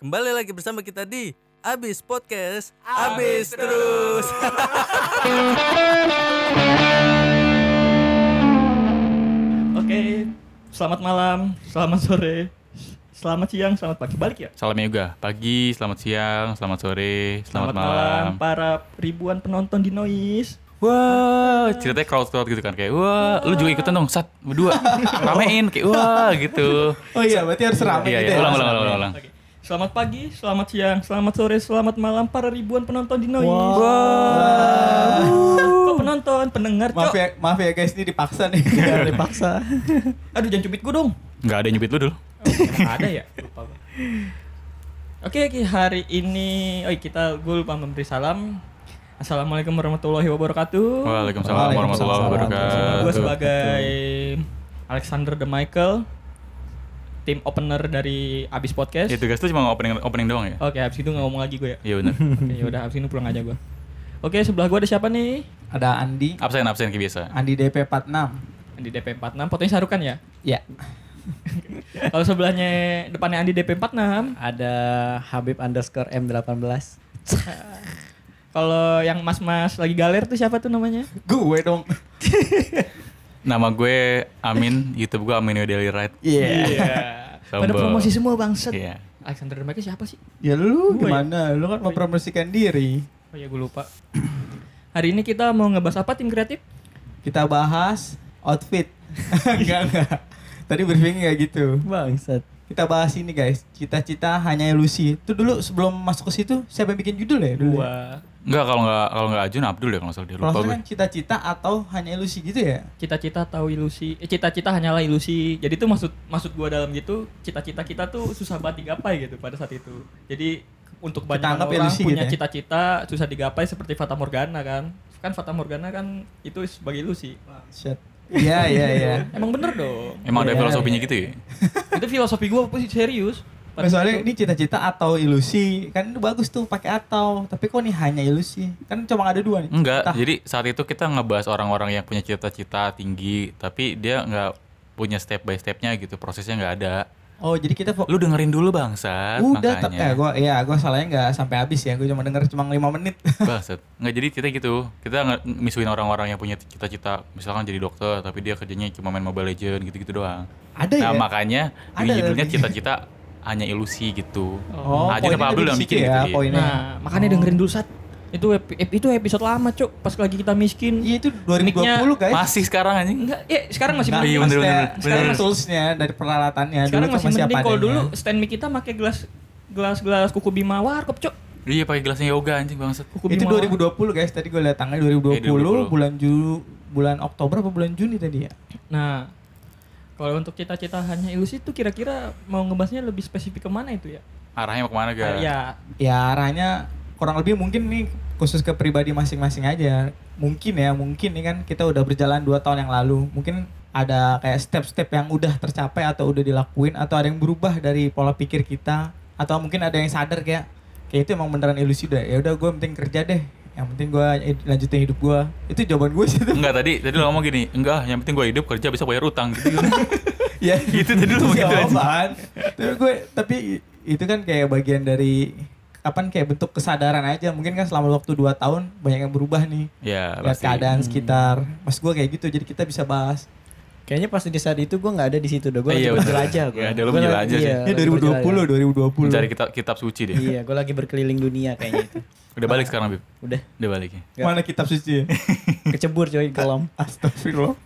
Kembali lagi bersama kita di Abis Podcast Abis, terus. Oke, selamat malam, selamat sore, selamat siang, selamat pagi. Balik ya. Salamnya juga. Pagi, selamat siang, selamat sore, selamat, malam. para ribuan penonton di Noise. Wah, ceritanya crowd crowd gitu kan kayak wah, lu juga ikutan dong, sat berdua ramein kayak wah gitu. Oh iya, berarti harus rame Iya, gitu iya, ya. ulang, ulang, ulang, ulang, ulang. Selamat pagi, selamat siang, selamat sore, selamat malam para ribuan penonton di Noise. Wah. Kok penonton, pendengar, Maaf ya, maaf ya guys, ini dipaksa nih. Iya, dipaksa. Aduh, jangan cubit gue dong. Nggak ada yang nyubit lu dulu. Oh, ada ya? Lupa gua. Oke, oke, hari ini oh kita gue lupa memberi salam. Assalamualaikum warahmatullahi wabarakatuh. Waalaikumsalam warahmatullahi wabarakatuh. Gue sebagai Alexander The Michael, tim opener dari Abis Podcast. Ya tugas tuh cuma opening opening doang ya? Oke, habis itu nggak ngomong lagi gue ya. Iya benar. Oke, yaudah habis ini pulang aja gue. Oke, sebelah gue ada siapa nih? Ada Andi, Absen absen kayak biasa. Andi DP 46. Andi DP 46, fotonya sarukan ya. Ya. Kalau sebelahnya depannya Andi DP 46, Ada Habib underscore M18. kalau yang mas-mas lagi galer tuh siapa tuh namanya? Gue dong. Nama gue Amin, YouTube gue Amin Daily Ride. Iya. Pada Sombong. promosi semua bangset. Iya. Alexander The Michael siapa sih? Ya lu Gue ya? gimana? Lu kan mempromosikan diri. Oh iya gue lupa. Hari ini kita mau ngebahas apa tim kreatif? Kita bahas outfit. enggak, enggak. Tadi briefing enggak gitu. Bangsat. Kita bahas ini guys, cita-cita hanya ilusi. Itu dulu sebelum masuk ke situ, siapa yang bikin judul ya dulu? ya? Enggak kalau nggak kalau nggak Ajun Abdul ya kalau nggak salah dia Kalau lupa gue. kan cita-cita atau hanya ilusi gitu ya? Cita-cita tahu ilusi. Eh, cita-cita hanyalah ilusi. Jadi itu maksud maksud gua dalam gitu, cita-cita kita tuh susah banget digapai gitu pada saat itu. Jadi untuk Kita banyak orang ilusi punya gitu ya? cita-cita susah digapai seperti Fata Morgana kan. Kan Fata Morgana kan itu sebagai ilusi. Shit. Iya, iya, iya. Emang bener dong. Emang ada Iya, filosofinya iya. gitu ya? itu filosofi gua sih serius. Nah, soalnya ini cita-cita atau ilusi kan itu bagus tuh pakai atau tapi kok nih hanya ilusi kan cuma ada dua nih Enggak, Tah. jadi saat itu kita ngebahas orang-orang yang punya cita-cita tinggi, tapi dia nggak punya step by stepnya gitu, prosesnya nggak ada. oh jadi kita Lu dengerin dulu bangsat, udah tapi makanya. ya gua ya gua salahnya nggak sampai habis ya gua cuma denger cuma lima menit Bangsat. Nggak jadi kita gitu. Kita misuin orang-orang yang punya cita-cita, misalkan jadi dokter, tapi dia kerjanya cuma main Mobile Legend gitu-gitu doang. ada nah, ya makanya Ada ini judulnya cita-cita hanya ilusi gitu. oh Abdul dari yang situ bikin ya gitu. iya. poinnya Nah, makanya dengerin dulu saat itu itu episode lama, Cuk. Pas lagi kita miskin. iya itu 2020 Mic-nya guys Masih sekarang anjing. Enggak, ya sekarang masih Nah, iya, mending. bener, bener, sekarang bener. toolsnya dari peralatannya Sekarang dulu tuh masih mending apa kalau dulu stand mic kita pakai gelas gelas gelas kuku bima warkop, Cuk. Iya pakai gelasnya yoga anjing bangsat. Kuku itu bima warkop. 2020 guys tadi gue lihat tanggal 2020, Eh, 2020. bulan Juli bulan Oktober apa bulan Juni tadi ya Nah, kalau untuk cita-cita hanya ilusi itu kira-kira mau ngebahasnya lebih spesifik ke mana itu ya? Arahnya mau ke mana ga? ya, ya arahnya kurang lebih mungkin nih khusus ke pribadi masing-masing aja. Mungkin ya mungkin nih kan kita udah berjalan dua tahun yang lalu. Mungkin ada kayak step-step yang udah tercapai atau udah dilakuin atau ada yang berubah dari pola pikir kita atau mungkin ada yang sadar kayak kayak itu emang beneran ilusi udah. Ya udah gue penting kerja deh yang penting gue lanjutin hidup gue itu jawaban gue sih tuh Enggak tadi, tadi lo ngomong gini, enggak, yang penting gue hidup kerja bisa bayar utang gitu. ya Gitu tadi lu itu gitu aja. jawaban tapi gue tapi itu kan kayak bagian dari kapan kayak bentuk kesadaran aja mungkin kan selama waktu 2 tahun banyak yang berubah nih ya, lihat pasti. keadaan sekitar mas gue kayak gitu jadi kita bisa bahas Kayaknya pas di saat itu gue nggak ada di situ dah. Gue Iya, lagi betul. berjelajah gue. Iya, lu berjelajah sih. ini 2020 2020 Mencari kitab, kitab suci deh. Iya, gue lagi berkeliling dunia kayaknya itu. Udah balik sekarang, Bib. Udah Udah balik ya. Mana kitab suci ya? kecebur coy kolam. astagfirullah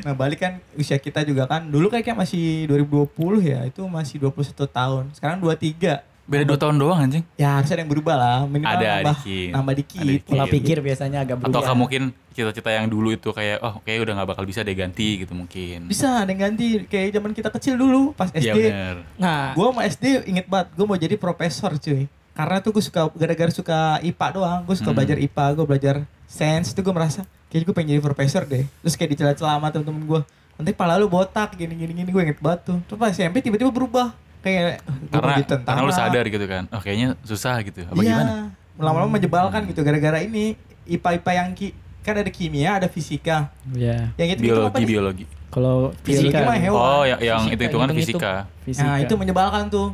nah balik kan usia kita juga kan dulu kayaknya masih 2020 ya itu masih 21 tahun sekarang 23 Beda 2 tahun doang anjing. ya harus ada yang berubah lah minimal Ada nambah, dikit. nambah dikit, Ada dikit. Pola pikir biasanya agak Atau berubah. mungkin cita-cita yang dulu itu kayak oh kayak udah nggak bakal bisa deh ganti gitu mungkin. bisa ada yang ganti kayak zaman kita kecil dulu pas SD bener. nah, gue sama SD inget banget gue mau jadi profesor cuy karena tuh gue suka gara-gara suka IPA doang gue suka Hmm. belajar IPA gue belajar sains itu gue merasa kayaknya gue pengen jadi profesor deh terus kayak dicela-cela sama temen-temen gue nanti pala lu botak gini gini gini gue inget banget tuh terus pas SMP tiba-tiba berubah kayak Karena karena lu sadar gitu kan. Oh kayaknya susah gitu. Apa iya gimana? lama-lama menjebalkan gitu gara-gara ini IPA-IPA yang ki kan ada kimia ada fisika Iya. yang itu, itu apa Biologi nih? biologi. Kalau Fisika mah hewan. Oh yang yang Fisika, itu hitungan fisika. Fisika. Nah itu menyebalkan tuh.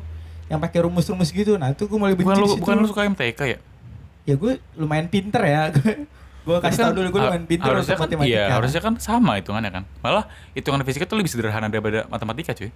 Yang pakai rumus-rumus gitu. Nah, itu gue mulai benci Bukan lu bukan lu suka MTK ya? Ya gue lumayan pinter ya. gue kasih Tapi tau dulu gue lumayan pinter harusnya untuk kan, matematika. Iya, harusnya kan sama hitungannya kan. Malah hitungan fisika tuh lebih sederhana daripada matematika, cuy.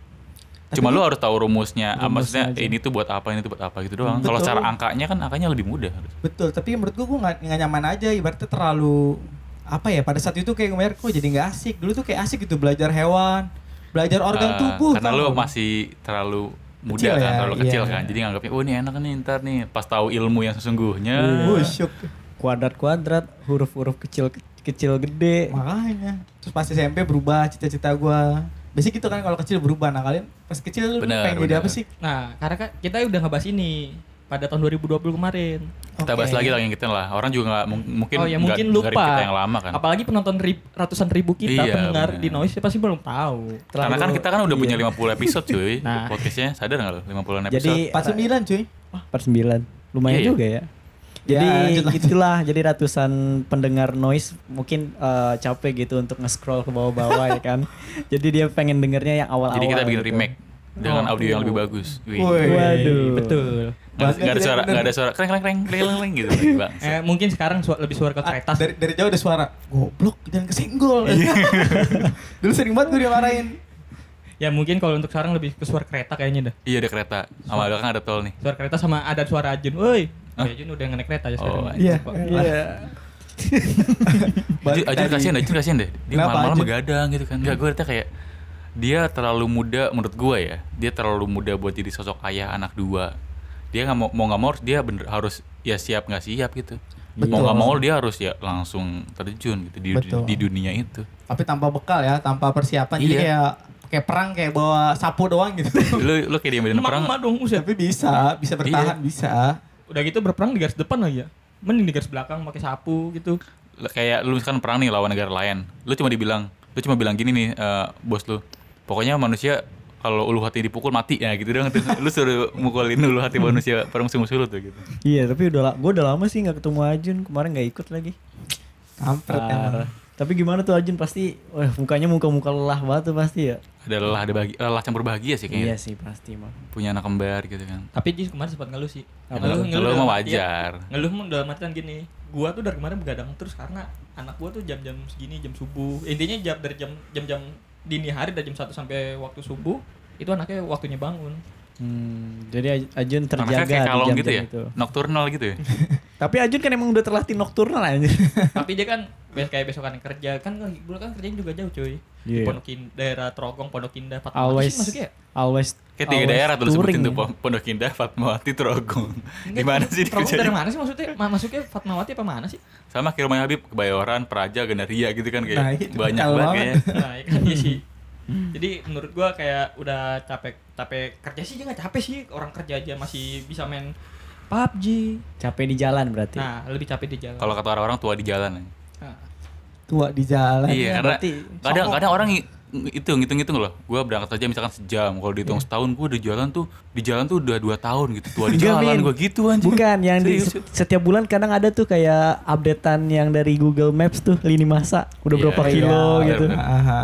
Cuma lu harus tahu rumusnya, ah, maksudnya Rumusnya aja. ini tuh buat apa, ini tuh buat apa gitu doang. Kalau cara angkanya kan angkanya lebih mudah. Betul, tapi menurut gue gue nggak nyaman aja. Ibaratnya terlalu apa ya? Pada saat itu kayak gue kok jadi nggak asik. Dulu tuh kayak asik gitu belajar hewan, belajar organ Ah, tubuh. Karena lu masih terlalu muda Kecil kan, ya, terlalu kecil iya. kan. Jadi nganggapnya, oh ini enak nih ntar nih. Pas tahu ilmu yang sesungguhnya. Busyuk. Kuadrat-kuadrat, huruf-huruf kecil kecil gede. Makanya. Terus pas SMP berubah cita-cita gue. Biasanya gitu kan kalau kecil berubah. Nah kalian pas kecil lu Bener, pengen jadi bener. apa sih? Nah, karena kan kita udah ngebahas ini pada tahun 2020 kemarin. Kita bahas lagi lah yang kita lah. Orang juga nggak mung- mungkin oh ya nggak mungkin lupa. kita yang lama kan. Apalagi penonton rib- ratusan ribu kita Iya, pendengar bener. di Noise pasti belum tahu. Karena kan kita kan udah punya 50 episode cuy. Nah. Podcastnya sadar nggak lo? 50 episode. Jadi 49 cuy. 9. Lumayan Iya, iya. juga ya. Ya, Jadi lanjut, lanjut. itulah jadi ratusan pendengar noise mungkin eh, capek gitu untuk nge-scroll ke bawah-bawah ya kan. Jadi dia pengen dengernya yang awal-awal. Jadi kita bikin gitu. remake dengan Oh. audio yang lebih bagus. Wih. Waduh. Betul. Nggak ada- suara, nggak ada suara, kreng kreng kreng kreng kreng kreng gitu. Bang. Eh, mungkin sekarang su- lebih suara ke Ah, kereta. dari, dari jauh ada suara goblok jangan kesenggol Iya. dulu sering banget gue dimarahin Ya mungkin kalau untuk sekarang lebih ke suara kereta kayaknya dah. Iya ada kereta, sama belakang ada tol nih. Suara kereta sama ada suara Ajun. Woi. Ya, Ajun udah naik kereta ya Oh, sekarang. iya. Lupa. Iya. Ajun, Ajun kasihan, Ajun kasihan deh. Dia malam-malam begadang gitu kan. Enggak, gue kayak dia terlalu muda menurut gue ya. Dia terlalu muda buat jadi sosok ayah anak dua. Dia nggak mau mau nggak mau harus dia bener harus ya siap nggak siap gitu. Mau Betul. nggak mau dia harus ya langsung terjun gitu di, Betul. di dunia itu. tapi tanpa bekal ya tanpa persiapan jadi Iya. kayak kayak perang kayak bawa sapu doang gitu lu lu kayak dia medan perang Emak-emak dong, uset. tapi bisa bisa bertahan Iya. bisa Udah gitu berperang di garis depan lagi ya. Mending di garis belakang pakai sapu gitu. L- kayak lu misalkan perang nih lawan negara lain lu cuma dibilang lu cuma bilang gini nih eh, bos lu pokoknya manusia kalau ulu hati dipukul mati ya gitu doang tuh lu suruh mukulin ulu hati manusia para musuh-musuh lu tuh gitu Iya, tapi udah gua udah lama sih nggak ketemu Ajun. Kemarin nggak ikut lagi. kampret Parah. emang Tapi gimana tuh Ajun pasti wah mukanya muka-muka lelah banget tuh pasti ya. ada lelah ada bagi lelah campur bahagia sih Iya kayaknya sih pasti mah. punya anak kembar gitu kan Tapi Jis kemarin sempat ngeluh sih. Apa? Ngeluh dalam mah artian- wajar. Ngeluh mah dalam artian gini. Gua tuh dari kemarin begadang terus karena anak gua tuh jam-jam segini jam subuh. Intinya jam dari jam jam-jam dini hari dari jam 1 sampai waktu subuh itu anaknya waktunya bangun. Hmm, jadi Aj- Ajun anaknya terjaga kayak di kalong jam-jam gitu ya itu. nocturnal gitu ya Tapi Ajun kan emang udah terlatih nocturnal aja. Tapi dia kan bes- kayak besokan kerja kan dulu kan kerjanya juga jauh cuy. Di Iya. Pondok Indah, daerah Trogong, Pondok Indah, Fatmawati always ya? always kayak tiga daerah tuh sebutin tuh ya. Po- Pondok Indah Fatmawati Trogong gimana sih Trogong dari mana sih maksudnya? Ma- masuknya Fatmawati apa mana sih? sama kayak rumahnya Habib Kebayoran Praja Gandaria gitu kan kayak Nah, itu banyak kalau banget kayaknya Nah, ya kan iya sih. Jadi menurut gua kayak udah capek capek kerja sih nggak capek sih orang kerja aja masih bisa main PUBG. capek di jalan berarti. Nah, lebih capek di jalan. kalau kata orang-orang tua di jalan ya. Nah, tua di jalan iya karena berarti kadang kadang orang ngi- hitung hitung hitung loh. Gue berangkat aja misalkan sejam. Kalau dihitung setahun gue di jalan tuh di jalan tuh udah dua tahun gitu. Tua di jalan gue gitu anjing. Bukan yang di setiap bulan kadang ada tuh kayak updatean yang dari Google Maps tuh lini masa. Udah Iya, berapa iya, kilo iya, gitu. Aha.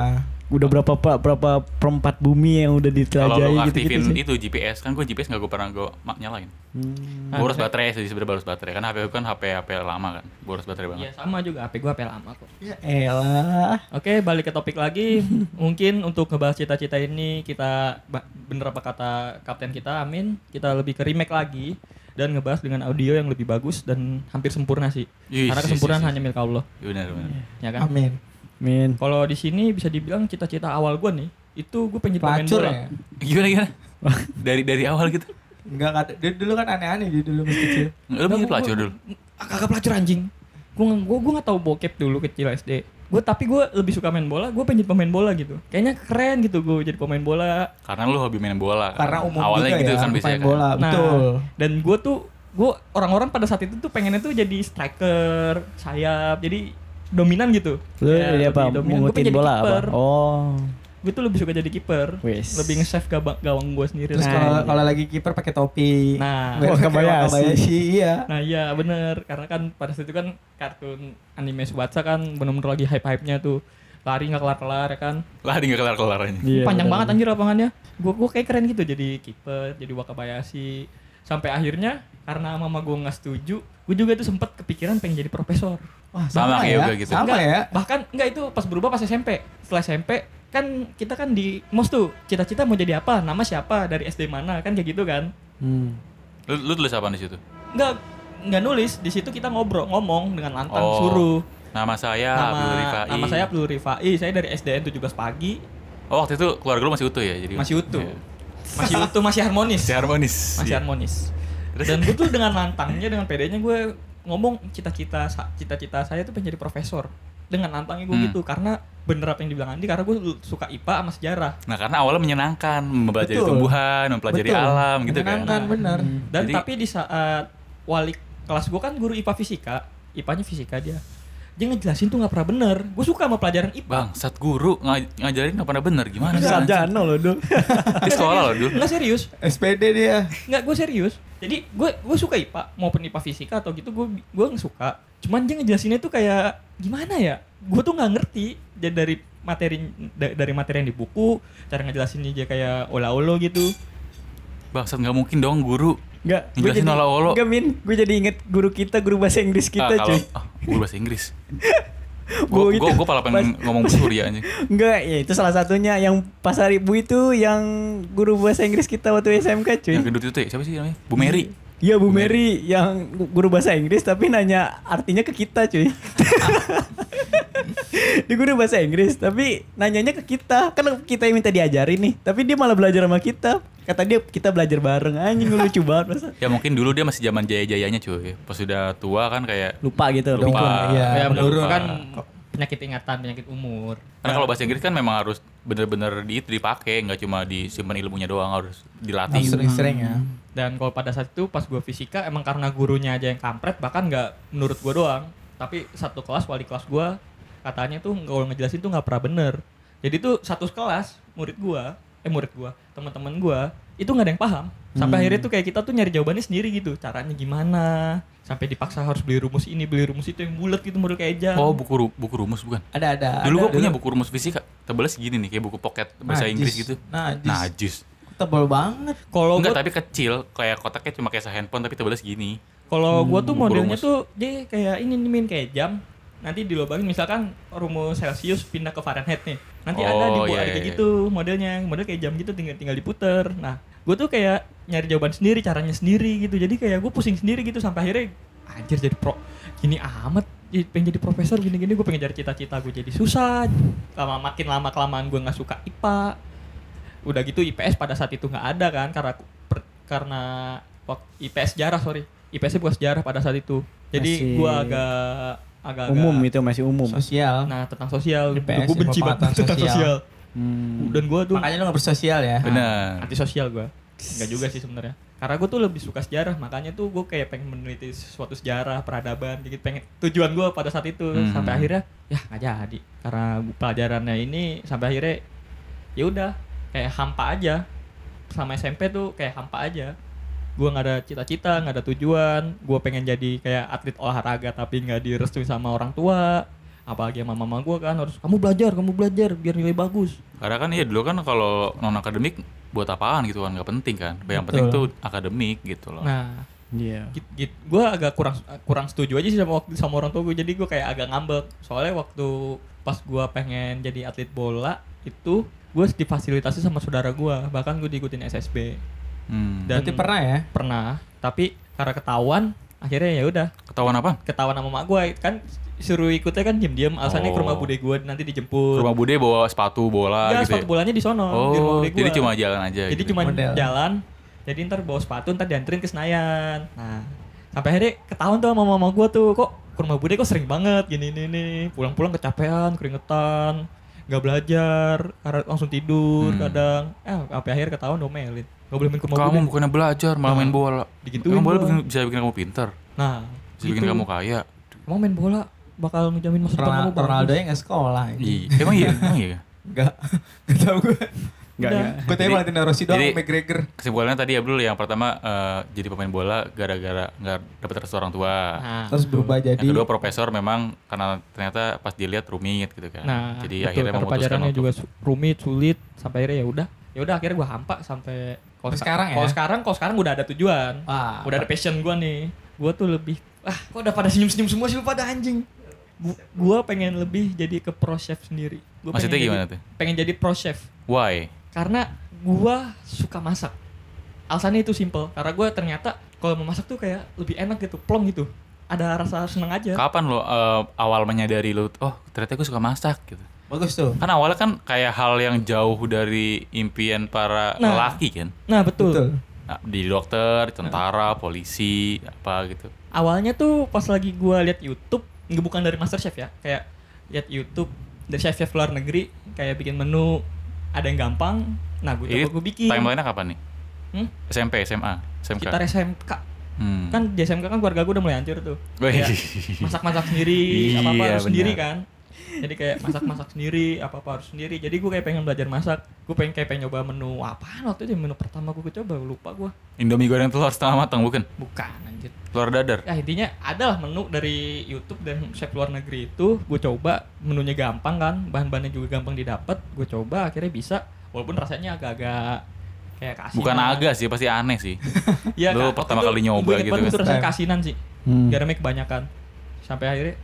Udah berapa pa- berapa perempat bumi yang udah ditelajahi gitu, gitu aktifin sih. itu GPS kan gue GPS nggak gue pernah gue nyalain Hmm. boros baterai sih sebenarnya boros baterai kan HP gue kan HP HP lama kan boros baterai iya banget sama juga HP gua HP lama kok. ya elah Oke, balik ke topik lagi. Mungkin untuk ngebahas cita-cita ini kita bener apa kata kapten kita, Amin, kita lebih ke remake lagi dan ngebahas dengan audio yang lebih bagus dan hampir sempurna sih. Yes, Karena yes, kesempurnaan yes, yes. hanya milik Allah, benar benar ya kan? amin Min. Kalau di sini bisa dibilang cita-cita awal gua nih, itu gue pengen jadi pemain bola. ya gimana gimana dari dari awal gitu enggak kata dia dulu kan aneh-aneh dia dulu masih kecil lu punya pelacur dulu Ah, Kagak pelacur anjing. Gue gue gue nggak tahu bokep dulu kecil SD. Gue tapi gue lebih suka main bola. Gue pengen jadi pemain bola gitu. Kayaknya keren gitu gue jadi pemain bola. karena lu hobi main bola kan? karena umum awalnya juga gitu ya kan biasanya main kan bola Nah, betul Dan gue tuh gue orang-orang pada saat itu tuh pengennya tuh jadi striker, sayap, jadi dominan gitu. Lu Ya, jadi apa? lebih dominan. Gua Mengutin bola kiper. apa? Oh. Gue tuh lebih suka jadi kiper. Lebih nge-save gawang, gawang gue sendiri. terus Nah, kalau kalau lagi kiper pakai topi Nah. Kayak Kobayashi. Kobayashi, iya Nah iya bener Karena kan pada saat itu kan Kartun anime Subatsa kan Bener-bener lagi hype-hype-nya tuh lari nggak kelar-kelar ya kan Lah dia nggak kelar-kelar aja. Iya, panjang benar. banget anjir lapangannya gua gua kayak keren gitu jadi kiper jadi wakabayashi sampai akhirnya karena mama gua nggak setuju gua juga tuh sempet kepikiran pengen jadi profesor Wah, Sama sama, kayak ya. yoga gitu. Sama Enggak, ya. bahkan enggak itu pas berubah pas SMP setelah SMP kan kita kan di mos tuh cita-cita mau jadi apa nama siapa dari SD mana kan kayak gitu kan Hmm. Lu, lu tulis apa di situ? enggak enggak nulis di situ kita ngobrol ngomong dengan lantang Oh, suruh Nama saya nama Abdul Rifai. nama saya Abdul Rifai saya dari SDN 17 pagi Oh waktu itu keluarga lu masih utuh ya? Jadi masih utuh Iya. masih utuh masih harmonis Masih harmonis. masih Iya. harmonis dan gue tuh dengan lantangnya dengan pedenya gue ngomong cita-cita cita-cita saya tuh pengen jadi profesor dengan lantangnya gue Hmm. gitu karena bener apa yang dibilang Andi karena gue suka IPA sama sejarah Nah karena awalnya menyenangkan, mempelajari Betul. tumbuhan, mempelajari Betul. alam gitu kan. Menyenangkan, bener. Dan Jadi- tapi di saat wali kelas gue kan guru IPA fisika, IPA-nya fisika dia. Dia ngejelasin tuh nggak pernah bener. Gue suka sama pelajaran IPA. Bang, saat guru ngaj- ngajarin nggak pernah bener gimana sih? Sarjana loh, Dul. Di sekolah loh dulu. Nggak serius, SPD dia. nggak gue serius. Jadi gue gue suka IPA maupun IPA fisika atau gitu gue gue nggak suka. Cuman dia ngejelasinnya tuh kayak gimana ya? Gue tuh nggak ngerti. Jadi dari materi da- dari materi yang di buku, cara ngejelasinnya dia kayak olah-olo gitu. Bang, saat nggak mungkin dong guru. Enggak, gue jadi olah-olah. Enggak, Min. Gue jadi inget guru kita, guru bahasa Inggris kita, ah, kalau cuy. ah, guru bahasa Inggris. Gua Gue gitu. gue malah pengen ngomong Surya aja. Enggak, ya itu salah satunya yang pas hari Bu itu yang guru bahasa Inggris kita waktu SMK, cuy. Yang gendut itu ya, siapa sih namanya? Bu Mary. Iya Bu Mary yang gu- guru bahasa Inggris tapi nanya artinya ke kita cuy. dia guru bahasa Inggris tapi nanyanya ke kita kan kita yang minta diajarin nih tapi dia malah belajar sama kita kata dia kita belajar bareng anjing lucu banget masa Ya mungkin dulu dia masih zaman jaya-jayanya cuy. Pas sudah tua kan kayak lupa gitu Lupa. Iya, ya menurut lupa. kan penyakit ingatan, penyakit umur. Karena kalau bahasa Inggris kan memang harus bener-bener di itu dipakai, nggak cuma disimpan ilmunya doang, harus dilatih. Harus sering-sering ya. Dan kalau pada saat itu pas gue fisika emang karena gurunya aja yang kampret bahkan nggak menurut gue doang. Tapi satu kelas wali kelas gue katanya tuh kalau ngejelasin tuh nggak pernah bener. Jadi tuh satu kelas murid gue, eh murid gue, teman-teman gue itu nggak ada yang paham. Sampai akhirnya tuh kayak kita tuh nyari jawabannya sendiri gitu. Caranya gimana? Sampai dipaksa harus beli rumus ini, beli rumus itu yang bulat gitu model kayak jam. Oh, buku ru- buku rumus bukan? Ada ada. Dulu ada, gua punya buku rumus fisika, tebalnya segini nih, kayak buku pocket bahasa Najis. Inggris gitu. Najis. Najis. Tebal banget. Kalau Enggak, gue tapi kecil, kayak kotaknya cuma kayak handphone tapi tebalnya segini. Kalau gua tuh buku modelnya rumus. tuh dia kayak ini nih kayak jam. Nanti dilobangin misalkan rumus Celsius pindah ke Fahrenheit nih. Nanti ada di Oh, buku iya, ada kayak iya, gitu modelnya. Model kayak jam gitu tinggal tinggal diputer. Nah, gua tuh kayak nyari jawaban sendiri, caranya sendiri gitu. Jadi kayak gue pusing sendiri gitu sampai akhirnya anjir jadi pro gini amat Jadi pengen jadi profesor gini-gini gue pengen cari cita-cita gue jadi susah lama makin lama kelamaan gue nggak suka IPA udah gitu IPS pada saat itu nggak ada kan karena per- karena IPS sejarah sorry IPS bukan sejarah pada saat itu jadi gua agak agak umum itu masih umum Sosial. nah tentang sosial IPS, gue benci banget tentang sosial. sosial Hmm. dan gua tuh Makanya lu gak bersosial ya. Benar. anti sosial gua nggak juga sih sebenarnya karena gue tuh lebih suka sejarah makanya tuh gue kayak pengen meneliti suatu sejarah peradaban gitu pengen tujuan gue pada saat itu Hmm. sampai akhirnya ya nggak jadi karena pelajarannya ini sampai akhirnya ya udah kayak hampa aja selama SMP tuh kayak hampa aja gue nggak ada cita-cita nggak ada tujuan. Gue pengen jadi kayak atlet olahraga tapi nggak direstui sama orang tua. Apalagi sama mama gue kan harus kamu belajar kamu belajar biar nilai bagus. Karena kan iya dulu kan kalau non akademik buat apaan gitu kan nggak penting kan. Yang penting tuh akademik gitu loh. nah Iya. git, git, gue agak kurang kurang setuju aja sih sama waktu sama orang tua gue jadi gue kayak agak ngambek. Soalnya waktu pas gue pengen jadi atlet bola itu gue difasilitasi sama saudara gue bahkan gue diikutin SSB Hmm. dan Berarti pernah ya? pernah tapi karena ketahuan akhirnya ya udah Ketahuan apa? ketahuan sama mak gue kan suruh ikutnya kan diem-diem alasannya ke rumah Oh. bude gue nanti Ke dijemput rumah bude bawa sepatu bola Enggak, gitu sepatu ya. bolanya di sono di rumah Oh, bude jadi gua. cuma jalan aja jadi gitu. cuma Model. jalan jadi ntar bawa sepatu ntar dianterin ke Senayan nah sampai akhirnya ketahuan tuh sama mama gue tuh kok ke rumah bude kok sering banget gini ini nih pulang-pulang kecapean keringetan nggak belajar karena langsung tidur Hmm. kadang eh sampai akhir ketahuan domelin nggak boleh main ke rumah Kamu bude bukannya belajar malah main Nah, bola. digituin Kamu bola bikin, bisa bikin kamu pinter, nah bisa bikin kamu kaya. kamu main bola bakal ngejamin masa depan kamu Ronaldo, bagus. Ronaldo nya gak sekolah. Iya, emang iya, emang iya. Enggak. Gak tau gue. Enggak, enggak. Gue tadi Valentino Rossi doang McGregor. Kesimpulannya tadi Abdul yang pertama eh, jadi pemain bola gara-gara nggak dapat restu orang tua. Nah, Terus berubah jadi Yang kedua profesor memang karena ternyata pas dilihat rumit gitu kan. Nah, jadi betul, akhirnya memutuskan untuk juga rumit, sulit sampai akhirnya ya udah. Ya udah akhirnya gua hampa sampai kalau sekarang ya? Kalau sekarang kalau sekarang udah ada tujuan. Wah, udah ada passion gua nih. Gua tuh lebih ah kok udah pada senyum-senyum semua sih lu pada anjing. Gu- Gua pengen lebih jadi ke pro chef sendiri. Gua Maksudnya pengen gimana jadi, tuh? Pengen jadi pro chef Why? karena gua suka masak. Alasannya itu simple karena gua ternyata kalau mau masak tuh kayak lebih enak gitu, plong gitu. Ada rasa seneng aja. Kapan lo eh, awal menyadari lo, oh ternyata gue suka masak gitu. Bagus tuh. Kan awalnya kan kayak hal yang jauh dari impian para Nah. lelaki kan. Nah, betul. Betul. Nah, di dokter, tentara, polisi, apa gitu. awalnya tuh pas lagi gua lihat YouTube nggak bukan dari MasterChef ya kayak lihat YouTube dari chef-chef luar negeri kayak bikin menu ada yang gampang nah gue coba gue bikin timeline-nya kapan nih? Hmm? SMP, SMA, SMK. sekitar SMK Hmm. kan di SMK kan keluarga gue udah mulai hancur tuh masak-masak sendiri Iya, apa apa harus sendiri kan jadi kayak masak-masak sendiri apa apa harus sendiri jadi gue kayak pengen belajar masak gue pengen kayak pengen nyoba menu apaan waktu itu menu pertama gue coba lupa gue Indomie goreng telur setengah matang bukan? bukan anjir Telur dadar. ya intinya adalah menu dari YouTube dan chef luar negeri itu gue coba menunya gampang kan bahan-bahannya juga gampang didapat gue coba akhirnya bisa walaupun rasanya agak-agak kayak kasinan Bukan agak sih, pasti aneh sih. ya, Lu Kak. pertama kali nyoba gitu kan. itu rasanya kasinan sih Hmm. garamnya kebanyakan sampai akhirnya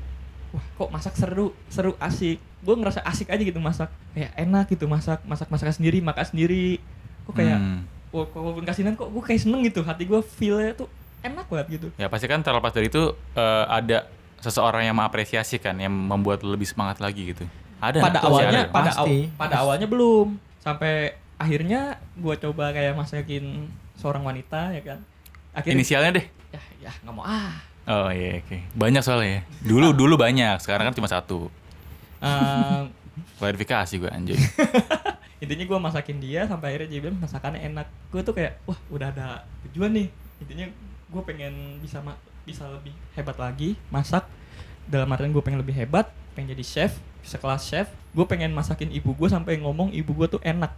wah kok masak seru seru asik gue ngerasa asik aja gitu masak kayak enak gitu masak masak masakan sendiri makan sendiri kok kayak Hmm. wah- walaupun kasinan kok gue kayak seneng gitu hati gue feelnya tuh enak banget gitu Ya pasti kan terlepas dari itu eh, ada seseorang yang mengapresiasi kan, yang membuat lebih semangat lagi gitu. Ada. pada pasti awalnya ada. pada aw- Pasti. pada awalnya belum sampai akhirnya gue coba kayak masakin seorang wanita ya kan akhirnya Inisialnya deh. ya ya nggak mau ah Oh iya, oke. Banyak soalnya ya. Dulu dulu banyak, sekarang kan cuma satu. Ehm, Klarifikasi gue anjing. intinya gue masakin dia sampai akhirnya dia bilang masakannya enak gue tuh kayak wah udah ada tujuan nih intinya gue pengen bisa ma- bisa lebih hebat lagi masak dalam artian gue pengen lebih hebat pengen jadi chef sekelas chef gue pengen masakin ibu gue sampai ngomong ibu gue tuh enak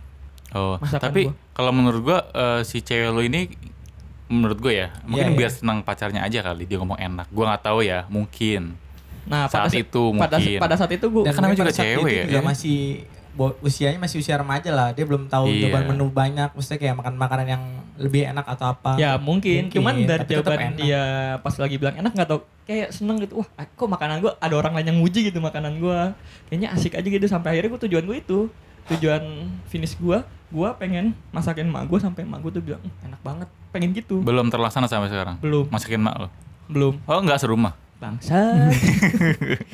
Oh, Masakan tapi kalau menurut gua eh, si cewek lu ini menurut gue ya, mungkin Iya, biar senang pacarnya aja kali dia ngomong enak. Gua nggak tahu ya, mungkin. nah Saat pada itu pada, mungkin. pada saat itu gue kan namanya mungkin juga cewek itu ya. juga Iya. masih usianya masih usia remaja lah. Dia belum tahu Iya. nyoba menu banyak, maksudnya kayak makan makanan yang lebih enak atau apa. Ya mungkin, cuman dari tapi jawaban enak. dia pas lagi bilang enak nggak tau kayak seneng gitu wah kok makanan gua ada orang lain yang muji gitu makanan gua kayaknya asik aja gitu sampai akhirnya gua tujuan gua itu tujuan finish gua gua pengen masakin emak gua sampai emak gua tuh bilang "Hmm, enak banget pengen gitu Belum terlaksana sampai sekarang. belum Masakin mak lo. belum Oh, enggak serumah. bangsa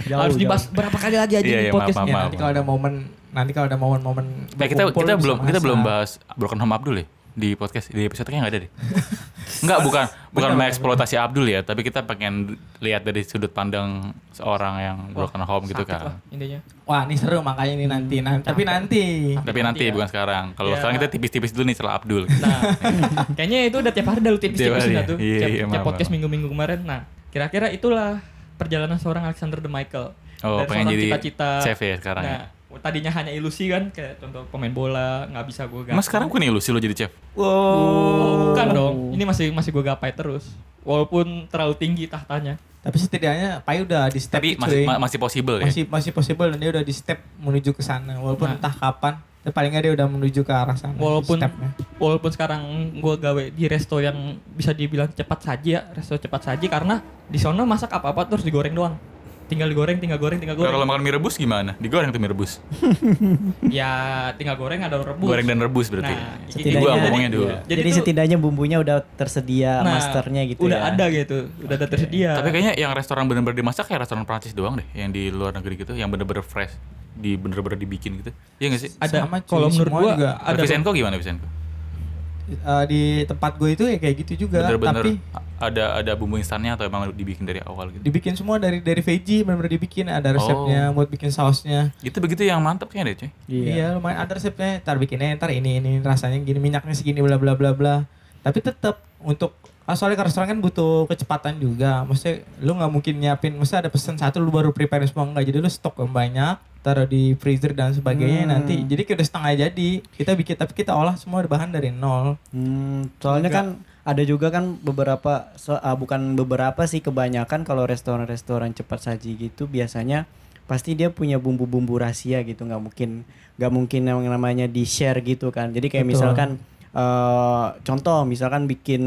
Jauh, harus jauh. dibahas berapa kali lagi aja Iya, di iya, podcast maaf, Ya, maaf. nanti kalau ada momen nanti kalau ada momen-momen Eh, kita kita belum kita belum bahas Broken Home Abdul ya di podcast di episode kayaknya nggak ada deh. Enggak, bukan bukan Bener, mengeksploitasi Abdul ya, tapi kita pengen lihat dari sudut pandang seorang yang broken home gitu kan. lah, intinya Wah, ini seru makanya ini nanti. nanti. Tapi nanti. Tapi nanti Nanti ya. bukan sekarang. Kalau Ya. sekarang kita tipis-tipis dulu nih setelah Abdul. Nah, kayaknya itu udah tiap hari dah lu tipis-tipis ya? tuh. Iya, tiap, iya, tiap podcast minggu-minggu kemarin. Nah, kira-kira itulah perjalanan seorang Alexander the Michael. Oh, Dari pengen seorang jadi cita-cita. chef ya sekarang ya? Tadinya hanya ilusi kan, kayak contoh pemain bola, nggak bisa gue gapai. Mas sekarang bukan ilusi lo jadi chef. Oh, bukan dong. Ini masih masih gue gapai terus. Walaupun terlalu tinggi tahtanya. Tapi setidaknya Pai udah di step Tapi itu, masih ma- masih possible ya. masih masih possible dan dia udah di step menuju ke sana walaupun Nah. entah kapan tapi paling nggak dia udah menuju ke arah sana Walaupun stepnya. walaupun sekarang gue gawe di resto yang bisa dibilang cepat saji ya, resto cepat saji karena di sana masak apa-apa terus digoreng doang. Tinggal digoreng, tinggal goreng, tinggal goreng. Kalau makan mie rebus gimana? Digoreng tuh mie rebus. ya tinggal goreng ada rebus. Goreng dan rebus berarti. Nah, Setidaknya- Gua jadi- ngomongnya dulu. iya. Jadi, tuh- setidaknya bumbunya udah tersedia nah, masternya gitu udah ya. ada gitu, udah ada tersedia. Tapi kayaknya yang restoran bener-bener dimasak kayak restoran Prancis doang deh, yang di luar negeri gitu, yang bener-bener fresh, di bener-bener dibikin gitu. Iya gak sih? ada kalau menurut gua juga. ada Visenko gimana Visenko? Eh, di tempat gue itu ya kayak gitu juga Bener-bener tapi ada ada bumbu instannya atau emang dibikin dari awal gitu? dibikin semua dari dari veggie benar-benar dibikin ada Oh. resepnya buat bikin sausnya Itu begitu yang mantep kayaknya deh cuy. iya. lumayan ada resepnya ntar bikinnya ntar ini ini rasanya gini minyaknya segini bla bla bla bla tapi tetap untuk ah, soalnya ke restoran kan butuh kecepatan juga maksudnya lu nggak mungkin nyiapin maksudnya ada pesan satu lu baru prepare semua enggak jadi lu stok yang banyak taruh di freezer dan sebagainya Hmm. nanti. Jadi udah setengah jadi. Kita bikin tapi kita olah semua bahan dari nol. Hmm, soalnya kan ada juga kan beberapa so- ah, bukan beberapa sih kebanyakan kalau restoran-restoran cepat saji gitu biasanya pasti dia punya bumbu-bumbu rahasia gitu nggak mungkin nggak mungkin yang namanya di share gitu kan jadi kayak Betul. misalkan eh, contoh misalkan bikin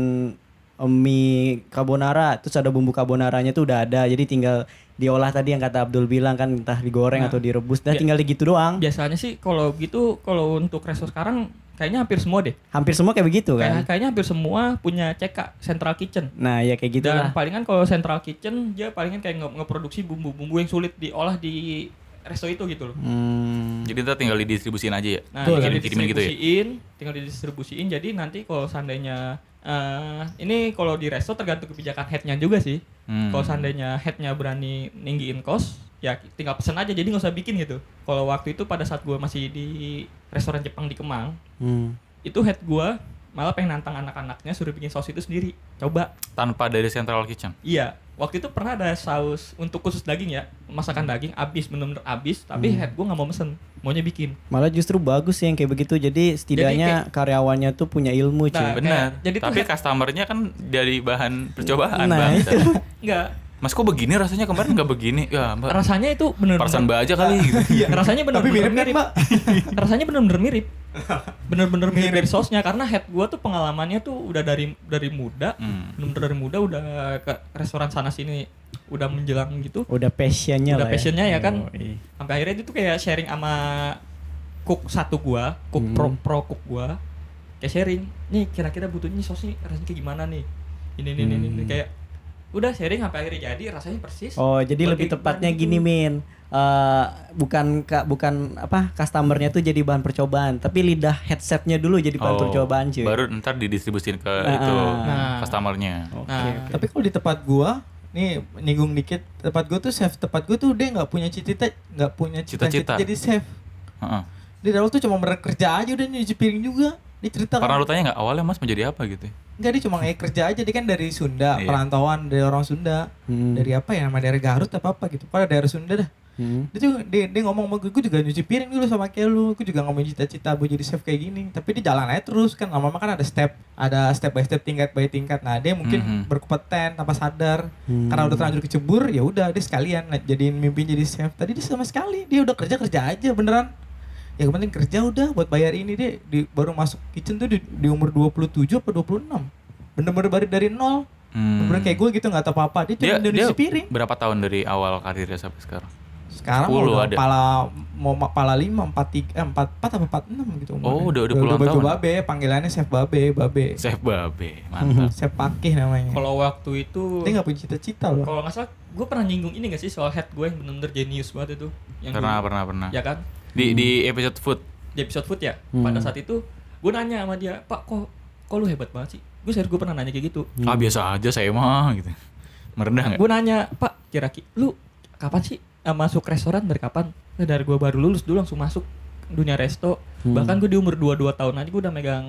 mie carbonara terus ada bumbu carbonaranya tuh udah ada jadi tinggal diolah tadi yang kata Abdul bilang kan entah digoreng Nah. atau direbus dah Ya. tinggal gitu doang Biasanya sih kalau gitu kalau untuk resto sekarang kayaknya hampir semua deh. hampir semua kayak begitu kan kayaknya hampir semua punya CK Central Kitchen. nah ya kayak gitu Dan lah palingan kalau Central Kitchen dia palingan kayak nge- ngeproduksi bumbu-bumbu yang sulit diolah di resto itu gitu loh. Hmm. Jadi ntar tinggal didistribusin aja ya. Nah, tinggal Kirim-kirimin gitu ya. didistribusiin, tinggal didistribusiin. Jadi nanti kalau seandainya eh ini kalau di resto tergantung kebijakan headnya juga sih. Hmm. Kalau seandainya headnya berani ninggiin kos, ya tinggal pesen aja. Jadi nggak usah bikin gitu. Kalau waktu itu pada saat gua masih di restoran Jepang di Kemang, Hmm. itu head gua malah pengen nantang anak-anaknya suruh bikin saus itu sendiri. Coba. Tanpa dari Central Kitchen. Iya. Waktu itu pernah ada saus untuk khusus daging ya, masakan daging abis bener-bener abis, tapi Hmm. head gua nggak mau mesen, maunya bikin. Malah justru bagus sih yang kayak begitu. Jadi setidaknya karyawannya tuh punya ilmu cuy. Nah, Benar. kayak- jadi tuh Tapi head- customernya kan dari bahan percobaan Nah, bang. itu. Mas kok begini rasanya kemarin nggak begini? Ya mbak. Rasanya itu bener Perasaan mbak aja kali gitu. Iya, rasanya bener-bener Tapi mirip kan, Mbak? rasanya bener-bener mirip. Bener-bener mirip dari sausnya karena head gua tuh pengalamannya tuh udah dari dari muda, Hmm. bener-bener dari muda udah ke restoran sana sini udah menjelang gitu. Udah passionnya Udah lah. passionnya ya kan. Yoi. Sampai akhirnya itu tuh kayak sharing sama cook satu gua, cook Hmm. pro pro cook gua. Kayak sharing, nih kira-kira butuhnya saus nih rasanya kayak gimana nih? Ini ini ini, ini. Hmm. kayak udah sharing sampai akhirnya jadi rasanya persis. Oh, jadi lebih tepatnya gini gitu. Min. Eh, bukan ka, bukan apa customernya tuh jadi bahan percobaan, tapi lidah headsetnya dulu jadi bahan Oh, percobaan cuy. Baru ntar didistribusin ke Nah, itu nah. customernya. Oke, Nah, oke. Tapi kalau di tempat gua nih nyinggung dikit tempat gua tuh chef tempat gua tuh dia nggak punya cita nggak punya Cita-cita. cita-cita jadi chef Heeh. dia awal tuh cuma bener kerja aja udah nyuci piring juga dia cerita Pernah kan lu tanya nggak awalnya mas mau jadi apa gitu? Enggak dia cuma kayak kerja aja. Dia kan dari Sunda Iya. perantauan dari orang Sunda. Hmm. dari apa ya nama daerah Garut apa apa gitu. Pada daerah Sunda dah. Hmm. dia juga dia, dia ngomong sama gue gue juga nyuci piring dulu sama kayak lu. Gue juga ngomong cita-cita gue jadi chef kayak gini. Tapi dia jalan aja terus kan. Lama-lama kan ada step ada step by step tingkat by tingkat. Nah dia mungkin Mhm. berkompeten tanpa sadar. Hmm. karena udah terlanjur kecebur ya udah dia sekalian nah, jadiin mimpi jadi chef. Tadi dia sama sekali. Dia udah kerja kerja aja beneran ya penting kerja udah buat bayar ini dia di, baru masuk kitchen tuh di, di umur 27 apa 26 bener-bener baru dari nol Hmm. bener kayak gue gitu nggak tahu apa-apa dia Dia, cuma dia nyuci piring berapa tahun dari awal karirnya sampai sekarang? sekarang 10 udah ada. pala mau ma- pala lima empat tiga eh, empat empat apa empat enam gitu umurnya. Oh, udah- udah puluhan tahun. babe panggilannya chef babe babe Chef Babe, mantap. chef pakih namanya kalau waktu itu dia nggak punya cita-cita loh Kalau nggak salah, gue pernah nyinggung ini gak sih soal head gue yang bener-bener jenius banget itu. Yang pernah, dulu. pernah, pernah. Ya kan? Di di episode food. Di episode food ya. Hmm. Pada saat itu, gue nanya sama dia, Pak, kok, kok lu hebat banget sih? Gue serius gue pernah nanya kayak gitu. Ah biasa aja saya mah gitu. Merendah nggak? Gue nanya, Pak, kira-kira lu kapan sih eh, masuk restoran dari kapan? Dari gue baru lulus dulu langsung masuk dunia resto. Hmm. Bahkan gue di umur 22 tahun aja gue udah megang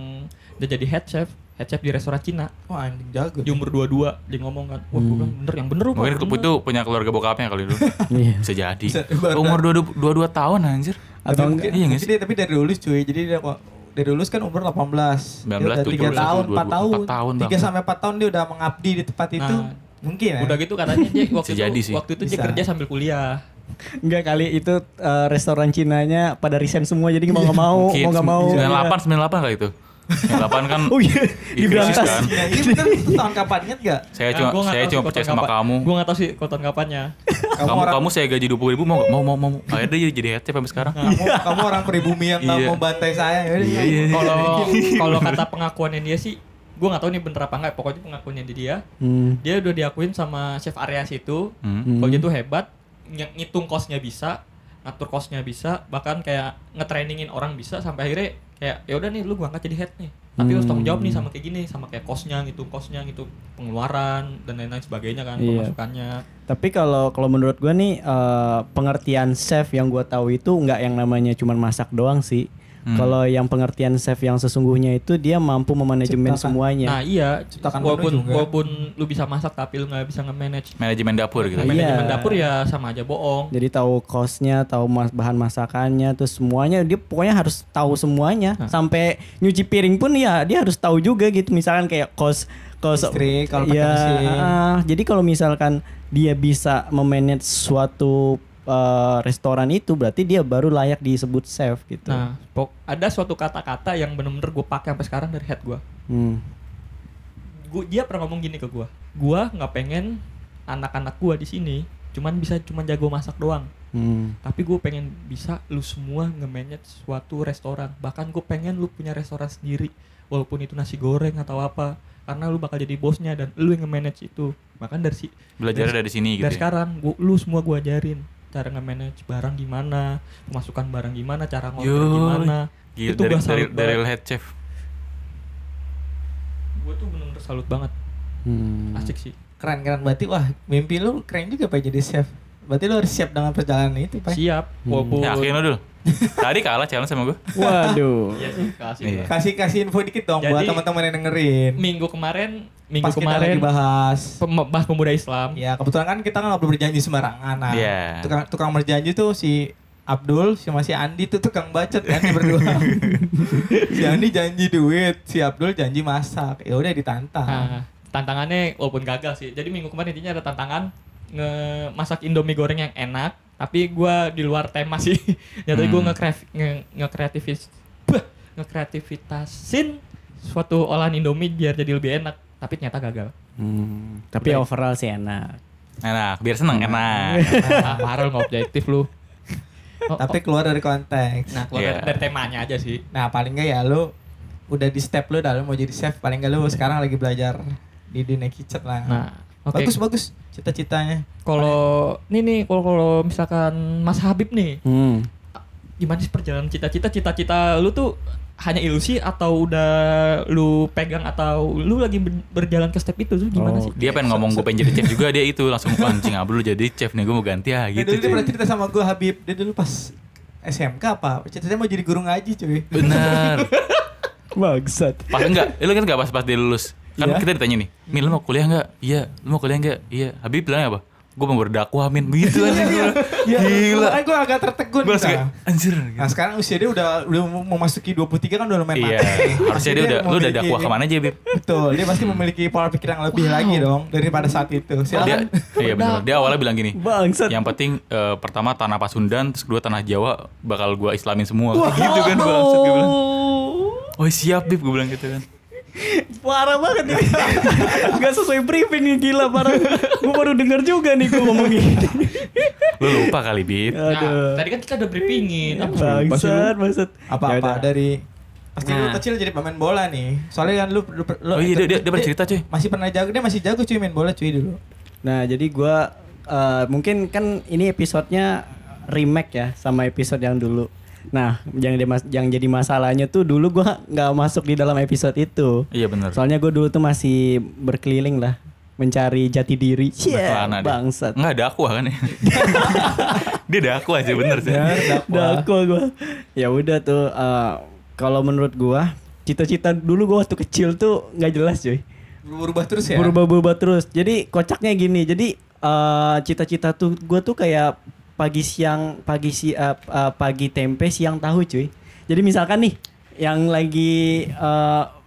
udah jadi head chef, head chef di restoran Cina. wah anjing jago Di umur 22 dia ngomong kan, wah gue bilang bener yang bener lu, Pak, Mungkin klub bener." itu punya keluarga bokapnya kali dulu. Iya. Bisa jadi. Umur 22, 22 tahun anjir. Atau Atau mungkin, iya nggak mungkin dia tapi dari lulus cuy jadi dia kok dari lulus kan umur 18 19, dia udah 3 17, tahun 4 22, tahun 4 tahun, 3 Bang. sampai 4 tahun dia udah mengabdi di tempat itu Nah, mungkin ya Udah gitu katanya dia waktu itu jadi sih. waktu itu dia Bisa. kerja sambil kuliah. Enggak kali itu eh, restoran Cinanya pada resign semua jadi mau nggak mau, mau nggak mau. 98 98 kali itu. 98 kan Oh iya, Di diberantas. krisis kan? Nah, ini bener itu tahun kapan inget gak? saya cuma saya cuma percaya sama kamu. Gue gak tau sih konten kapannya. Kamu orang, kamu saya gaji 20 ribu mau nggak? mau mau mau. Akhirnya dia jadi head chef sampai sekarang. kamu, kamu orang pribumi yang gak Iya. mau bantai saya ya. Iya, iya. Kalau kalau kata pengakuannya dia sih, gue gak tahu nih bener apa enggak. Pokoknya pengakuannya dia, Hmm. dia udah diakuin sama chef area situ. Hmm. Hmm. Kalau dia tuh hebat, ng- ngitung kosnya bisa, ngatur kosnya bisa, bahkan kayak ngetrainingin orang bisa sampai akhirnya kayak ya udah nih lu gua angkat jadi head nih. Tapi lu harus tanggung jawab nih sama kayak gini, sama kayak kosnya, ngitung kosnya, ngitung pengeluaran dan lain-lain sebagainya kan, Iya. pemasukannya. Tapi kalau kalau menurut gua nih eh, pengertian chef yang gua tahu itu nggak yang namanya cuman masak doang sih. Kalau yang pengertian chef yang sesungguhnya itu dia mampu memanajemen Ciptakan. semuanya. Nah iya, Ciptakan walaupun menu juga. walaupun lu bisa masak tapi lu nggak bisa nge-manage Manajemen dapur gitu. Iya. manajemen dapur ya sama aja bohong. Jadi tahu kosnya, tahu mas bahan masakannya, terus semuanya dia pokoknya harus tahu semuanya. Sampai nyuci piring pun ya dia harus tahu juga gitu. Misalkan kayak kos kos Listrik, kalau pakai ya, mesin. ah, jadi kalau misalkan dia bisa memanage suatu eh, restoran itu berarti dia baru layak disebut chef gitu. Nah, pok ada suatu kata-kata yang bener-bener gue pakai sampai sekarang dari head gue. Hmm. Gua, dia pernah ngomong gini ke gue. Gue nggak pengen anak-anak gue di sini cuman bisa cuman jago masak doang. Hmm. Tapi gue pengen bisa lu semua nge-manage suatu restoran. Bahkan gue pengen lu punya restoran sendiri. Walaupun itu nasi goreng atau apa. Karena lu bakal jadi bosnya dan lu yang nge-manage itu. Bahkan dari si Belajar dari sini gitu. dari ya. sekarang gua, lu semua gue ajarin cara nge-manage barang gimana, pemasukan barang gimana, cara ngorder gimana. Gila, itu dari, gua dari, salut dari banget. head chef. Gue tuh bener-bener salut banget. Hmm. Asik sih. Keren keren berarti wah mimpi lu keren juga pak jadi chef. Berarti lu harus siap dengan perjalanan itu pak. Siap. Walaupun Ya akhirnya dulu. Tadi kalah challenge sama gue. Waduh. Iya sih, kasih Iya. Kasih kasih info dikit dong buat Jadi- teman-teman yang dengerin. Minggu kemarin, minggu Pas kita lagi kemarin bahas. pem- bahas pemuda Islam. Ya kebetulan kan kita nggak boleh berjanji sembarangan. Nah, Iya. tukang, tukang berjanji tuh si Abdul sama si Andi tuh tukang bacot kan berdua. si Andi janji duit, si Abdul janji masak. Ya udah ditantang. Nah, tantangannya walaupun gagal sih. Jadi minggu kemarin intinya ada tantangan nge masak Indomie goreng yang enak, tapi gua di luar tema sih. Jadi gua Hmm. nge nge ngekreativis ngekreativitasin suatu olahan Indomie biar jadi lebih enak, tapi ternyata gagal. Hmm. Tapi overall sih enak. Enak, biar seneng, enak. ah, parah nggak objektif lu. Oh, Tapi keluar dari konteks. Nah, keluar Iya. dari, dari temanya aja sih. Nah paling nggak ya lu udah di step lu dah lu mau jadi chef paling nggak lu sekarang lagi belajar di dunia kitchen lah. Nah, oke. bagus bagus cita-citanya. Kalau nih nih kalau kalau misalkan Mas Habib nih, Hmm. gimana sih perjalanan cita-cita cita-cita lu tuh hanya ilusi atau udah lu pegang atau lu lagi ber- berjalan ke step itu tuh gimana Oh. sih? Dia pengen ngomong gue pengen jadi chef juga dia itu langsung anjing Abdul jadi chef nih gue mau ganti ya Dia gitu. dulu dia pernah cerita sama gue Habib dia dulu pas SMK apa cita-citanya mau jadi guru ngaji cuy. Bener. Bangsat. Pas enggak, lu kan enggak pas pas dia lulus. Kan Iya. kita ditanya nih, Min lu mau kuliah enggak? Iya. Lu mau kuliah enggak? Iya. Habib bilang apa? Gue mau berdakwah Min. Begitu anjing gue. Gila. Gue agak tertegun. Gue langsung nah. kayak anjir. Nah sekarang usia dia udah udah mau memasuki 23 kan udah lumayan Iya, harusnya dia udah lu udah dakwah ke mana aja, Bib? Betul, dia pasti memiliki pola pikir yang lebih lagi dong daripada saat itu. Dia, iya benar. Dia awalnya bilang gini. Bangsat. Yang penting eh, pertama tanah Pasundan, terus kedua tanah Jawa bakal gua islamin semua. gitu kan bangsat gue bilang. Oh siap Bib gue bilang gitu kan. Parah banget nih. Gak sesuai briefing nih gila parah. gue baru denger juga nih gue ngomong gini. Lu lupa kali Bib. Nah, Aduh. tadi kan kita udah briefingin. Apa? Apa lu? Bangsat, bangsat. Apa-apa Yaudah. dari pasti lu Nah. kecil jadi pemain bola nih. Soalnya kan lu, lu, lu Oh iya dia dia, dia pernah cerita cuy. masih pernah jago dia masih jago cuy main bola cuy dulu. Nah, jadi gua eh, mungkin kan ini episodenya remake ya sama episode yang dulu. Nah, yang dimas- yang jadi masalahnya tuh dulu gua nggak masuk di dalam episode itu. Iya benar. Soalnya gue dulu tuh masih berkeliling lah mencari jati diri. Cie, Celana dia. bangsat. Enggak ada aku kan ya. dia ada aku aja bener sih. Dakwah gua. Ya udah tuh eh, kalau menurut gua cita-cita dulu gua waktu kecil tuh nggak jelas cuy. Berubah terus ya. Berubah-ubah terus. Jadi kocaknya gini. Jadi eh, cita-cita tuh gue tuh kayak pagi siang pagi si eh, eh, pagi tempe siang tahu cuy. Jadi misalkan nih yang lagi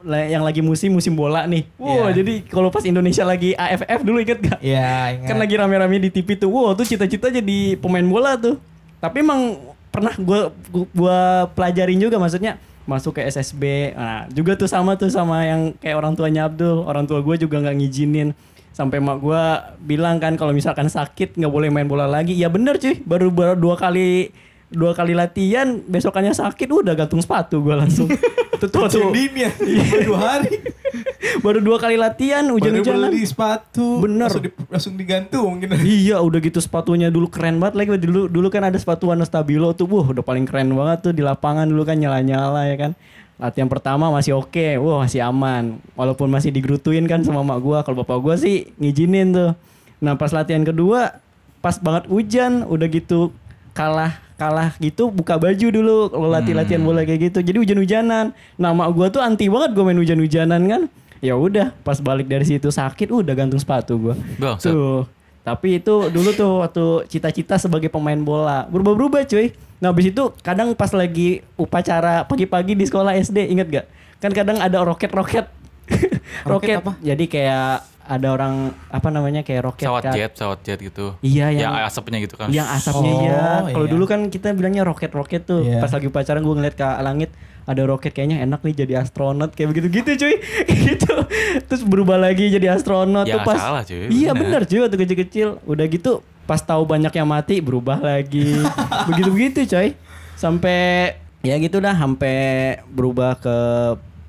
la- yang lagi musim musim bola nih. Wow, Iya. jadi kalau pas Indonesia lagi AFF dulu inget gak? Iya, ingat. Kan lagi rame-rame di TV tuh. Wow, tuh cita-cita jadi pemain bola tuh. Tapi emang pernah gua, gua pelajarin juga maksudnya masuk ke SSB. Nah, juga tuh sama tuh sama yang kayak orang tuanya Abdul. Orang tua gue juga nggak ngizinin. Sampai mak gua bilang kan kalau misalkan sakit nggak boleh main bola lagi. Ya bener cuy, baru, baru dua kali dua kali latihan besokannya sakit udah gantung sepatu gua langsung. tuh tuh, tuh. ya. Baru dua hari. baru dua kali latihan Baru hujan-hujanan. beli sepatu. Bener. Langsung, di- langsung digantung gitu. Iya udah gitu sepatunya dulu keren banget lagi dulu dulu kan ada sepatu warna stabilo tuh wah udah paling keren banget tuh di lapangan dulu kan nyala-nyala ya kan latihan pertama masih oke wah masih aman. Walaupun masih digerutuin kan sama mak gua. Kalau bapak gua sih ngizinin tuh. Nah pas latihan kedua pas banget hujan udah gitu kalah kalah gitu buka baju dulu. Kalau latih latihan bola kayak gitu. Jadi hujan-hujanan. Nama gua tuh anti banget gue main hujan-hujanan kan. Ya udah pas balik dari situ sakit udah gantung sepatu gua. Bangsat. tuh tapi itu dulu tuh waktu cita-cita sebagai pemain bola. Berubah-berubah cuy. Nah habis itu kadang pas lagi upacara pagi-pagi di sekolah SD inget gak? Kan kadang ada roket-roket. Roket. apa? jadi kayak ada orang apa namanya kayak roket Pesawat kan. jet, pesawat jet gitu. Iya, yang- yang asapnya gitu kan. yang asapnya Oh, ya. Kalau iya. dulu kan kita bilangnya roket-roket tuh. Iya. Pas lagi pacaran gue ngeliat ke langit ada roket kayaknya enak nih jadi astronot kayak begitu-gitu cuy. gitu. Terus berubah lagi jadi astronot Ya, tuh pas. salah, cuy. Iya benar cuy waktu kecil-kecil. Udah gitu pas tahu banyak yang mati berubah lagi. Begitu-begitu coy. Sampai ya gitu dah sampai berubah ke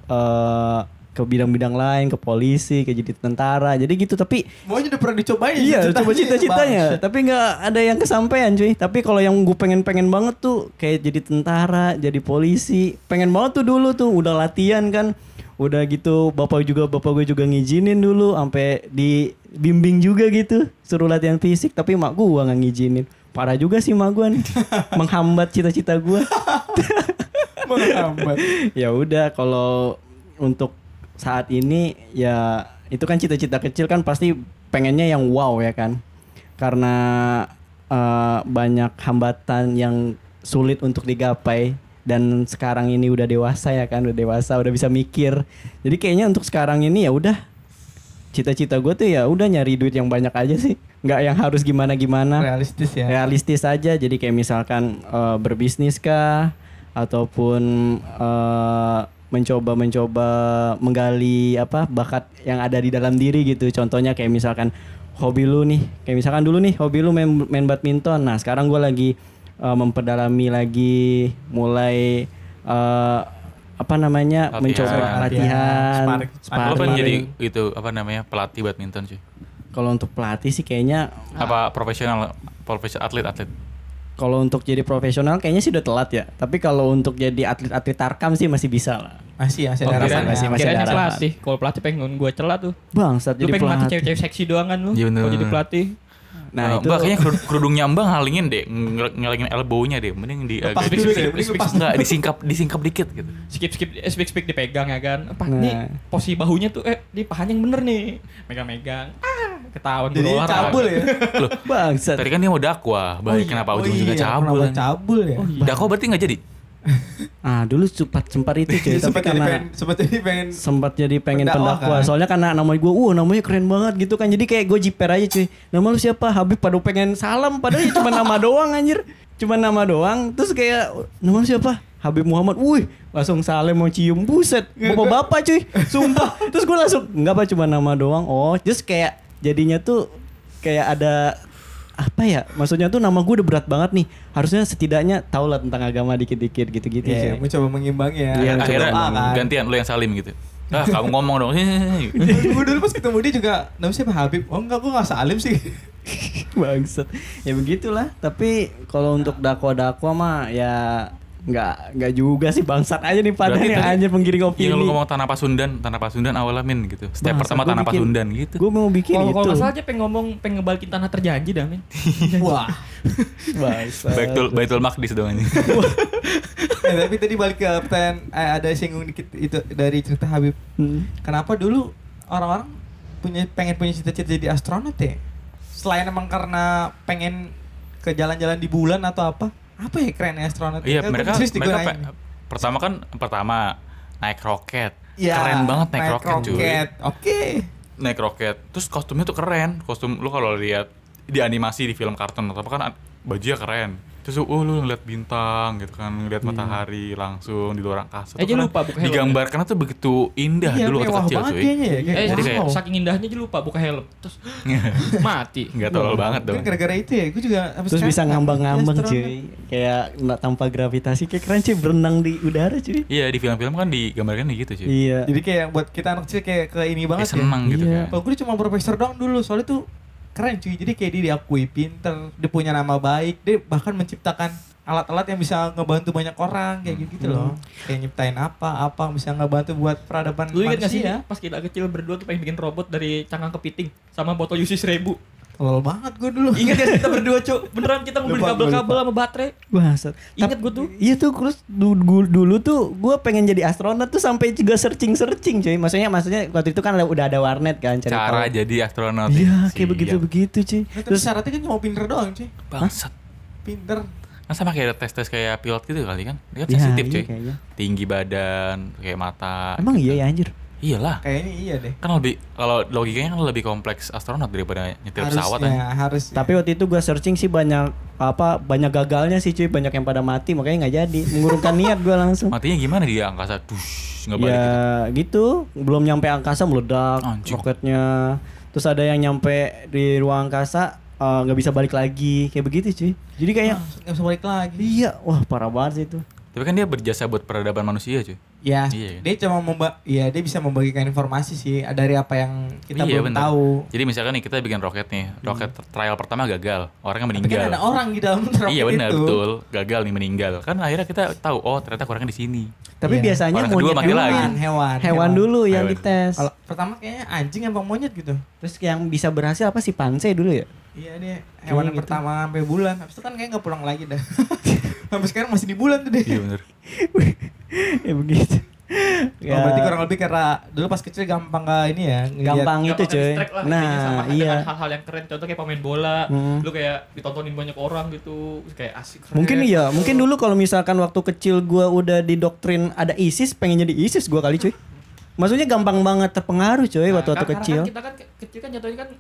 eh, ke bidang-bidang lain, ke polisi, ke jadi tentara. Jadi gitu tapi Semuanya udah pernah dicobain. Iya, coba cita-citanya, tapi nggak ada yang kesampaian cuy. Tapi kalau yang gue pengen-pengen banget tuh kayak jadi tentara, jadi polisi, pengen banget tuh dulu tuh udah latihan kan, udah gitu bapak juga bapak gue juga ngizinin dulu, sampai dibimbing juga gitu, suruh latihan fisik. Tapi mak gue nggak ngizinin. Parah juga sih mak gue nih, menghambat cita-cita gue. Menghambat. ya udah kalau untuk saat ini ya itu kan cita-cita kecil kan pasti pengennya yang wow ya kan? Karena eh, banyak hambatan yang sulit untuk digapai dan sekarang ini udah dewasa ya kan? Udah dewasa udah bisa mikir. Jadi kayaknya untuk sekarang ini ya udah cita-cita gue tuh ya udah nyari duit yang banyak aja sih. Nggak yang harus gimana gimana Realistis ya. realistis aja. Jadi kayak misalkan eh, berbisnis kah? Ataupun eh, mencoba mencoba menggali apa bakat yang ada di dalam diri gitu contohnya kayak misalkan hobi lu nih kayak misalkan dulu nih hobi lu main main badminton nah sekarang gue lagi eh, memperdalami lagi mulai eh, apa namanya Latihan. mencoba Latihan, latihan sparring. Lo sparring. jadi itu apa namanya pelatih badminton sih? kalau untuk pelatih sih kayaknya Apa profesional, profesional atlet atlet? Kalau untuk jadi profesional kayaknya sih udah telat ya. Tapi kalau untuk jadi atlet-atlet tarkam sih masih bisa lah. Masih masih ada harapan. masih- masih ada harapan. pelatih. Kalau pelatih pengen gue celah tuh. Bangsat Lu jadi pengen mati pelatih. cewek-cewek seksi doangan lu. Iya. Kalau jadi pelatih. Nah, Eh, itu Mbak, kayaknya kerud- kerudungnya Mbak ngalingin deh, ngelingin elbow-nya deh. Mending di Lepas agak- dulu di- lepas. enggak disingkap disingkap dikit gitu. Skip skip eh, speak speak dipegang ya kan. Apa Nah. nih posisi bahunya tuh eh di pahanya yang bener nih. Megang-megang. Ah, ketahuan Jadi gua olahraga. cabul ya. Loh, bangsat. tadi kan dia mau dakwah, baik kenapa ujung-ujungnya iya, cabul? kenapa cabul ya. Dakwah berarti nggak jadi? Ah, dulu sempat sempat itu cuy, tapi karena sempat jadi pengen sempat jadi pengen Pendakwah, pendakwa. kan? Soalnya karena namanya gue, wah namanya keren banget gitu kan. Jadi kayak gue jiper aja cuy. Nama lu siapa? Habib pada pengen salam padahal ya cuma nama doang anjir. Cuma nama doang. Terus kayak nama lu siapa? Habib Muhammad. Wih, langsung salam mau cium buset. Bapak-bapak cuy. Sumpah. Terus gue langsung enggak apa cuma nama doang. Oh, just kayak jadinya tuh kayak ada apa ya maksudnya tuh nama gue udah berat banget nih harusnya setidaknya tau lah tentang agama dikit-dikit gitu-gitu Iya, sih. mencoba mengimbangi ya. Iya, Akhirnya Doa kan. gantian lu yang salim gitu. Ah, kamu ngomong dong. gue dulu pas ketemu dia juga namanya siapa Habib oh enggak gue gak salim sih Bangsat. Ya begitulah. Tapi kalau untuk dakwa-dakwa mah ya nggak nggak juga sih bangsat aja nih pada Berarti nih tadi anjir penggiring opini. Iya lu ngomong tanah Pasundan, tanah Pasundan awalnya min gitu. Step Bangsat, pertama tanah bikin- Pasundan gitu. Gue mau bikin Kalau itu. kalau salah aja pengen ngomong pengen ngebalikin tanah terjanji dah min. wah Bangsat. Baitul Baitul Maqdis dong ini. eh, tapi tadi balik ke pertanyaan eh, ada singgung dikit itu dari cerita Habib Hmm. kenapa dulu orang-orang punya pengen punya cita-cita jadi astronot ya selain emang karena pengen ke jalan-jalan di bulan atau apa apa ya keren astronot Iya, mereka mereka pe- pertama kan pertama naik roket. Iya, keren banget naik, roket, cuy. oke Naik roket. Terus kostumnya tuh keren. Kostum lu kalau lihat di animasi di film kartun atau apa kan an- bajunya keren. Terus oh lu ngeliat bintang gitu kan, ngeliat matahari langsung di luar angkasa. Eh, Tuh kan lupa buka helm. Digambarkannya tuh begitu indah Iya, dulu waktu kecil cuy. kayaknya ya, kayak Eh, Jadi wow. kayak- saking indahnya aja lupa buka helm. Terus mati. Nggak tolol banget dong. Gara-gara itu ya gue juga Terus bisa ngambang-ngambang cuy. astronot. Kayak nggak tanpa gravitasi kayak keren cuy berenang di udara cuy. Iya di film-film kan digambarkan gitu cuy. Iya. jadi kayak buat kita anak kecil kayak ke ini banget Kayak seneng gitu Iya. kan. Kalau gue cuma profesor doang dulu, soalnya tuh keren cuy. Jadi kayak dia diakui pinter, dia punya nama baik, dia bahkan menciptakan alat-alat yang bisa ngebantu banyak orang kayak gitu, gitu loh. Kayak nyiptain apa, apa bisa ngebantu buat peradaban Lu inget gak sih manusia. pas kita kecil berdua tuh pengen bikin robot dari cangkang kepiting sama botol Yusi seribu. Tolol banget gue dulu. Ingat ya kita berdua cuk Beneran kita mau beli Lupa, gua kabel-kabel sama baterai Bangsat. Ingat gua tuh. Iya tuh terus du- du- dulu tuh gue pengen jadi astronot tuh sampai juga searching searching cuy. Maksudnya maksudnya waktu itu kan udah ada warnet kan cari Cara tahu. jadi astronot. Iya ya. kayak begitu Siap. begitu cuy. Nah, tapi syaratnya kan cuma pinter doang cuy. Bangsat. Pinter. Kan sama kayak tes-tes kayak pilot gitu kali kan. Dia kan Ya, sensitif iya cuy. kayaknya. Tinggi badan, kayak mata. Emang iya ya anjir. Iyalah. Kayaknya iya deh. Kan lebih kalau logikanya kan lebih kompleks astronot daripada nyetir pesawat kan. Harusnya, harus. Tapi waktu itu gue searching sih banyak apa banyak gagalnya sih cuy banyak yang pada mati makanya nggak jadi mengurungkan niat gue langsung. Matinya gimana di angkasa? Dush, nggak balik ya gitu. gitu belum nyampe angkasa meledak Anjing. roketnya terus ada yang nyampe di ruang angkasa eh, nggak bisa balik lagi kayak begitu cuy jadi kayak nggak bisa balik lagi. iya wah parah banget sih itu Tapi kan dia berjasa buat peradaban manusia cuy. Ya, Iya. dia cuma memba ya dia bisa membagikan informasi sih dari apa yang kita Iya, belum bener. tahu. Jadi misalkan nih kita bikin roket nih, roket trial pertama gagal, orangnya Tapi kan meninggal. ada orang di dalam roket iya benar itu. betul, gagal nih meninggal. Kan akhirnya kita tahu oh ternyata kurangnya di sini. tapi Iya. biasanya Orang kedua monyet mati dulu lagi. yang- Hewan, hewan dulu yang Hewan. dites Kalau pertama kayaknya anjing apa monyet gitu. terus yang bisa berhasil apa sih panse dulu ya Iya dia hewan yang gitu. pertama sampai bulan. Habis itu kan kayak nggak pulang lagi dah. sampai sekarang masih di bulan tuh deh. Iya benar. ya begitu Oh, berarti kurang lebih karena dulu pas kecil gampang ke ini ya. gampang itu cuy lah, nah iya hal-hal yang keren contoh kayak pemain bola Hmm. lu kayak ditontonin banyak orang gitu kayak asik keren, Mungkin iya, gitu. mungkin dulu kalau misalkan waktu kecil gua udah didoktrin ada ISIS, pengen jadi ISIS gua kali cuy. Maksudnya gampang banget terpengaruh cuy Nah, waktu waktu kan- kecil. karena kan kita kan ke- kecil kan jatuhnya kan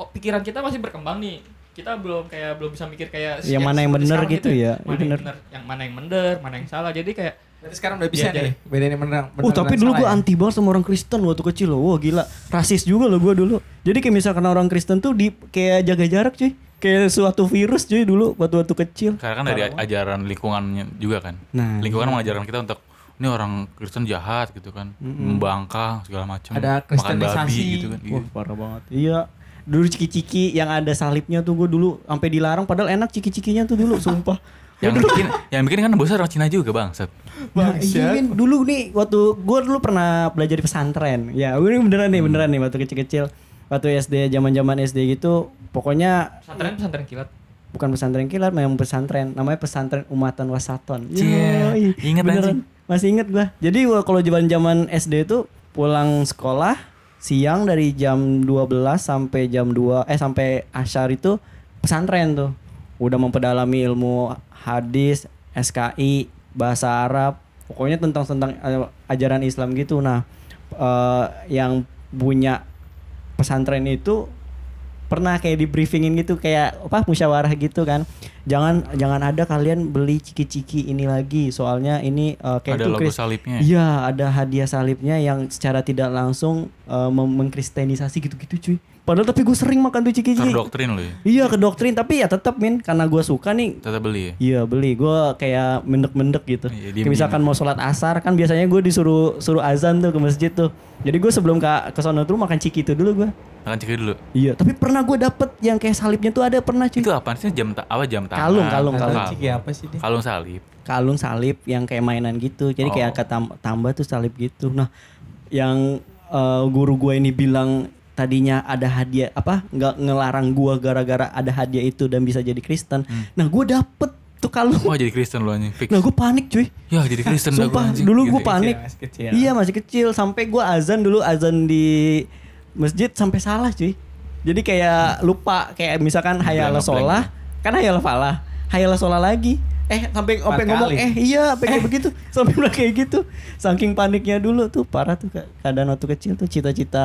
oh, pikiran kita masih berkembang nih kita belum kayak belum bisa mikir kayak Yang mana yang bener sekarang gitu ya, mana bener. yang bener yang mana yang bener mana yang salah jadi kayak Berarti sekarang udah bisa Iya, nih. Bedain yang bener. Oh tapi dulu gua anti banget sama orang Kristen waktu kecil loh. Wah gila, rasis juga loh gua dulu. Jadi kayak misalkan orang Kristen tuh di kayak jaga jarak cuy. Kayak suatu virus cuy dulu waktu waktu kecil. Karena kan dari ajaran lingkungannya juga kan. Nah, Lingkungan mengajarkan kita untuk ini orang Kristen jahat gitu kan, membangkang segala macam, Ada makan babi kristenisasi. gitu kan. Wah parah banget. Iya. Dulu ciki-ciki yang ada salibnya tuh gue dulu sampai dilarang padahal enak ciki-cikinya tuh dulu sumpah. Yang bikin yang bikin kan bosnya orang Cina juga bangsat. Nah, iya Min. dulu nih waktu gue dulu pernah belajar di pesantren. Ya, ini beneran nih, beneran nih waktu kecil-kecil. Waktu SD, zaman-zaman SD gitu, pokoknya pesantren pesantren kilat bukan pesantren kilat, memang pesantren. Namanya pesantren Umatan Wasaton. Cie, Yoi, inget beneran. Masih inget gua. Jadi gua kalau zaman-zaman SD tuh pulang sekolah siang dari jam 12 sampai jam 2 eh sampai asyar itu pesantren tuh. Udah memperdalami ilmu hadis, SKI, bahasa Arab, pokoknya tentang tentang eh, ajaran Islam gitu. Nah, eh, yang punya pesantren itu pernah kayak di briefingin gitu kayak apa musyawarah gitu kan. Jangan jangan ada kalian beli ciki-ciki ini lagi. Soalnya ini eh, kayak Ada itu logo salibnya. iya ada hadiah salibnya yang secara tidak langsung mem- mengkristenisasi gitu-gitu cuy padahal tapi gue sering makan tuh ciki-ciki Terdoktrin lo ya. iya ke doktrin tapi ya tetap min karena gue suka nih Tetap beli ya. Iya beli, gue kayak mendek-mendek gitu. Iya, Kayak diem-diem. misalkan mau sholat asar kan biasanya gue disuruh suruh azan tuh ke masjid tuh. Jadi gue sebelum ke ke sono tuh makan ciki itu dulu gue. Makan cek dulu. Iya, tapi pernah gue dapet yang kayak salibnya tuh ada pernah cuy. Itu apa sih jam ta apa jam tangan? Kalung, kalung, tahu kalung. ciki apa sih dia. Kalung salib. Kalung salib yang kayak mainan gitu. Jadi kayak Oh. kata tambah tuh salib gitu. Nah, yang eh, guru gue ini bilang tadinya ada hadiah apa nggak ngelarang gua gara-gara ada hadiah itu dan bisa jadi Kristen. Nah, gue dapet tuh kalung. Wah jadi Kristen lo anjing. Nah, gue panik cuy. Ya jadi Kristen dah gua Sumpah, anjing. dulu Gitu gue ya. panik. Masih kecil. Iya masih kecil sampai gua azan dulu azan di masjid sampai salah cuy. Jadi kayak lupa kayak misalkan hayal sholah kan hayal falah hayal sholah lagi. Eh sampai sampai ngomong eh iya sampai kayak begitu sampai bilang kayak gitu. Saking paniknya dulu tuh parah tuh keadaan waktu kecil tuh cita-cita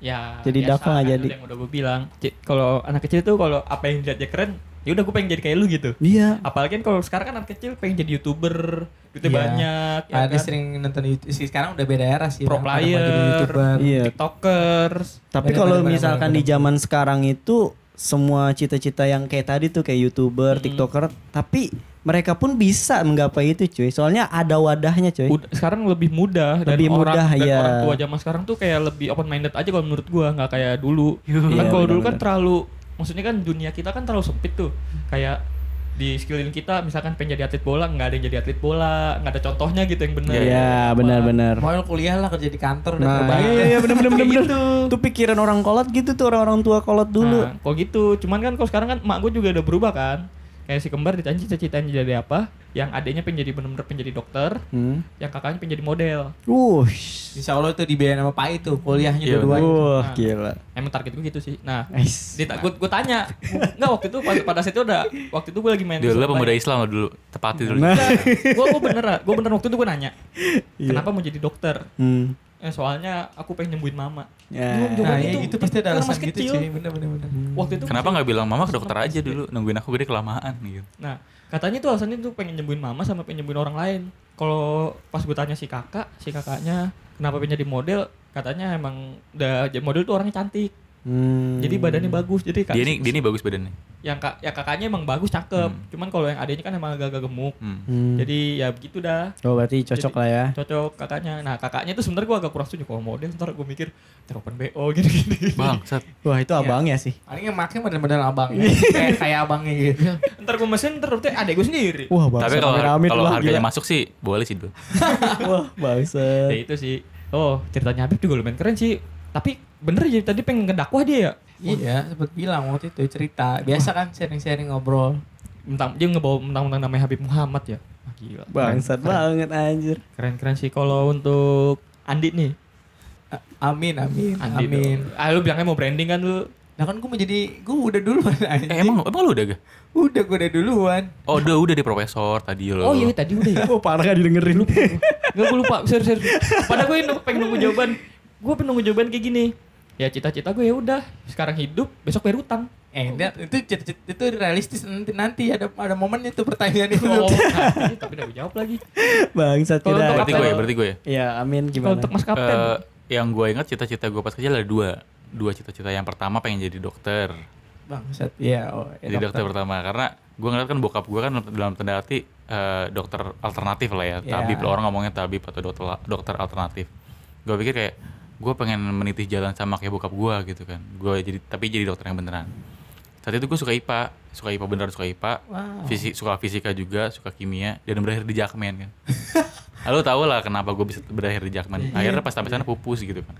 ya Jadi nggak kan, jadi. udah yang udah gue bilang kalau anak kecil tuh kalau apa yang dilihatnya keren ya udah gue pengen jadi kayak lu gitu Iya. apalagi kan kalau sekarang kan anak kecil pengen jadi youtuber duitnya Iya. banyak ya Ada kan? sering nonton YouTube sih sekarang udah beda era sih. pro jadi player YouTuber. Iya. tiktokers Tapi kalau bener, bener, misalkan bener, di zaman sekarang itu semua cita-cita yang kayak tadi tuh kayak youtuber, Hmm. tiktoker, tapi mereka pun bisa menggapai itu cuy. Soalnya ada wadahnya cuy. Udah- sekarang lebih mudah dan Lebih orang mudah, dan ya. orang tua zaman sekarang tuh kayak lebih open minded aja kalau menurut gua nggak kayak dulu Iya, kan kalau dulu kan terlalu maksudnya kan dunia kita kan terlalu sempit tuh kayak di sekeliling kita misalkan pengen jadi atlet bola nggak ada yang jadi atlet bola nggak ada contohnya gitu yang benar Iya, benar-benar. Mau kuliah lah kerja di kantor udah Nah, terbaik. iya, iya bener bener bener bener. Tuh pikiran orang kolot gitu tuh orang-orang tua kolot dulu. Nah, kok gitu cuman kan kalau sekarang kan mak gue juga udah berubah kan kayak si kembar ditanya cita-citanya jadi apa yang adiknya pengen jadi bener-bener pengen jadi dokter Hmm. yang kakaknya pengen jadi model Wush. Insya Allah tuh dibiayain sama Pak itu kuliahnya Iya, dua-duanya. Wah, Nah. gila. emang target gue gitu sih nah Nice. gue gue tanya nggak waktu itu pada, pada saat itu udah waktu itu gue lagi main Dulu pemuda Islam dulu, tepati dulu. Nah. gue gue bener gue bener waktu itu gue nanya Iya. kenapa mau jadi dokter Hmm. Eh, soalnya aku pengen nyembuhin mama Ya. Gua- Nah, Jawaban ya itu, gitu pasti ada alasan gitu kecil. cuy. Bener bener bener. waktu itu Kenapa nggak bilang mama ke dokter aja SD. dulu, nungguin aku gede kelamaan gitu. Nah, katanya tuh alasannya tuh pengen nyembuhin mama sama pengen nyembuhin orang lain. Kalau pas gue tanya si kakak, si kakaknya kenapa pengen jadi model, katanya emang udah jadi model tuh orangnya cantik. Hmm. Jadi badannya bagus. Jadi kak, Dia ini dia ini bagus badannya. yang kak yang kakaknya emang bagus cakep. Hmm. Cuman kalau yang adiknya kan emang agak-agak gemuk. Hmm. Hmm. Jadi ya begitu dah. Oh berarti cocok Jadi- lah ya. Cocok kakaknya. Nah, kakaknya tuh sebenarnya gue agak kurang setuju kalau model. Ntar gue mikir teropan BO gini-gini. Bang, set. Wah itu abangnya sih. Paling yang make model-model abangnya. kayak kayak abangnya gitu. ntar gue mesin ntar berarti adek gue sendiri. Wah bangsa Tapi kalau kalau harganya gila. masuk sih boleh sih dulu. Wah bangsa. ya itu sih oh ceritanya Habib juga lumayan keren sih tapi bener aja tadi pengen ngedakwah dia ya Iya, sempet bilang waktu itu cerita. Biasa kan sharing-sharing ngobrol. mentang dia ngebawa mentang-mentang namanya Habib Muhammad ya ah, gila Bangsat banget anjir. keren keren sih kalau untuk Andi nih A- Amin, amin, Andi amin. dong. ah lu bilangnya mau branding kan lu Nah kan gue mau jadi, gue udah duluan anjing. Eh, emang emang lu udah gak? Udah, gue udah duluan. Oh, udah udah di profesor tadi lo. oh iya tadi udah ya Oh parah gak didengerin. Gak gue lupa serius serius pada gue nunggu- pengen nunggu jawaban gue pengen nunggu jawaban kayak gini ya cita-cita gue ya udah sekarang hidup besok bayar utang Eh, dia- itu cita-cita- itu realistis nanti nanti ada ada momennya tuh pertanyaan itu. oh nah, tapi udah jawab lagi Bangsat Kalau tidak. untuk Berarti gue ya, berarti gue ya. Ya amin kalau gimana? untuk mas kapten Eh, yang gue ingat cita-cita gue pas kecil ada dua. Dua cita-cita. Yang pertama pengen jadi dokter. Bangsat. Iya, oh, ya, jadi dokter. pertama karena gue ngeliat kan bokap gue kan dalam tanda arti eh, dokter alternatif lah ya. Iya. Tabib orang ngomongnya tabib atau dokter dokter alternatif. Gue pikir kayak gue pengen meniti jalan sama kayak bokap gue gitu kan. Gue jadi tapi jadi dokter yang beneran. Saat itu gue suka IPA, suka IPA beneran suka IPA. Wow. Fisik, suka fisika juga, suka kimia dan berakhir di Jakmen kan. Lalu tau lah kenapa gue bisa berakhir di Jakmen. Iya. Akhirnya pas sampai sana pupus gitu kan.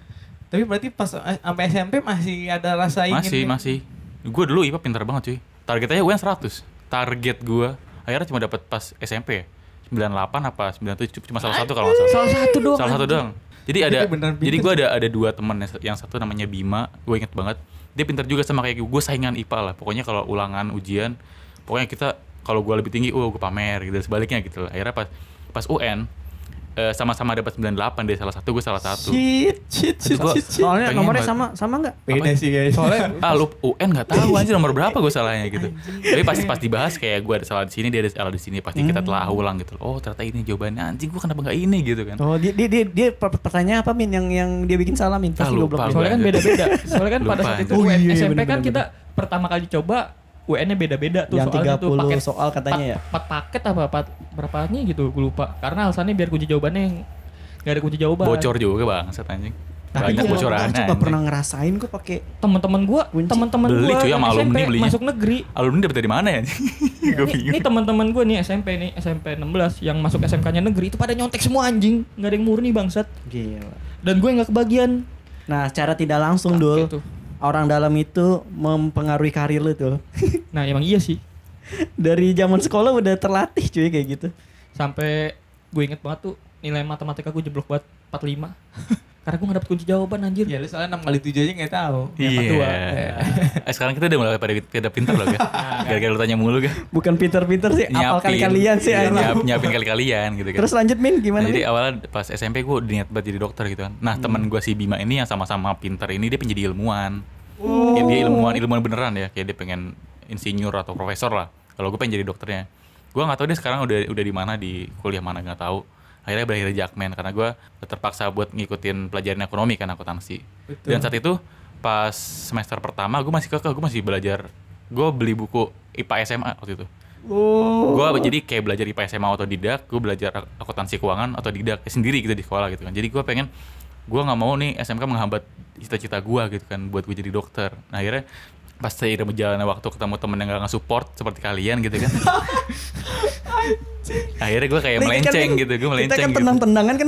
Tapi berarti pas eh, sampai SMP masih ada rasa ingin Masih, masih. Gue dulu IPA pintar banget cuy. Targetnya UN 100. Target gue akhirnya cuma dapat pas SMP ya. 98 apa 97 cuma salah satu kalau nggak salah. salah satu doang Salah satu doang. Jadi ada Jadi pintar gue ada ada dua teman yang- satu namanya Bima, gue inget banget. Dia pintar juga sama kayak gue, gue saingan IPA lah. Pokoknya kalau ulangan ujian, pokoknya kita kalau gue lebih tinggi, oh gue pamer gitu dan sebaliknya gitu lah. Akhirnya pas pas UN sama-sama dapat 98 dia salah satu, gue salah satu. Shit, shit, shit, Gua- shit, shit. Soalnya pengen nomornya banget. sama sama nggak? Beda sih guys. soalnya ah lu UN nggak tahu anjir nomor berapa gue salahnya gitu. Tapi pas pas dibahas kayak gue ada salah di sini dia ada salah di sini pasti kita telah ulang gitu. Oh ternyata ini jawabannya. Anjing gue kenapa nggak ini gitu kan. Oh dia dia dia, dia per- pertanyaan apa min? Yang yang dia bikin salah min? Pasti Ah, lupa soalnya kan beda-beda. Soalnya kan pada saat itu. Oh UN, iya, SMP bener, kan bener, kita pertama kali coba UN-nya beda-beda tuh Yang soalnya tuh 30 paket soal katanya ya? 4, paket apa 4 berapanya gitu gue lupa. Karena alasannya biar kunci jawabannya yang gak ada kunci jawaban. Bocor juga bang anjing. Tapi banyak gua bocoran coba pernah ngerasain kok pakai teman-teman gua Kunci. teman-teman Beli, gua cuy, sama alumni SMP belinya. masuk negeri. Alumni dapet dari mana ya anjing? Gue ini, bingung. ini teman-teman gua nih SMP nih SMP 16 yang masuk SMK-nya negeri itu pada nyontek semua anjing. Nggak ada yang murni bangsat. Gila. dan gue nggak kebagian. Nah, secara tidak langsung dul orang dalam itu mempengaruhi karir lu tuh. nah emang iya sih Dari zaman sekolah udah terlatih cuy kayak gitu. sampai gue inget banget tuh nilai matematika gue jeblok banget 45 karena gue gak dapet kunci jawaban anjir Ya lu soalnya 6 kali 7 aja gak tahu. Iya. kedua. Eh, sekarang kita udah mulai pada pada pinter loh, ga? Gara-gara lu tanya mulu, ga? Bukan pinter-pinter sih, apal kali kalian sih Iya, anjing. nyiap, nyiapin kali-kalian gitu kan. Terus lanjut min gimana? Nah, jadi awalnya pas SMP gue niat banget jadi dokter gitu kan. Nah teman gue si Bima ini yang sama-sama pinter ini dia pengen jadi ilmuwan. Kayak dia ilmuwan ilmuwan beneran ya. Kayak dia pengen insinyur atau profesor lah. Kalau gue pengen jadi dokternya. Gue nggak tahu dia sekarang udah udah di mana di kuliah mana nggak tahu. Akhirnya berakhir di Jakmen karena gue terpaksa buat ngikutin pelajaran ekonomi kan akuntansi. Betul. Dan saat itu pas semester pertama gue masih kekeh gue masih belajar. Gue beli buku IPA SMA waktu itu. Oh. Gue jadi kayak belajar IPA SMA otodidak, gue belajar ak- akuntansi keuangan otodidak eh, sendiri gitu di sekolah gitu kan. Jadi gue pengen, gue nggak mau nih SMK menghambat cita-cita gue gitu kan buat gue jadi dokter. Nah akhirnya pas seiring berjalannya waktu ketemu temen yang gak nge-support seperti kalian gitu kan. Akhirnya gue kayak kan melenceng Min, gitu gue Kita melenceng kan gitu. tenang-tendangan kan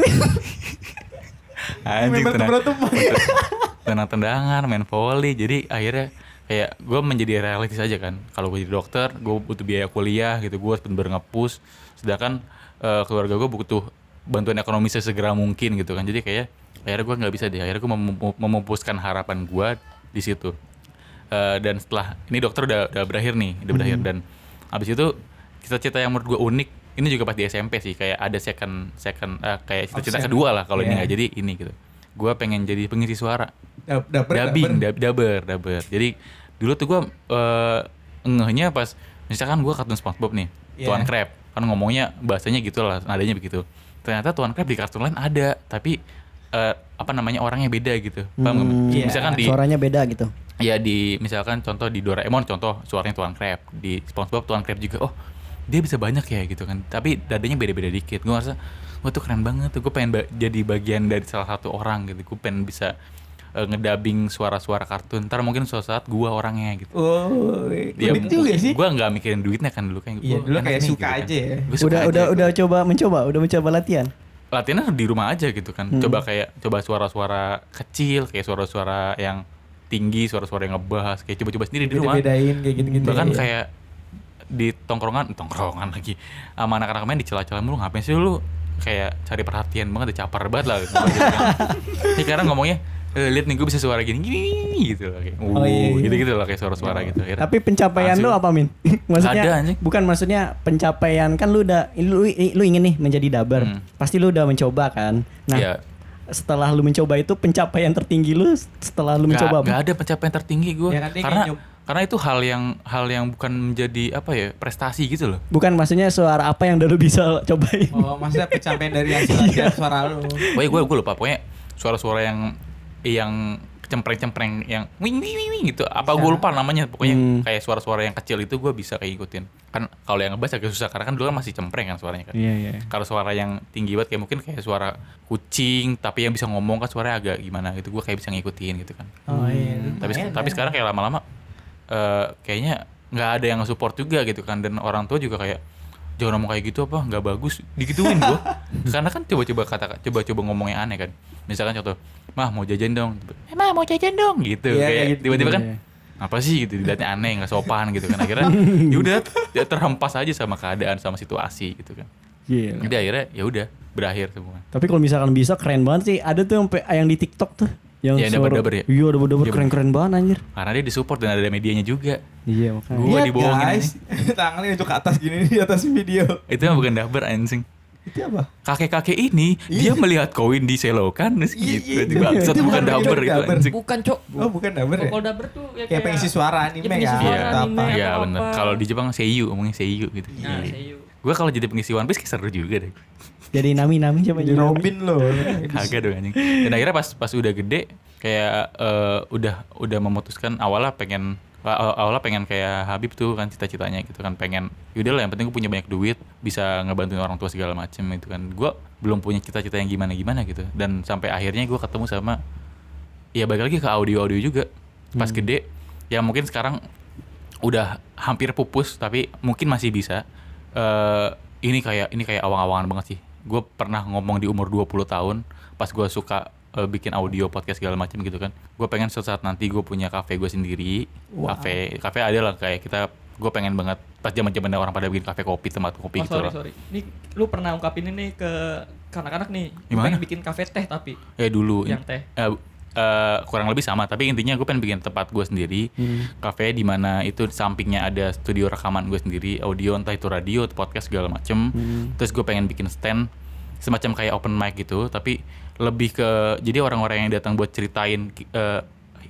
anjing tenang batu-batu. tenang tendangan main volley jadi akhirnya kayak gue menjadi realistis aja kan. Kalau gue jadi dokter gue butuh biaya kuliah gitu gue harus bener ngepus. Sedangkan eh, keluarga gue butuh bantuan ekonomi sesegera mungkin gitu kan. Jadi kayak akhirnya gue nggak bisa deh. Akhirnya gue mem- memupuskan harapan gue di situ Eh, dan setelah ini dokter udah udah berakhir nih udah berakhir dan abis itu cita-cita yang menurut gue unik ini juga pas di SMP sih kayak ada second second eh, kayak cita-cita Option. kedua lah kalau ini Iya. nggak jadi ini gitu gue pengen jadi pengisi suara Dab- Daber, dubbing daber. dab- daber daber jadi dulu tuh gue uh, ngehnya pas misalkan gue kartun SpongeBob nih Iya. Tuan Crab kan ngomongnya bahasanya gitu lah nadanya begitu ternyata Tuan Crab di kartun lain ada tapi eh, apa namanya orangnya beda gitu paham? Hmm, Iya. misalkan di Suaranya beda gitu. Ya di misalkan contoh di Doraemon contoh suaranya Tuan Crab di SpongeBob Tuan Crab juga oh dia bisa banyak ya gitu kan tapi dadanya beda-beda dikit gue ngerasa wah tuh keren banget tuh gue pengen ba- jadi bagian dari salah satu orang gitu gue pengen bisa eh, ngedabing suara-suara kartun ntar mungkin suatu saat gue orangnya gitu Oh, Ya, juga sih. gue nggak mikirin duitnya kan dulu kan Iya, gua dulu kayak nih, suka kan. aja ya. Gua suka Udah aja. udah udah coba mencoba, udah mencoba latihan. latihannya di rumah aja gitu kan Hmm. coba kayak coba suara-suara kecil kayak suara-suara yang tinggi suara-suara yang ngebahas kayak coba-coba sendiri di rumah Beda-bedain kayak gitu-gitu. bahkan ya. kayak di tongkrongan tongkrongan lagi sama anak-anak main dicela-cela mulu ngapain sih lu kayak cari perhatian banget capar banget lah gitu. Ini sekarang ngomongnya eh, lihat nih gue bisa suara gini gini gitu loh kayak Oh, iya, iya. gitu gitu loh kayak suara-suara gitu Akhirnya, Tapi pencapaian lu apa Min? maksudnya Ada, anjing. bukan maksudnya pencapaian kan lu udah lu lu ingin nih menjadi daber. Hmm. Pasti lu udah mencoba kan. Nah, ya setelah lu mencoba itu pencapaian tertinggi lu setelah lu mencoba Gak, gak ada pencapaian tertinggi gue Ya karena karena itu hal yang hal yang bukan menjadi apa ya prestasi gitu loh. Bukan maksudnya suara apa yang udah lu bisa cobain. Oh, maksudnya pencapaian dari hasil latihan suara lu. pokoknya gue gue lupa. Pokoknya suara-suara yang yang cempreng-cempreng yang wing wing wing wing gitu apa gue lupa namanya pokoknya Hmm. kayak suara-suara yang kecil itu gue bisa kayak ikutin kan kalau yang ngebas agak susah karena kan dulu kan masih cempreng kan suaranya kan Iya, iya. kalau suara yang tinggi banget kayak mungkin kayak suara kucing tapi yang bisa ngomong kan suaranya agak gimana gitu gue kayak bisa ngikutin gitu kan Oh iya. tapi lumayan tapi ya. sekarang kayak lama-lama eh, kayaknya nggak ada yang support juga gitu kan dan orang tua juga kayak jangan ngomong kayak gitu apa? Nggak bagus. Digituin gua. Karena kan coba-coba kata coba-coba ngomong yang aneh kan. Misalkan contoh mah mau jajan dong. Eh mah mau jajan dong. Gitu. Iya, kayak gitu. tiba-tiba kan Iya. apa sih? Gitu. Dilihatnya aneh nggak sopan gitu kan. Akhirnya yaudah ya terhempas aja sama keadaan sama situasi gitu kan. Iya. jadi akhirnya ya udah berakhir semua. Tapi kalau misalkan bisa keren banget sih. Ada tuh yang, yang di TikTok tuh. Yang Iya, suara- dabar-dabar ya? Iya, dabar-dabar Iya, keren-keren banget anjir. karena dia disupport dan ada medianya juga Iya, makanya. Gua Lihat, dibohongin guys. Tangannya nunjuk ke atas gini di atas video. itu mah bukan dabar anjing Itu apa? kakek-kakek ini dia melihat koin di selokan terus Iya, gitu iya, Itu iya, bangsat itu bukan bukan dabar itu anjing Bukan, Cok. Oh, bukan daber ya? Kalau daber tuh ya Kayak pengisi suara anime ya. suara atau anime. apa. Iya apa. Kalau di Jepang seiyu, ngomongnya seiyu gitu. Nah, Iya. seiyu. Gue kalau jadi pengisi One Piece kayak seru juga deh. Jadi nami-nami coba Jadi jadi Robin loh. Kagak dong anjing. Dan akhirnya pas pas udah gede kayak eh, udah udah memutuskan awalnya pengen aw- awalnya pengen kayak Habib tuh kan cita-citanya gitu kan pengen yaudah lah yang penting gue punya banyak duit bisa ngebantuin orang tua segala macem itu kan. Gue belum punya cita-cita yang gimana gimana gitu. Dan sampai akhirnya gue ketemu sama ya balik lagi ke audio audio juga. Pas gede yang mungkin sekarang udah hampir pupus tapi mungkin masih bisa. Eh ini kayak ini kayak awang-awangan banget sih gue pernah ngomong di umur 20 tahun pas gue suka eh, bikin audio podcast segala macam gitu kan gue pengen suatu saat nanti gue punya kafe gue sendiri Wow. kafe kafe ada lah kayak kita gue pengen banget pas zaman zamannya orang pada bikin kafe kopi tempat kopi Oh, gitu sorry, lah sorry. Ini lu pernah ungkapin ini ke anak-anak nih. Gimana? pengen bikin kafe teh tapi ya dulu yang teh. eh, eh, kurang lebih sama tapi intinya gue pengen bikin tempat gue sendiri kafe di mana itu sampingnya ada studio rekaman gue sendiri audio entah itu radio atau podcast segala macem. Terus gue pengen bikin stand semacam kayak open mic gitu tapi lebih ke jadi orang-orang yang datang buat ceritain eh,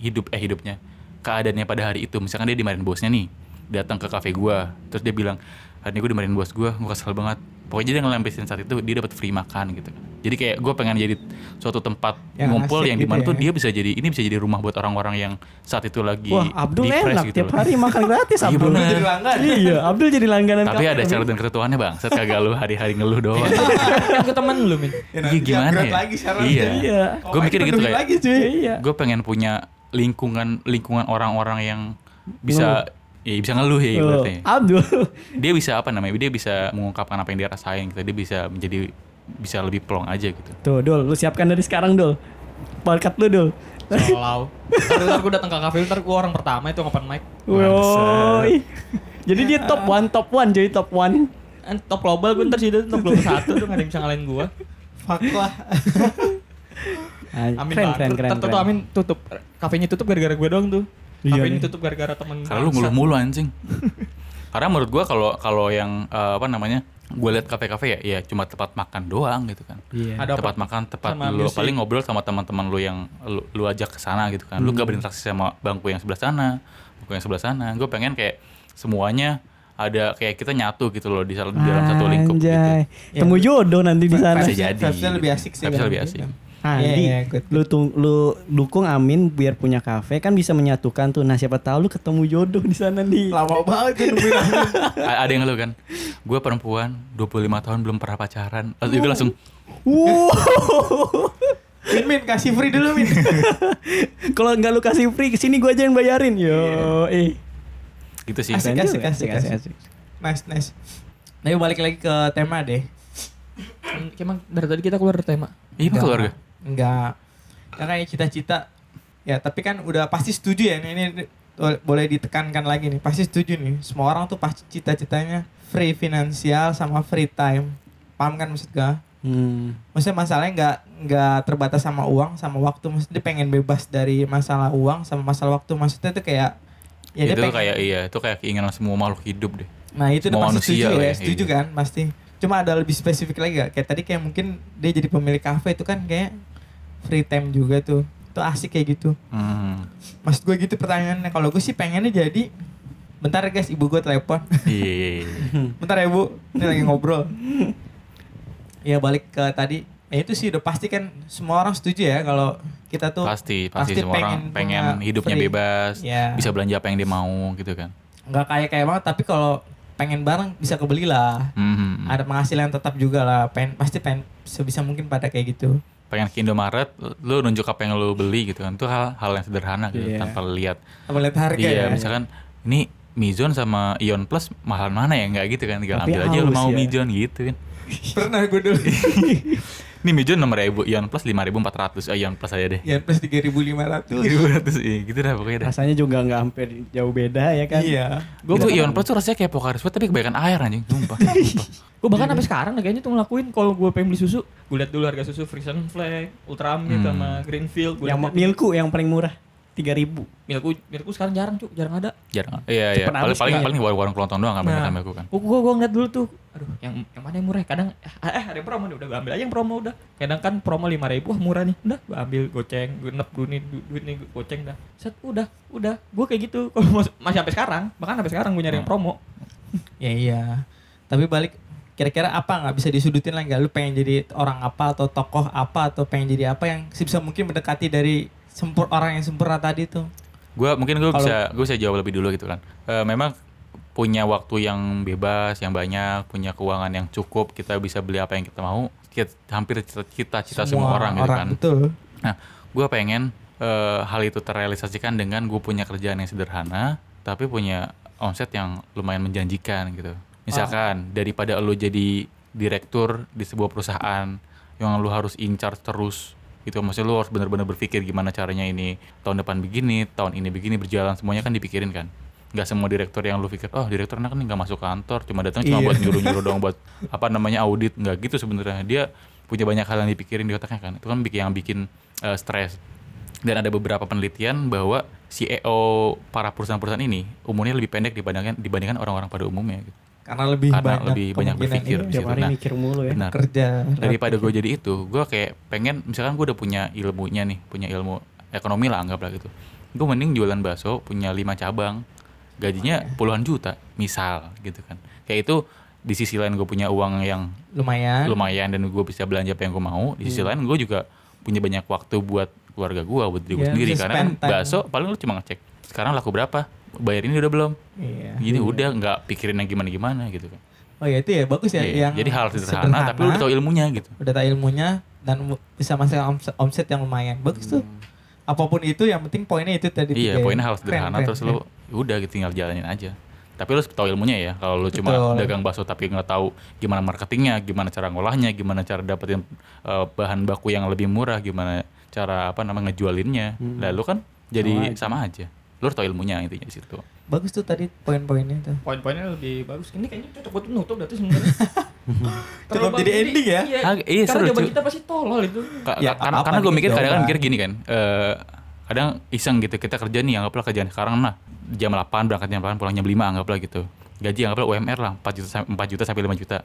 hidup eh hidupnya keadaannya pada hari itu. Misalkan dia dimarahin bosnya nih datang ke kafe gue terus dia bilang hari ini gue dimarahin bos gue gue kesel banget pokoknya dia ngelampiasin saat itu dia dapat free makan gitu jadi kayak gue pengen jadi suatu tempat Yang ngumpul asik yang gitu di mana ya. tuh dia bisa jadi ini bisa jadi rumah buat orang-orang yang saat itu lagi Wah, Abdul enak gitu tiap loh. hari makan gratis Iya, Abdul. bener. Jadi langganan. iya, Abdul jadi langganan tapi ada syarat dan ketentuannya bang set kagak lu hari-hari ngeluh doang Kan ke temen lu, Min. Ya, Iya gimana ya? lagi. Iya. Iya. Gue mikir gitu kayak. Iya. gue pengen punya lingkungan lingkungan orang-orang yang bisa ya bisa ngeluh ya ibaratnya. Abdul. Dia bisa apa namanya? Dia bisa mengungkapkan apa yang dia rasain gitu. Dia bisa menjadi bisa lebih plong aja gitu. Tuh, Dul, lu siapkan dari sekarang, Dul. Podcast lu, Dul. Selalu. Ntar, gue datang ke kafe, ntar gue orang pertama itu ngopen mic. Woi. Jadi dia top one, top one, jadi top one. Eh, Top global gue ntar sih itu top global satu tuh gak ada yang bisa ngalahin gue. Fuck lah. Ah, Amin keren, keren, keren, Ntar tuh keren. Amin tutup. Kafenya tutup gara-gara gue doang tuh. Iya Kafenya nih. tutup gara-gara temen. Karena lu ngeluh mulu anjing. Karena menurut gua kalau kalau yang eh, apa namanya? Gue liat kafe-kafe ya, ya cuma tempat makan doang gitu kan. Iya. Ada tempat apa? makan, tempat Sama lu music. paling ngobrol sama teman-teman lu yang lu, lu ajak ke sana gitu kan. Lu Hmm. gak berinteraksi sama bangku yang sebelah sana, bangku yang sebelah sana. Gue pengen kayak semuanya ada kayak kita nyatu gitu loh di, dalam satu lingkup gitu. Anjay. Temu jodoh nanti di sana. Bisa jadi. Vibes-nya lebih asik sih. Kan, lebih asik. kan. Andi, iya, good, lu tung, lu dukung Amin biar punya kafe kan bisa menyatukan tuh. Nah siapa tahu lu ketemu jodoh di sana nih. Lama banget kan nungguin Amin. A- ada yang ngeluh kan. Gue perempuan 25 tahun belum pernah pacaran. Lalu juga langsung Wow. Min, Min, kasih free dulu Min. Kalau nggak lu kasih free ke sini gua aja yang bayarin. Yo, eh. gitu sih. Asik, asik, asik, asik, asik. asik. Nice, nice. Tapi balik lagi ke tema deh. Emang dari tadi kita keluar dari tema. Iya Pak, keluarga. Enggak. Karena kayak cita-cita. Ya, tapi kan udah pasti setuju ya. Ini, ini bo- boleh ditekankan lagi nih. Pasti setuju nih. Semua orang tuh pasti cita-citanya free finansial sama free time. Paham kan maksud gua? Hmm. Maksudnya masalahnya nggak nggak terbatas sama uang sama waktu. Maksudnya dia pengen bebas dari masalah uang sama masalah waktu. Maksudnya tuh kayak ya dia itu pengen- kayak iya, itu kayak keinginan semua makhluk hidup deh. Nah itu udah pasti setuju ya, ya, setuju iya. kan pasti. Cuma ada lebih spesifik lagi gak? Kayak tadi kayak mungkin dia jadi pemilik kafe itu kan kayak free time juga tuh. Itu asik kayak gitu. Hmm. Maksud gue gitu pertanyaannya. Kalau gue sih pengennya jadi Bentar ya guys, ibu gue telepon. Iya, iya, iya. Bentar ya bu, ini lagi ngobrol. Ya balik ke tadi. Ya itu sih udah pasti kan semua orang setuju ya kalau kita tuh pasti pasti, pasti semua orang pengen pengen punya hidupnya free. bebas Iya. bisa belanja apa yang dia mau gitu kan nggak kayak kayak banget tapi kalau pengen bareng bisa kebeli lah. Mhm. Ada penghasilan tetap juga lah. Pengen pasti pengen sebisa mungkin pada kayak gitu. Pengen ke Indomaret lu nunjuk apa yang lu beli gitu kan itu hal hal yang sederhana gitu Iya. tanpa lihat Apa lihat harga iya ya? misalkan ini Mizon sama Ion Plus mahal mana ya nggak gitu kan tinggal Tapi ambil aja lu mau ya. Mizon gitu kan Pernah gue dulu. ini Mizon nomor ribu Ion Plus lima ribu empat ratus Ion Plus aja deh ya plus 3500. ribu ratus iya gitu dah pokoknya dah Rasanya juga nggak hampir jauh beda ya kan. Iya. gue tuh Ion Plus tuh rasanya kayak Pocari Sweat tapi kebanyakan air anjing sumpah. Gue bahkan sampai sekarang kayaknya tuh ngelakuin kalau gue pengen beli susu, gue lihat dulu harga susu Frisian Flag, Ultramilk Hmm. sama Greenfield. Gua Yang liat- milku yang paling murah 3000 Milku, Milku sekarang jarang cuk, jarang ada. jarang iya iya paling paling paling warung-warung kelontong doang nggak banyak Nah. aku kan Gue gua, gua ngeliat dulu tuh, aduh yang yang mana yang murah? Kadang eh, eh ada yang promo nih, udah gue ambil aja yang promo udah. Kadang kan promo lima ribu, wah murah nih, udah gue ambil goceng, gue nep dulu nih du- duit nih gua goceng dah. Set udah, udah. Gue kayak gitu, kalau mas- masih sampai sekarang, bahkan sampai sekarang gue nyari yang promo. Ya iya. Tapi balik kira-kira apa nggak bisa disudutin lagi nggak? Lu pengen jadi orang apa atau tokoh apa atau pengen jadi apa yang sebisa mungkin mendekati dari sempur orang yang sempurna tadi tuh. gue mungkin gue bisa gue bisa jawab lebih dulu gitu kan. Eh, memang punya waktu yang bebas yang banyak punya keuangan yang cukup kita bisa beli apa yang kita mau. Kita, hampir cita cita semua, orang gitu kan. Betul. nah gue pengen eh, hal itu terrealisasikan dengan gue punya kerjaan yang sederhana tapi punya omset yang lumayan menjanjikan gitu. Misalkan daripada lo jadi direktur di sebuah perusahaan yang lu harus incar terus gitu maksudnya lu harus benar-benar berpikir gimana caranya ini tahun depan begini tahun ini begini berjalan semuanya kan dipikirin kan? Nggak semua direktur yang lu pikir oh direktur enak nih nggak masuk kantor cuma datang cuma Iya. buat nyuruh-nyuruh doang buat apa namanya audit. Nggak gitu sebenarnya. Dia punya banyak hal yang dipikirin di otaknya kan. Itu kan bikin yang bikin eh, stres. Dan ada beberapa penelitian bahwa CEO para perusahaan-perusahaan ini umurnya lebih pendek dibandingkan dibandingkan orang-orang pada umumnya gitu. Karena lebih Karena banyak lebih banyak berpikir iya, di situ. Nah, mikir mulu ya. benar kerja. daripada gue jadi itu gue kayak pengen misalkan gue udah punya ilmunya nih punya ilmu ekonomi lah anggaplah gitu gue mending jualan bakso punya lima cabang gajinya puluhan juta misal gitu kan kayak itu di sisi lain gue punya uang yang lumayan. lumayan dan gue bisa belanja apa yang gue mau di sisi lain gue juga punya banyak waktu buat keluarga gue buat diri gue Ya, sendiri karena kan bakso paling lu cuma ngecek sekarang laku berapa? Bayar ini udah belum? Iya. gini udah nggak pikirin yang gimana gimana gitu kan. Oh ya itu ya bagus ya Iya, yang jadi hal sederhana, tapi lu udah tahu ilmunya gitu. Udah tahu ilmunya dan bisa masuk omset, omset yang lumayan. Bagus tuh. Apa pun itu yang penting poinnya itu tadi Iya, tiga ya. poinnya hal sederhana keren, terus keren. lu udah gitu tinggal jalanin aja. Tapi lu tahu ilmunya ya kalau lu cuma Betul. dagang bakso tapi nggak tahu gimana marketingnya gimana cara ngolahnya gimana cara dapetin uh, bahan baku yang lebih murah gimana cara apa namanya ngejualinnya. Lalu kan jadi sama aja lu harus tahu ilmunya intinya di situ Bagus tuh tadi poin-poinnya tuh. Poin-poinnya lebih bagus. Ini kayaknya cocok buat penutup berarti sebenarnya. Terlalu Cukup jadi ending ya? Iya, Ah, iya, karena seru, jawaban kita pasti tolol itu. Ka- Ya, ka- karena karena gue mikir kadang jawaban. mikir gini kan eh kadang iseng gitu kita kerja nih anggaplah kerjaan sekarang nah jam 8 berangkat jam 8 pulang jam 5 anggaplah gitu gaji anggaplah UMR lah 4 juta sam- 4 juta sampai 5 juta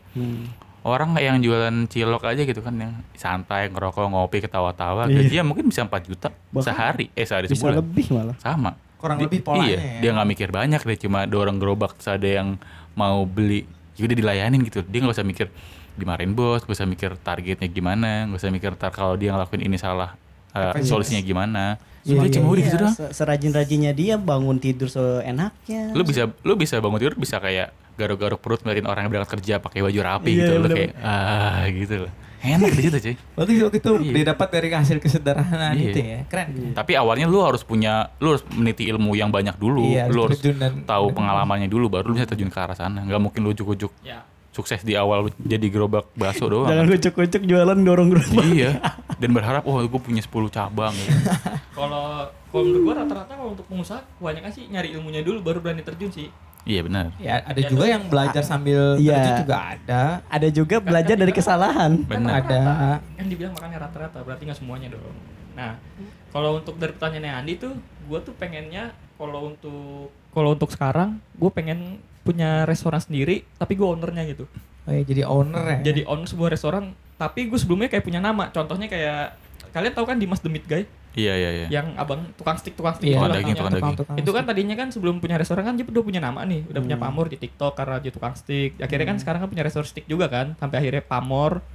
orang yang jualan cilok aja gitu kan yang santai ngerokok ngopi ketawa-tawa Iya. gajinya mungkin bisa 4 juta Bahkan sehari eh sehari Bisa sebulan lebih malah. sama Kurang Di- lebih polanya iya ya. dia nggak mikir banyak dia cuma dorong gerobak terus ada yang mau beli udah dilayanin gitu dia nggak usah mikir dimarahin bos nggak usah mikir targetnya gimana nggak usah mikir tar kalau dia ngelakuin ini salah eh, Efeknya. solusinya gimana Iya, Sebenarnya cuma udah gitu Serajin-rajinnya dia bangun tidur seenaknya. lu bisa lu bisa bangun tidur bisa kayak garuk-garuk perut ngeliatin orang yang berangkat kerja pakai baju rapi Iya, gitu lu bener. kayak ah gitu loh enak di situ cuy Bagus waktu itu Iya. didapat dari hasil kesederhanaan Iya. itu ya. Keren. tapi awalnya lu harus punya lu harus meniti ilmu yang banyak dulu Iya, lu harus dan- tahu pengalamannya dulu baru lu bisa terjun ke arah sana nggak mungkin lu ujuk-ujuk Ya. sukses di awal jadi gerobak bakso doang Jangan kucuk-kucuk jualan dorong gerobak. iya dan berharap oh gue punya 10 cabang gitu. Kalau kalau menurut gua rata-rata kalau untuk pengusaha kebanyakan sih nyari ilmunya dulu baru berani terjun sih. Iya benar Ya, ada Ya, juga yang belajar sambil Iya. terjun juga ada. Ada juga belajar dari kesalahan. benar Ada. Kan dibilang makanya rata-rata berarti nggak semuanya dong. Nah, kalau untuk dari pertanyaannya Andi tuh, gua tuh pengennya kalau untuk kalau untuk sekarang gue pengen punya restoran sendiri tapi gue ownernya gitu. Oh ya, jadi owner ya. Jadi owner sebuah restoran tapi gue sebelumnya kayak punya nama. Contohnya kayak kalian tahu kan Dimas The Meat Guy iya iya iya. Yang abang tukang stick tukang stick Iya, itu tukang daging, tukang daging. Tukang-tukang itu kan tadinya kan sebelum punya restoran kan dia udah punya nama nih. Udah punya Hmm. pamor di TikTok karena dia tukang stick. Akhirnya kan sekarang kan punya restoran stick juga kan sampai akhirnya pamor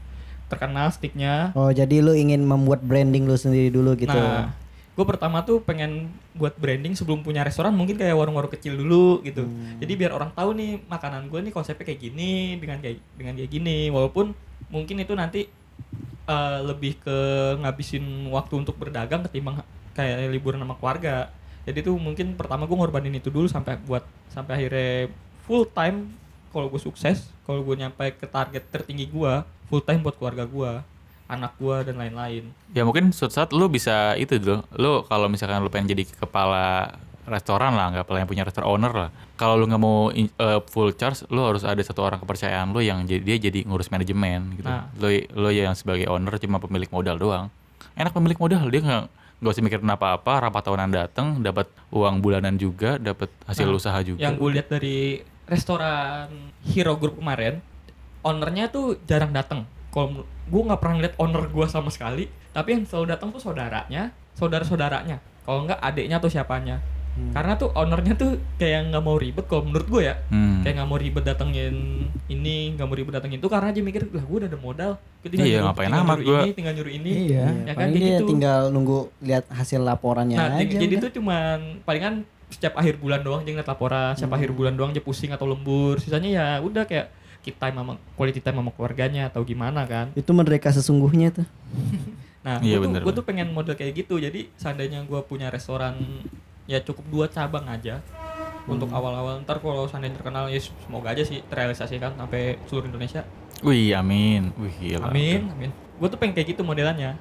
terkenal sticknya. Oh, jadi lu ingin membuat branding lu sendiri dulu gitu. nah gue pertama tuh pengen buat branding sebelum punya restoran mungkin kayak warung-warung kecil dulu gitu. Hmm. jadi biar orang tahu nih makanan gue nih konsepnya kayak gini dengan kayak dengan kayak gini. Walaupun mungkin itu nanti eh, lebih ke ngabisin waktu untuk berdagang ketimbang kayak liburan sama keluarga. Jadi tuh mungkin pertama gue ngorbanin itu dulu sampai buat sampai akhirnya full time kalau gue sukses kalau gue nyampe ke target tertinggi gue full time buat keluarga gue anak gue dan lain-lain. Ya mungkin suatu saat lu bisa itu dulu lu kalau misalkan lu pengen jadi kepala restoran lah nggak yang punya restoran owner lah. Kalau lu nggak mau eh, full charge lu harus ada satu orang kepercayaan lu yang jadi dia jadi ngurus manajemen gitu. Nah. lu lu yang sebagai owner cuma pemilik modal doang. Enak pemilik modal dia nggak nggak usah mikirin apa-apa rapat tahunan datang dapat uang bulanan juga dapat hasil Nah, usaha juga. yang gue lihat dari restoran Hero Group kemarin ownernya tuh jarang datang kalau gue nggak pernah lihat owner gue sama sekali tapi yang selalu datang tuh saudaranya saudara saudaranya kalau nggak adiknya atau siapanya karena tuh ownernya tuh kayak nggak mau ribet kalau menurut gue ya Hmm. kayak nggak mau ribet datengin ini nggak mau ribet datengin itu karena aja mikir lah gue udah ada modal gue tinggal Iya, nyuruh, ngapain tinggal amat nyuruh gua. ini tinggal nyuruh ini Iya. ya kan dia gitu tinggal nunggu lihat hasil laporannya Nah, aja. jadi, jadi itu cuman palingan setiap akhir bulan doang dia ngeliat laporan, setiap Hmm. akhir bulan doang dia pusing atau lembur. Sisanya ya udah kayak kita time sama quality time sama keluarganya atau gimana kan. itu mereka sesungguhnya tuh. Nah, Iya, gue tuh, bener, gua tuh pengen model kayak gitu. Jadi seandainya gue punya restoran ya cukup dua cabang aja untuk Hmm. awal-awal ntar kalau seandainya terkenal ya semoga aja sih terrealisasikan sampai seluruh Indonesia wih amin wih gila Amin, amin. Gue tuh pengen kayak gitu modelannya.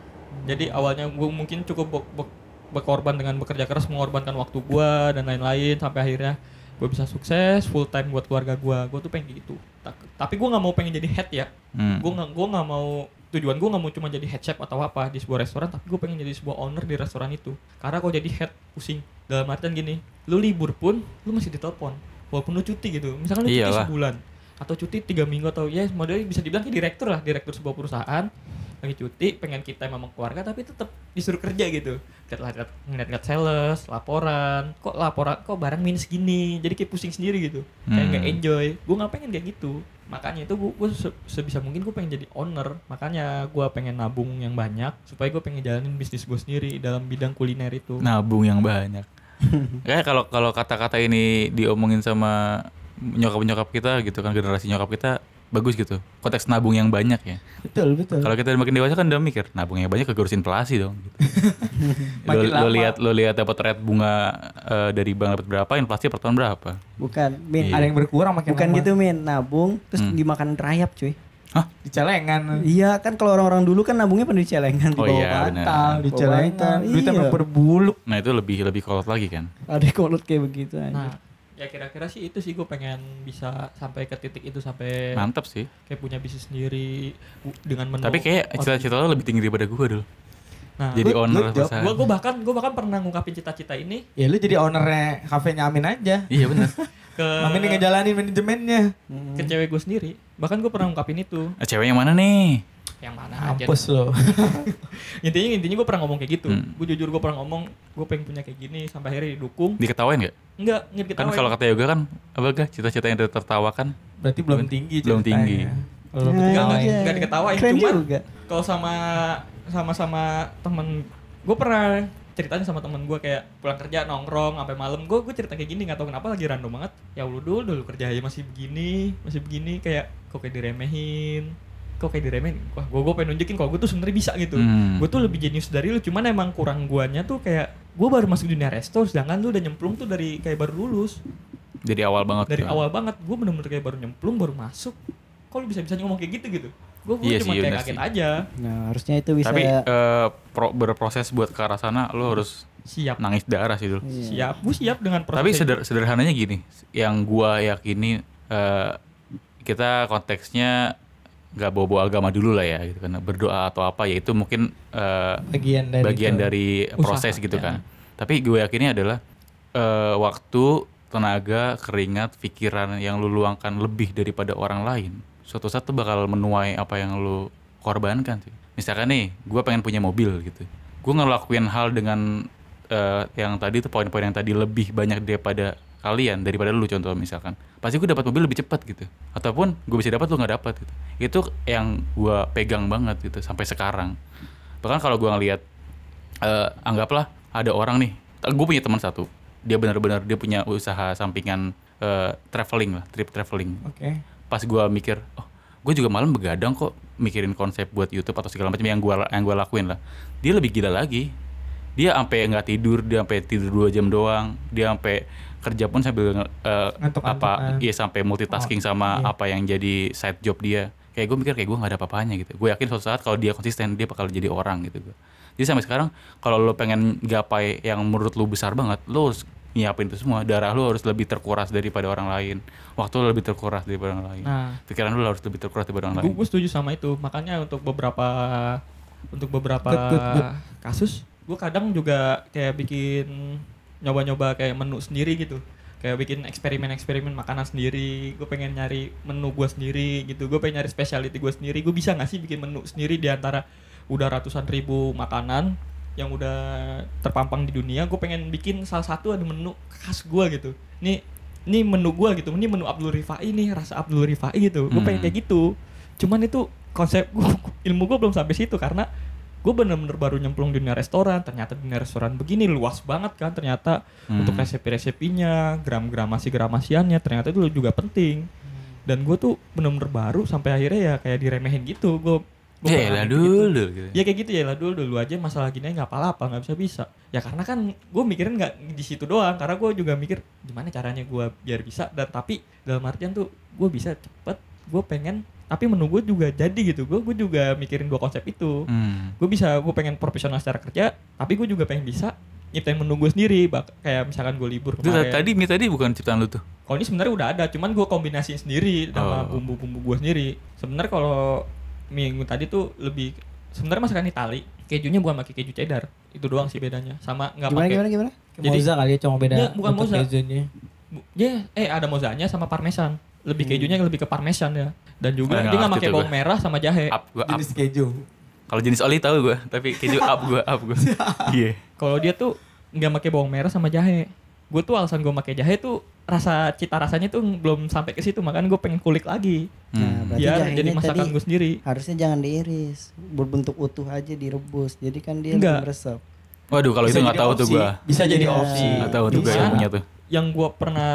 Jadi awalnya gue mungkin cukup be- be- berkorban dengan bekerja keras, mengorbankan waktu gue dan lain-lain sampai akhirnya gue bisa sukses full time buat keluarga gue. Gue tuh pengen gitu. Ta- Tapi gue nggak mau pengen jadi head ya. Hmm. Gue nggak gue nggak mau tujuan gue nggak mau cuma jadi head chef atau apa di sebuah restoran, tapi gue pengen jadi sebuah owner di restoran itu. Karena kalau jadi head pusing. Dalam artian gini, lu libur pun lu masih ditelepon. Walaupun lu cuti gitu. Misalkan lu cuti Iyalah. sebulan atau cuti tiga minggu atau ya modelnya bisa dibilang kayak direktur lah direktur sebuah perusahaan lagi cuti pengen kita sama keluarga tapi tetap disuruh kerja gitu lihat ngeliat-lihat sales laporan kok laporan kok barang minus gini jadi kayak pusing sendiri gitu kayak Hmm. nggak enjoy gue nggak pengen kayak gitu makanya itu gue sebisa mungkin gue pengen jadi owner makanya gue pengen nabung yang banyak supaya gue pengen jalanin bisnis gue sendiri dalam bidang kuliner itu nabung yang banyak. Kayak kalau kalau kata-kata ini diomongin sama nyokap-nyokap kita gitu kan generasi nyokap kita bagus gitu. Konteks nabung yang banyak ya. Betul, betul. Kalau kita makin dewasa kan udah mikir nabung yang banyak kegurus inflasi dong. Gitu. lo, lo lihat lo lihat dapat rate bunga eh, dari bank dapat berapa, inflasi per tahun berapa? Bukan, Min. Ada yang berkurang makin Bukan lama. gitu, Min. Nabung terus Hmm. dimakan rayap, cuy. Hah? Di celengan. Iya, kan kalau orang-orang dulu kan nabungnya pada di celengan. Oh Di bawah iya, bantal, di celengan. Duitnya iya. berbuluk. Nah itu lebih lebih kolot lagi kan. Ada kolot kayak begitu aja. Nah, ya kira-kira sih itu sih gue pengen bisa sampai ke titik itu sampai Mantap sih. kayak punya bisnis sendiri dengan menu. Tapi kayak cita-cita lo lebih tinggi daripada gue dulu. Nah, Jadi Gua- owner gua perusahaan. gue gue bahkan gue bahkan pernah ngungkapin cita-cita ini Ya lu jadi ownernya kafenya Amin aja. Iya benar. ke Amin yang ngejalanin manajemennya. Hmm. ke cewek gue sendiri. Bahkan gue pernah ngungkapin itu. Eh, cewek yang mana nih? Yang mana aja. Mampus lo. Intinya intinya gue pernah ngomong kayak gitu. Hmm. Gue jujur gue pernah ngomong gue pengen punya kayak gini sampai akhirnya didukung. Diketawain nggak? Enggak, enggak Kan diketawain. kalau kata yoga kan apa gak cita-cita yang tertawakan? Berarti belum tinggi Belum ceritanya. tinggi. Kalau belum Nah, tinggi. Enggak, aja. enggak diketawain, Keren cuman- juga. kalau sama sama sama temen gue pernah ceritanya sama temen gue kayak pulang kerja nongkrong sampai malam gue gue cerita kayak gini nggak tahu kenapa lagi random banget ya lu dulu dulu kerja aja masih begini masih begini kayak kok kayak diremehin kok kayak diremehin wah gue gue pengen nunjukin kalau gue tuh sebenarnya bisa gitu Hmm. gue tuh lebih jenius dari lu cuman emang kurang guanya tuh kayak gue baru masuk dunia resto sedangkan lu udah nyemplung tuh dari kayak baru lulus Jadi awal banget. dari tuh. awal banget gue bener-bener kayak baru nyemplung baru masuk kok lu bisa bisa ngomong kayak gitu gitu gue Iya cuma sih, kayak kaget sih. aja Nah, harusnya itu bisa Tapi eh, pro- berproses buat ke arah sana lo harus siap nangis darah sih dulu. Iya. siap gue siap dengan proses Tapi seder- sederhananya gini, yang gua yakini eh, kita konteksnya nggak bawa-bawa agama dulu lah ya gitu kan berdoa atau apa ya itu mungkin eh, bagian dari bagian itu. dari proses Usaha, gitu ya. kan. Tapi gue yakinnya adalah eh, waktu, tenaga, keringat, pikiran yang lu luangkan lebih daripada orang lain, suatu saat tuh bakal menuai apa yang lu korbankan sih. Misalkan nih, gue pengen punya mobil gitu. Gue ngelakuin hal dengan eh, yang tadi tuh poin-poin yang tadi lebih banyak daripada kalian daripada lu contoh misalkan. Pasti gue dapat mobil lebih cepat gitu. Ataupun gue bisa dapat lu nggak dapat gitu. Itu yang gue pegang banget gitu sampai sekarang. Bahkan kalau gue ngelihat eh, anggaplah ada orang nih gue punya teman satu. Dia benar-benar dia punya usaha sampingan eh, traveling lah trip traveling. Oke. pas gue mikir oh gue juga malam begadang kok mikirin konsep buat YouTube atau segala macam yang gue yang gua lakuin lah. Dia lebih gila lagi. Dia sampai nggak tidur dia sampai tidur dua jam doang. Dia sampai kerja pun sambil nge- eh, Ngantuk-ngantukan. apa iya sampai multitasking sama iya. apa yang jadi side job dia. Kayak gue mikir kayak gue nggak ada apa-apanya gitu. Gue yakin suatu saat kalau dia konsisten dia bakal jadi orang gitu gue jadi sampai sekarang kalau lo pengen gapai yang menurut lo besar banget lo harus nyiapin itu semua. Darah lo harus lebih terkuras daripada orang lain. Waktu lo lebih terkuras daripada orang lain. Nah. Pikiran lu harus lebih terkuras daripada orang gue lain. setuju sama itu. Makanya untuk beberapa untuk beberapa kasus gue kadang juga kayak bikin nyoba-nyoba kayak menu sendiri gitu. Kayak bikin eksperimen-eksperimen makanan sendiri gue pengen nyari menu gue sendiri gitu. Gue pengen nyari specialty gue sendiri. Gue bisa nggak sih bikin menu sendiri di antara udah ratusan ribu makanan yang udah terpampang di dunia? Gue pengen bikin salah satu ada menu khas gue gitu. Nih ini menu gue gitu. Ini menu Abdul Rifai nih rasa Abdul Rifai gitu. Gue pengen Hmm. kayak gitu. Cuman itu konsep gua, ilmu gue belum sampai situ karena gue bener-bener baru nyemplung di dunia restoran ternyata dunia restoran begini luas banget kan ternyata Hmm. untuk resep-resepinya gram-gramasi gramasiannya ternyata itu juga penting dan gue tuh bener-bener baru sampai akhirnya ya kayak diremehin gitu gue Ya lah dulu gitu. ya kayak gitu ya lah dulu dulu aja masalah gini nggak apa-apa nggak bisa bisa ya karena kan gue mikirin nggak di situ doang karena gue juga mikir gimana caranya gue biar bisa dan tapi dalam artian tuh gue bisa cepet gue pengen tapi menu gue juga jadi gitu gue gue juga mikirin dua konsep itu Hmm. gue bisa gue pengen profesional secara kerja tapi gue juga pengen bisa nyiptain menu gue sendiri bak kayak misalkan gue libur Itu kemarin tadi mie tadi bukan ciptaan lu tuh. kalau ini sebenarnya udah ada cuman gue kombinasiin sendiri sama Oh. bumbu-bumbu gue sendiri sebenarnya kalau minggu tadi tuh lebih sebenarnya masakan Itali kejunya bukan pakai keju cheddar itu doang sih bedanya sama nggak pakai gimana gimana? Jadi- moza kali ya cuma beda Nggak, bukan moza. kejunya. Bu- ya eh ada mozanya sama parmesan lebih kejunya lebih ke parmesan ya dan juga Ah, dia nggak pakai bawang gua. merah sama jahe Up gua up. Jenis keju. Kalau jenis oli tahu gua, tapi keju up gua up gua. Iya. kalau dia tuh nggak pakai bawang merah sama jahe gue tuh alasan gue pakai jahe tuh rasa cita rasanya tuh belum sampai ke situ makanya gue pengen kulik lagi Nah, Hmm. biar jahenya jadi masakan gue sendiri harusnya jangan diiris, berbentuk utuh aja direbus. Jadi kan dia Enggak. lebih meresap. Waduh, kalau itu nggak tahu tuh gua. Bisa jadi Iya. opsi. Nggak tahu tuh gua Bisa. ilmunya tuh. yang gue pernah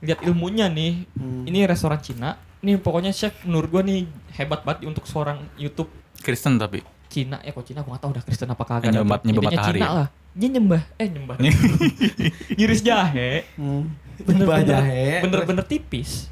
lihat ilmunya nih Hmm. ini restoran Cina nih pokoknya chef menurut gua nih hebat banget untuk seorang YouTube Kristen tapi. Cina ya kok Cina gua gak tahu udah Kristen apa kagak Eh, nyembah- nyembah matahari Cina ya? lah dia nyembah eh nyembah ngiris jahe Hmm. bener-bener jahe. bener-bener tipis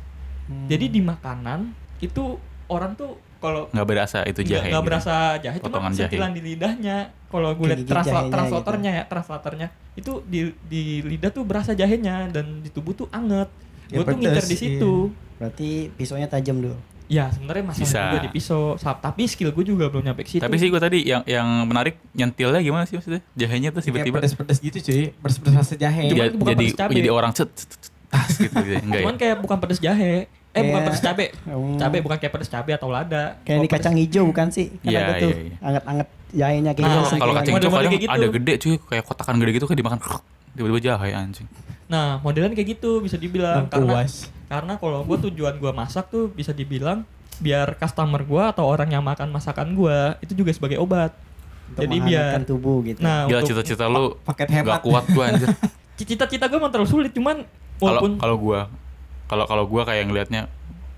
Hmm. jadi di makanan itu orang tuh kalau Nggak berasa itu jahe. nggak gitu. berasa jahe cuma Potongan jahe. sentilan di lidahnya kalau gue lihat Kegigit transla- jahenya translatornya ya translatornya itu di di lidah tuh berasa jahenya dan di tubuh tuh anget Ya, gue tuh ngincer di situ Berarti pisaunya tajam dulu. ya sebenarnya masalah Bisa. juga di pisau Sa- tapi skill gue juga belum nyampe ke situ Tapi sih gue tadi yang yang menarik nyentilnya gimana sih maksudnya? Jahenya tuh Kayak tiba-tiba pedes-pedes gitu cuy. Pedes-pedes rasa jahe. Cuman ja- itu bukan jadi pedes cabe. jadi orang cet cet, cet, cet, tas gitu, gitu. Enggak ya? cuman kayak bukan pedes jahe eh bukan Kayak- pedes cabe Hmm. cabe bukan kayak pedes cabe atau lada Kayak Kalau di pedes- kacang hijau bukan sih? Kan Iya, ada tuh iya, iya. anget-anget jahenya kayak Nah, gitu. Kalau kacang hijau kadang kayak gitu. ada gede cuy, kayak kotakan gede gitu kayak dimakan tiba-tiba jahe anjing. Nah modelan kayak gitu bisa dibilang Bang karena puas. karena kalau gue tujuan gue masak tuh bisa dibilang biar customer gue atau orang yang makan masakan gue itu juga sebagai obat Untuk jadi biar tubuh gitu. nah Gila cita-cita lu Paket hemat. kuat gua anjir. cita-cita gue emang terlalu sulit cuman walaupun kalau gua kalau kalau gua kayak ngelihatnya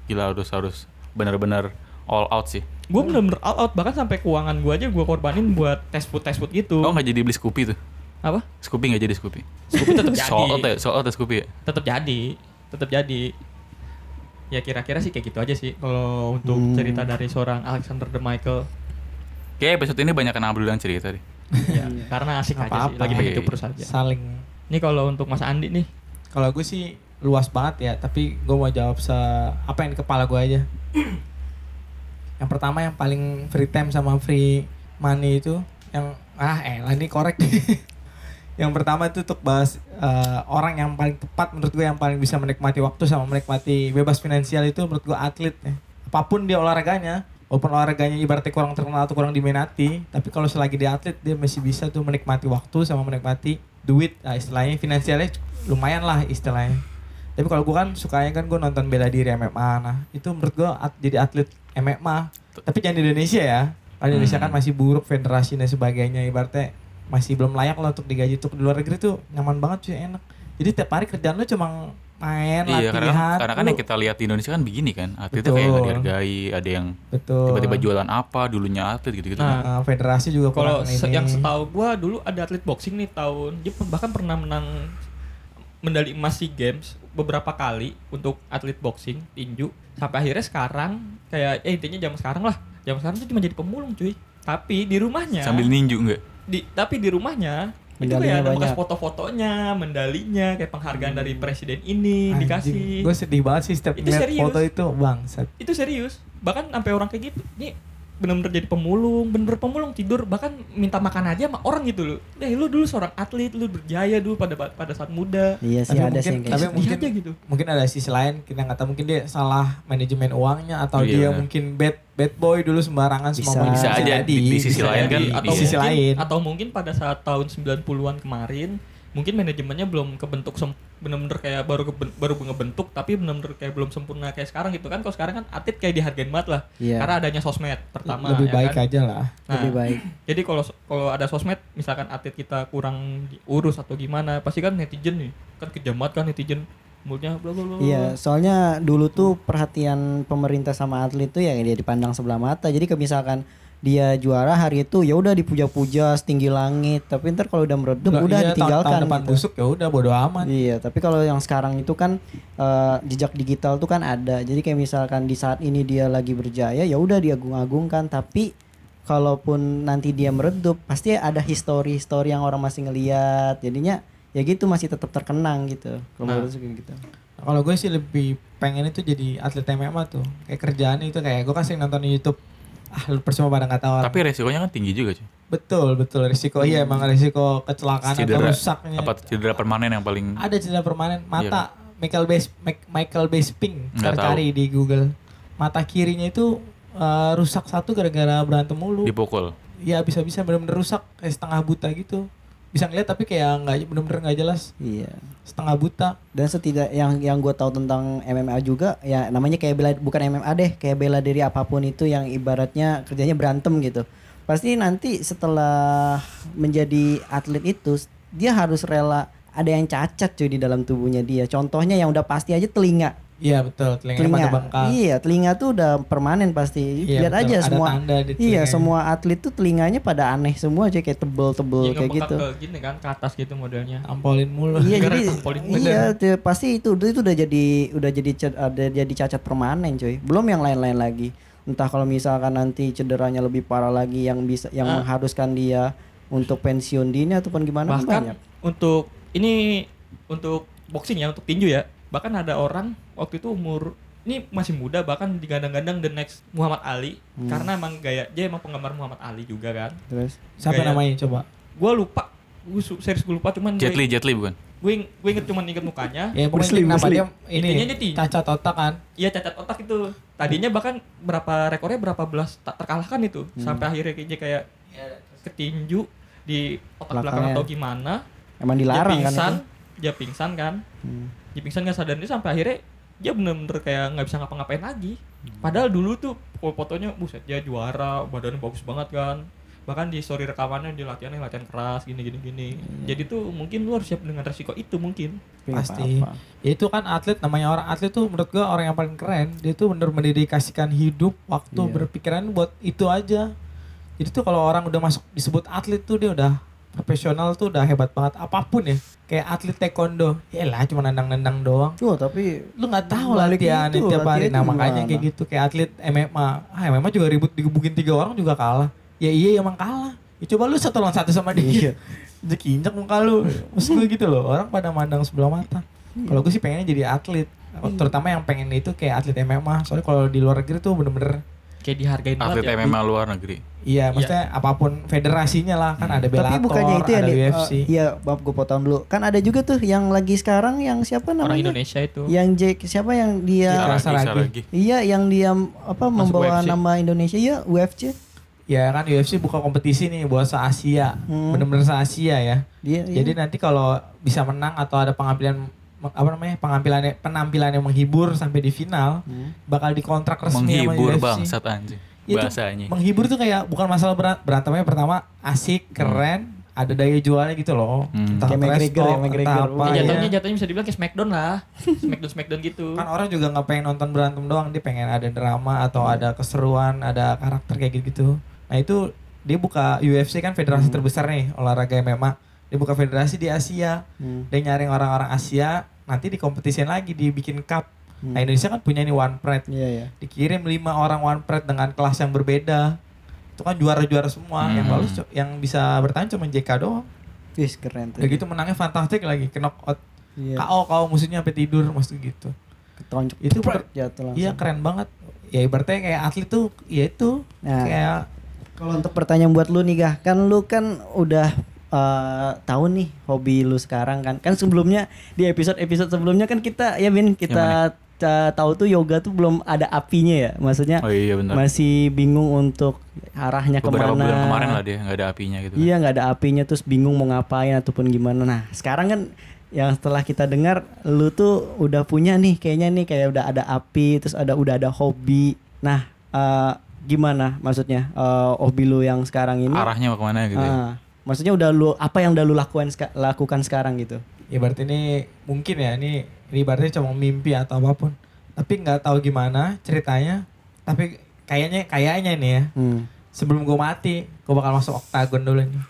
gila harus harus benar-benar all out sih. gue bener-bener all out bahkan sampai keuangan gue aja gue korbanin buat test food test food gitu Oh nggak jadi beli Scoopy tuh? Apa Scoopy nggak jadi Scoopy? Scoopy tetap jadi ya, out ya Scoopy ya? tetap jadi tetap jadi ya kira-kira sih kayak gitu aja sih kalau untuk Hmm. cerita dari seorang Alexander the Michael Kayak episode ini banyak kena dan cerita deh. ya, karena asik aja sih lagi cukur iya. saja Saling. ini kalau untuk Mas Andi nih Kalau gue sih luas banget ya, tapi gue mau jawab se apa yang di kepala gue aja. yang pertama yang paling free time sama free money itu yang ah eh ini korek yang pertama itu untuk bahas eh, orang yang paling tepat menurut gue yang paling bisa menikmati waktu sama menikmati bebas finansial itu menurut gue atlet ya. apa pun dia olahraganya walaupun olahraganya ibaratnya kurang terkenal atau kurang diminati tapi kalau selagi dia atlet dia masih bisa tuh menikmati waktu sama menikmati duit. Nah, istilahnya finansialnya lumayan lah istilahnya. Tapi kalau gue kan sukanya kan gue nonton bela diri MMA nah itu menurut gue at- jadi atlet MMA tapi jangan di Indonesia ya. Kalau Indonesia kan Hmm. masih buruk federasi dan sebagainya ibaratnya masih belum layak lah untuk digaji untuk di luar negeri tuh nyaman banget sih enak. Jadi tiap hari kerjaan lu cuma main Iya karena latihan karena kan lu- yang kita lihat di Indonesia kan begini kan atlet itu kayak nggak Betul. dihargai ada yang betul. tiba-tiba jualan apa dulunya atlet gitu-gitu Nah, kan. Nah, federasi juga kalau kurang se- yang setahu gua dulu ada atlet boxing nih tahun dia bahkan pernah menang medali emas SEA Games beberapa kali untuk atlet boxing tinju. Sampai akhirnya sekarang kayak eh intinya zaman sekarang lah. Zaman sekarang tuh cuma jadi pemulung cuy. Tapi di rumahnya sambil ninju enggak di tapi di rumahnya itu kayak ada bekas foto-fotonya, mendalinya, kayak penghargaan dari presiden ini dikasih. gue sedih banget sih setiap Itu serius. foto itu bangsat Itu serius. Bahkan sampai orang kayak gitu. Nih bener-bener jadi pemulung, bener-bener pemulung tidur bahkan minta makan aja sama orang gitu loh. Eh lu dulu seorang atlet, lu berjaya dulu pada pada saat muda. Iya sih Tapi ada sih mungkin- kayak tapi gitu. Mungkin- aja gitu. mungkin ada sisi lain kita nggak tahu mungkin dia salah manajemen uangnya atau Iya. dia mungkin bad bad boy dulu sembarangan semua Bisa. mau Bisa aja, jadi di- di sisi Bisa lain kan, di atau di sisi mungkin, lain atau mungkin pada saat tahun 90-an kemarin mungkin manajemennya belum kebentuk sem- bener-bener kayak baru keben- baru ngebentuk tapi bener-bener kayak belum sempurna kayak sekarang gitu kan kalau sekarang kan atlet kayak dihargain banget lah Iya. karena adanya sosmed pertama lebih ya baik kan? aja lah Nah, Lebih baik. jadi kalau kalau ada sosmed misalkan atlet kita kurang diurus atau gimana pasti kan netizen nih kan kejam banget kan netizen mulutnya bla bla bla bla. Iya, soalnya dulu tuh perhatian pemerintah sama atlet tuh ya dia dipandang sebelah mata. Jadi kayak misalkan dia juara hari itu ya udah dipuja-puja setinggi langit, tapi ntar kalau udah meredup udah iya, tahun- ditinggalkan tahun depan gitu. busuk ya udah bodo amat Iya, tapi kalau yang sekarang itu kan eh, jejak digital tuh kan ada. Jadi kayak misalkan di saat ini dia lagi berjaya, ya udah diagung-agungkan. Tapi kalaupun nanti dia meredup, pasti ada histori-histori yang orang masih ngeliat. Jadinya ya gitu masih tetap terkenang gitu. Kalau Nah. menurut gitu. kalau gue sih lebih pengen itu jadi atlet MMA tuh kayak kerjaan itu kayak gue kan sering nonton di YouTube ah lu percuma pada nggak tahu. Orang. tapi resikonya kan tinggi juga cuy. Betul betul. Risiko iya emang risiko kecelakaan atau cedera. rusaknya apa cedera permanen yang paling ada cedera permanen. Iya mata Michael Base Michael tahu. cari di Google. Mata kirinya itu eh, rusak satu gara-gara berantem mulu. Dipukul. Ya bisa-bisa benar-benar rusak kayak setengah buta gitu bisa ngeliat tapi kayak nggak benar-benar nggak jelas Iya. setengah buta Dan setidak yang yang gue tahu tentang MMA juga ya namanya kayak bela bukan MMA deh kayak bela diri apa pun itu yang ibaratnya kerjanya berantem gitu. Pasti nanti setelah menjadi atlet itu dia harus rela ada yang cacat cuy di dalam tubuhnya dia. Contohnya yang udah pasti aja telinga. Iya betul, telinganya telinga pada bengkak. iya telinga tuh udah permanen pasti Iya, lihat betul. aja Ada semua tanda di iya semua atlet tuh telinganya pada aneh semua aja kayak tebel-tebel Yang kayak gitu ke gini kan ke atas gitu modelnya. Ampolin mulu. iya Gara-gara jadi iya t- pasti itu itu udah jadi udah jadi ada jadi cacat permanen coy belum yang lain-lain lagi entah kalau misalkan nanti cederanya lebih parah lagi yang bisa yang Ah. mengharuskan dia untuk pensiun dini ataupun gimana kan Bahkan banyak untuk ini untuk boxing ya untuk tinju ya. Bahkan ada orang waktu itu umur ini masih muda bahkan digadang-gadang the next Muhammad Ali Hmm. karena emang gaya dia emang penggemar Muhammad Ali juga kan. terus Siapa Gaya- namanya coba? Gua lupa gue serius gue lupa cuman Jet gue Li, Jet Li bukan? gue gue inget cuman inget mukanya Ya Lee, kenapa dia ini Intinya dia cacat otak kan. Iya cacat otak itu. Tadinya bahkan berapa rekornya berapa belas tak terkalahkan itu Hmm. sampai akhirnya kayaknya kayak ketinju di otak belakang atau gimana. emang Dia dilarang kan pingsan, itu dia pingsan kan. Hmm. Dia pingsan nggak sadar dia sampai akhirnya dia bener-bener kayak nggak bisa ngapa-ngapain lagi. Padahal dulu tuh fotonya buset dia juara, badannya bagus banget kan. Bahkan di story rekamannya dia latihannya latihan keras gini gini gini. Jadi tuh mungkin lu harus siap dengan resiko itu mungkin. Pasti. apa-apa. Ya itu kan atlet namanya orang atlet tuh menurut gua orang yang paling keren. Dia tuh bener mendedikasikan hidup, waktu, Iya. berpikiran buat itu aja. Jadi tuh kalau orang udah masuk disebut atlet tuh dia udah profesional tuh udah hebat banget apa pun ya. Kayak atlet taekwondo, ya lah cuma nendang-nendang doang. Tuh, tapi Lu nggak tahu Balik latihan itu, tiap hari. Nah makanya kayak gitu kayak atlet MMA. Ah MMA juga ribut digebukin tiga orang juga kalah. Ya iya emang kalah. Ya coba lu satu lawan satu sama dia. Iya. Jadi injak muka lu. Maksud gue gitu loh. Orang pada mandang sebelah mata. Iya. Kalau gue sih pengennya jadi atlet. Terutama yang pengen itu kayak atlet MMA. Soalnya kalau di luar negeri tuh bener-bener Kayak dihargain Atlet banget ya. MMA luar negeri. Iya, maksudnya apa pun federasinya lah kan ada Bellator, tapi bukannya itu ya ada nih, UFC. eh, iya maaf gue potong dulu kan ada juga tuh yang lagi sekarang yang siapa Orang namanya Indonesia itu. yang Jake siapa yang dia. Saragi. iya yang dia apa Masuk membawa UFC. nama Indonesia ya UFC Ya kan UFC buka kompetisi nih buat se-Asia. Hmm. Bener-bener se-Asia ya. dia iya. Jadi nanti kalau bisa menang atau ada pengambilan apa namanya pengambilannya penampilan yang menghibur sampai di final Hmm. bakal dikontrak resmi sama Menghibur UFC. bangsat anjing. Itu Bahasanya. menghibur tuh kayak bukan masalah berat berantemnya pertama asik keren ada daya jualnya gitu loh Hmm. entah Kayak McGregor ya, McGregor. entah apa Ya, jatuhnya jatuhnya bisa dibilang kayak Smackdown lah. Smackdown Smackdown gitu. kan orang juga nggak pengen nonton berantem doang dia pengen ada drama atau Hmm. ada keseruan ada karakter kayak gitu gitu nah itu dia buka UFC kan federasi Hmm. terbesar nih olahraga MMA dia buka federasi di Asia Hmm. dia nyaring orang-orang Asia nanti dikompetisiin lagi dibikin cup. Hmm. nah Indonesia kan punya ini One Pride. Iya ya dikirim lima orang One Pride dengan kelas yang berbeda. Itu kan juara-juara semua. Yang Hmm. lolos cu- yang bisa bertahan cuma JK doang. Wis keren tuh. Udah gitu menangnya fantastik lagi ke knockout iya. KO KO musuhnya sampai tidur maksud gitu. Ketonjok. Itu bener- jatuh langsung. iya keren banget. Ya ibaratnya kayak atlet tuh ya itu. Nah. kayak Kalau untuk pertanyaan buat lu nih Gah, kan lu kan udah eh, tahu nih hobi lu sekarang kan. Kan sebelumnya di episode-episode sebelumnya kan kita ya Bin kita ta- tahu tuh yoga tuh belum ada apinya ya. Maksudnya Oh iya benar. masih bingung untuk arahnya Beberapa ke mana. bulan kemarin lah dia nggak ada apinya gitu. kan. Iya nggak ada apinya terus bingung mau ngapain ataupun gimana. Nah sekarang kan yang setelah kita dengar lu tuh udah punya nih kayaknya nih kayak udah ada api terus ada udah ada hobi. Nah eh, gimana maksudnya eh, hobi lu yang sekarang ini? Arahnya mau ke mana gitu. ya. Maksudnya udah lu apa yang udah lu lakukan lakukan sekarang gitu? ya berarti ini mungkin ya ini ini berarti cuma mimpi atau apa pun tapi nggak tahu gimana ceritanya tapi kayaknya kayaknya nih ya Hmm. sebelum gue mati gue bakal masuk oktagon dulu nih